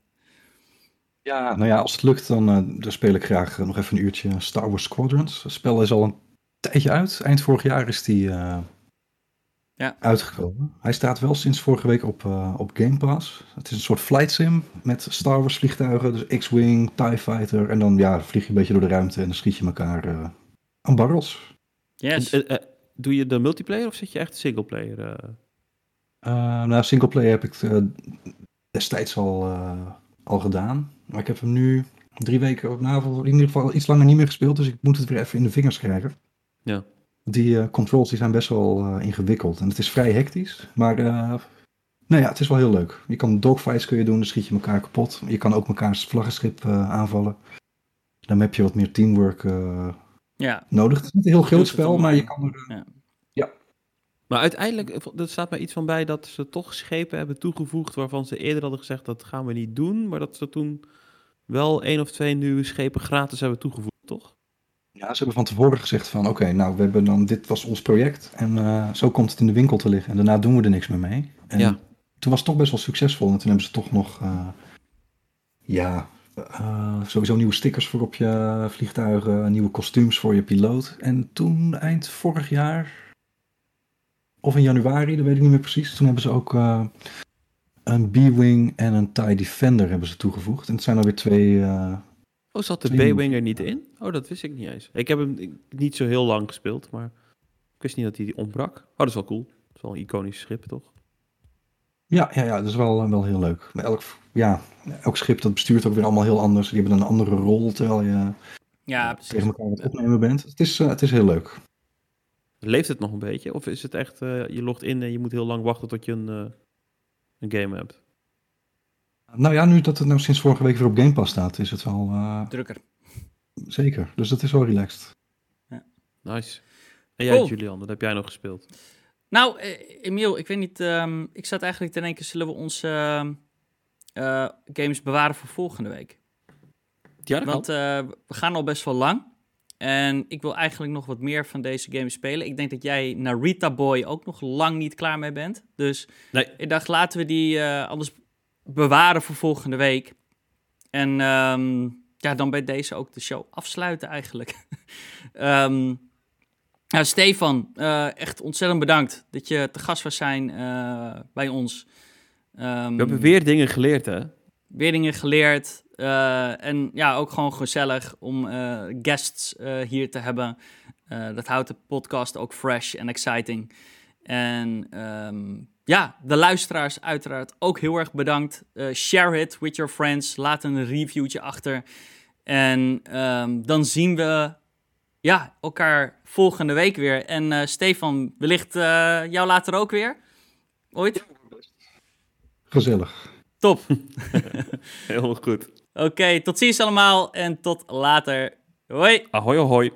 Ja, nou ja, als het lukt, dan, uh, dan speel ik graag nog even een uurtje Star Wars Squadrons. Het spel is al een tijdje uit. Eind vorig jaar is die
ja.
uitgekomen. Hij staat wel sinds vorige week op, uh, op Game Pass. Het is een soort flight sim met Star Wars vliegtuigen. Dus X-Wing, TIE Fighter. En dan ja, vlieg je een beetje door de ruimte en dan schiet je elkaar uh, aan barrels.
Yes.
Uh, doe je de multiplayer of zit je echt singleplayer?
nou, singleplayer heb ik destijds al, al gedaan. Maar ik heb hem nu drie weken, nou, in ieder geval iets langer niet meer gespeeld. Dus ik moet het weer even in de vingers krijgen.
Ja.
Die uh, controls die zijn best wel uh, ingewikkeld. En het is vrij hectisch. Maar uh, nou ja, het is wel heel leuk. Je kan dogfights kun je doen, dan schiet je elkaar kapot. Je kan ook mekaars vlaggenschip aanvallen. Dan heb je wat meer teamwork
ja.
nodig. Het is niet een heel groot spel, maar je kan er...
Ja.
Maar uiteindelijk, er staat mij iets van bij dat ze toch schepen hebben toegevoegd waarvan ze eerder hadden gezegd dat gaan we niet doen. Maar dat ze toen wel één of twee nieuwe schepen gratis hebben toegevoegd, toch?
Ja, ze hebben van tevoren gezegd van oké, nou we hebben dan, dit was ons project en uh, zo komt het in de winkel te liggen. En daarna doen we er niks meer mee. En
ja.
toen was het toch best wel succesvol en toen hebben ze toch nog, uh, ja, uh, sowieso nieuwe stickers voor op je vliegtuigen, nieuwe kostuums voor je piloot. En toen eind vorig jaar, of in januari, dat weet ik niet meer precies, toen hebben ze ook een B-Wing en een TIE Defender hebben ze toegevoegd. En het zijn alweer twee
Oh, zat de B-Wing er niet in? Oh, dat wist ik niet eens. Ik heb hem niet zo heel lang gespeeld, maar ik wist niet dat hij ontbrak. Oh, dat is wel cool. Dat is wel een iconisch schip, toch?
Ja, ja, ja dat is wel, wel heel leuk. Maar elk, ja, elk schip dat bestuurt ook weer allemaal heel anders. Die hebben een andere rol terwijl je
ja,
tegen elkaar aan het opnemen bent. Het is, uh, het is heel leuk.
Leeft het nog een beetje? Of is het echt, uh, je logt in en je moet heel lang wachten tot je een, uh, een game hebt?
Nou ja, nu dat het nou sinds vorige week weer op Game Pass staat, is het wel... Uh...
Drukker.
Zeker, dus dat is wel relaxed.
Ja. Nice. En jij. Julian, wat heb jij nog gespeeld?
Nou, eh, Emiel, ik weet niet, um, ik zat eigenlijk te denken, zullen we onze uh, games bewaren voor volgende week?
Ja, dat
Want we gaan al best wel lang. En ik wil eigenlijk nog wat meer van deze games spelen. Ik denk dat jij Narita Boy ook nog lang niet klaar mee bent. Dus
nee.
ik dacht, laten we die anders bewaren voor volgende week. En um, ja, dan bij deze ook de show afsluiten eigenlijk. um, nou, Stefan, uh, echt ontzettend bedankt dat je te gast was zijn uh, bij ons.
Um, We hebben weer dingen geleerd, hè?
Weer dingen geleerd. Uh, en ja, ook gewoon gezellig om guests hier te hebben. dat houdt de podcast ook fresh en exciting. En ja, de luisteraars uiteraard ook heel erg bedankt. Uh, share it with your friends. Laat een reviewtje achter. En um, dan zien we ja, elkaar volgende week weer. En uh, Stefan, wellicht uh, jou later ook weer? Ooit?
Gezellig.
Top.
heel goed.
Oké, tot ziens allemaal en tot later. Hoi.
Ahoy, ahoy.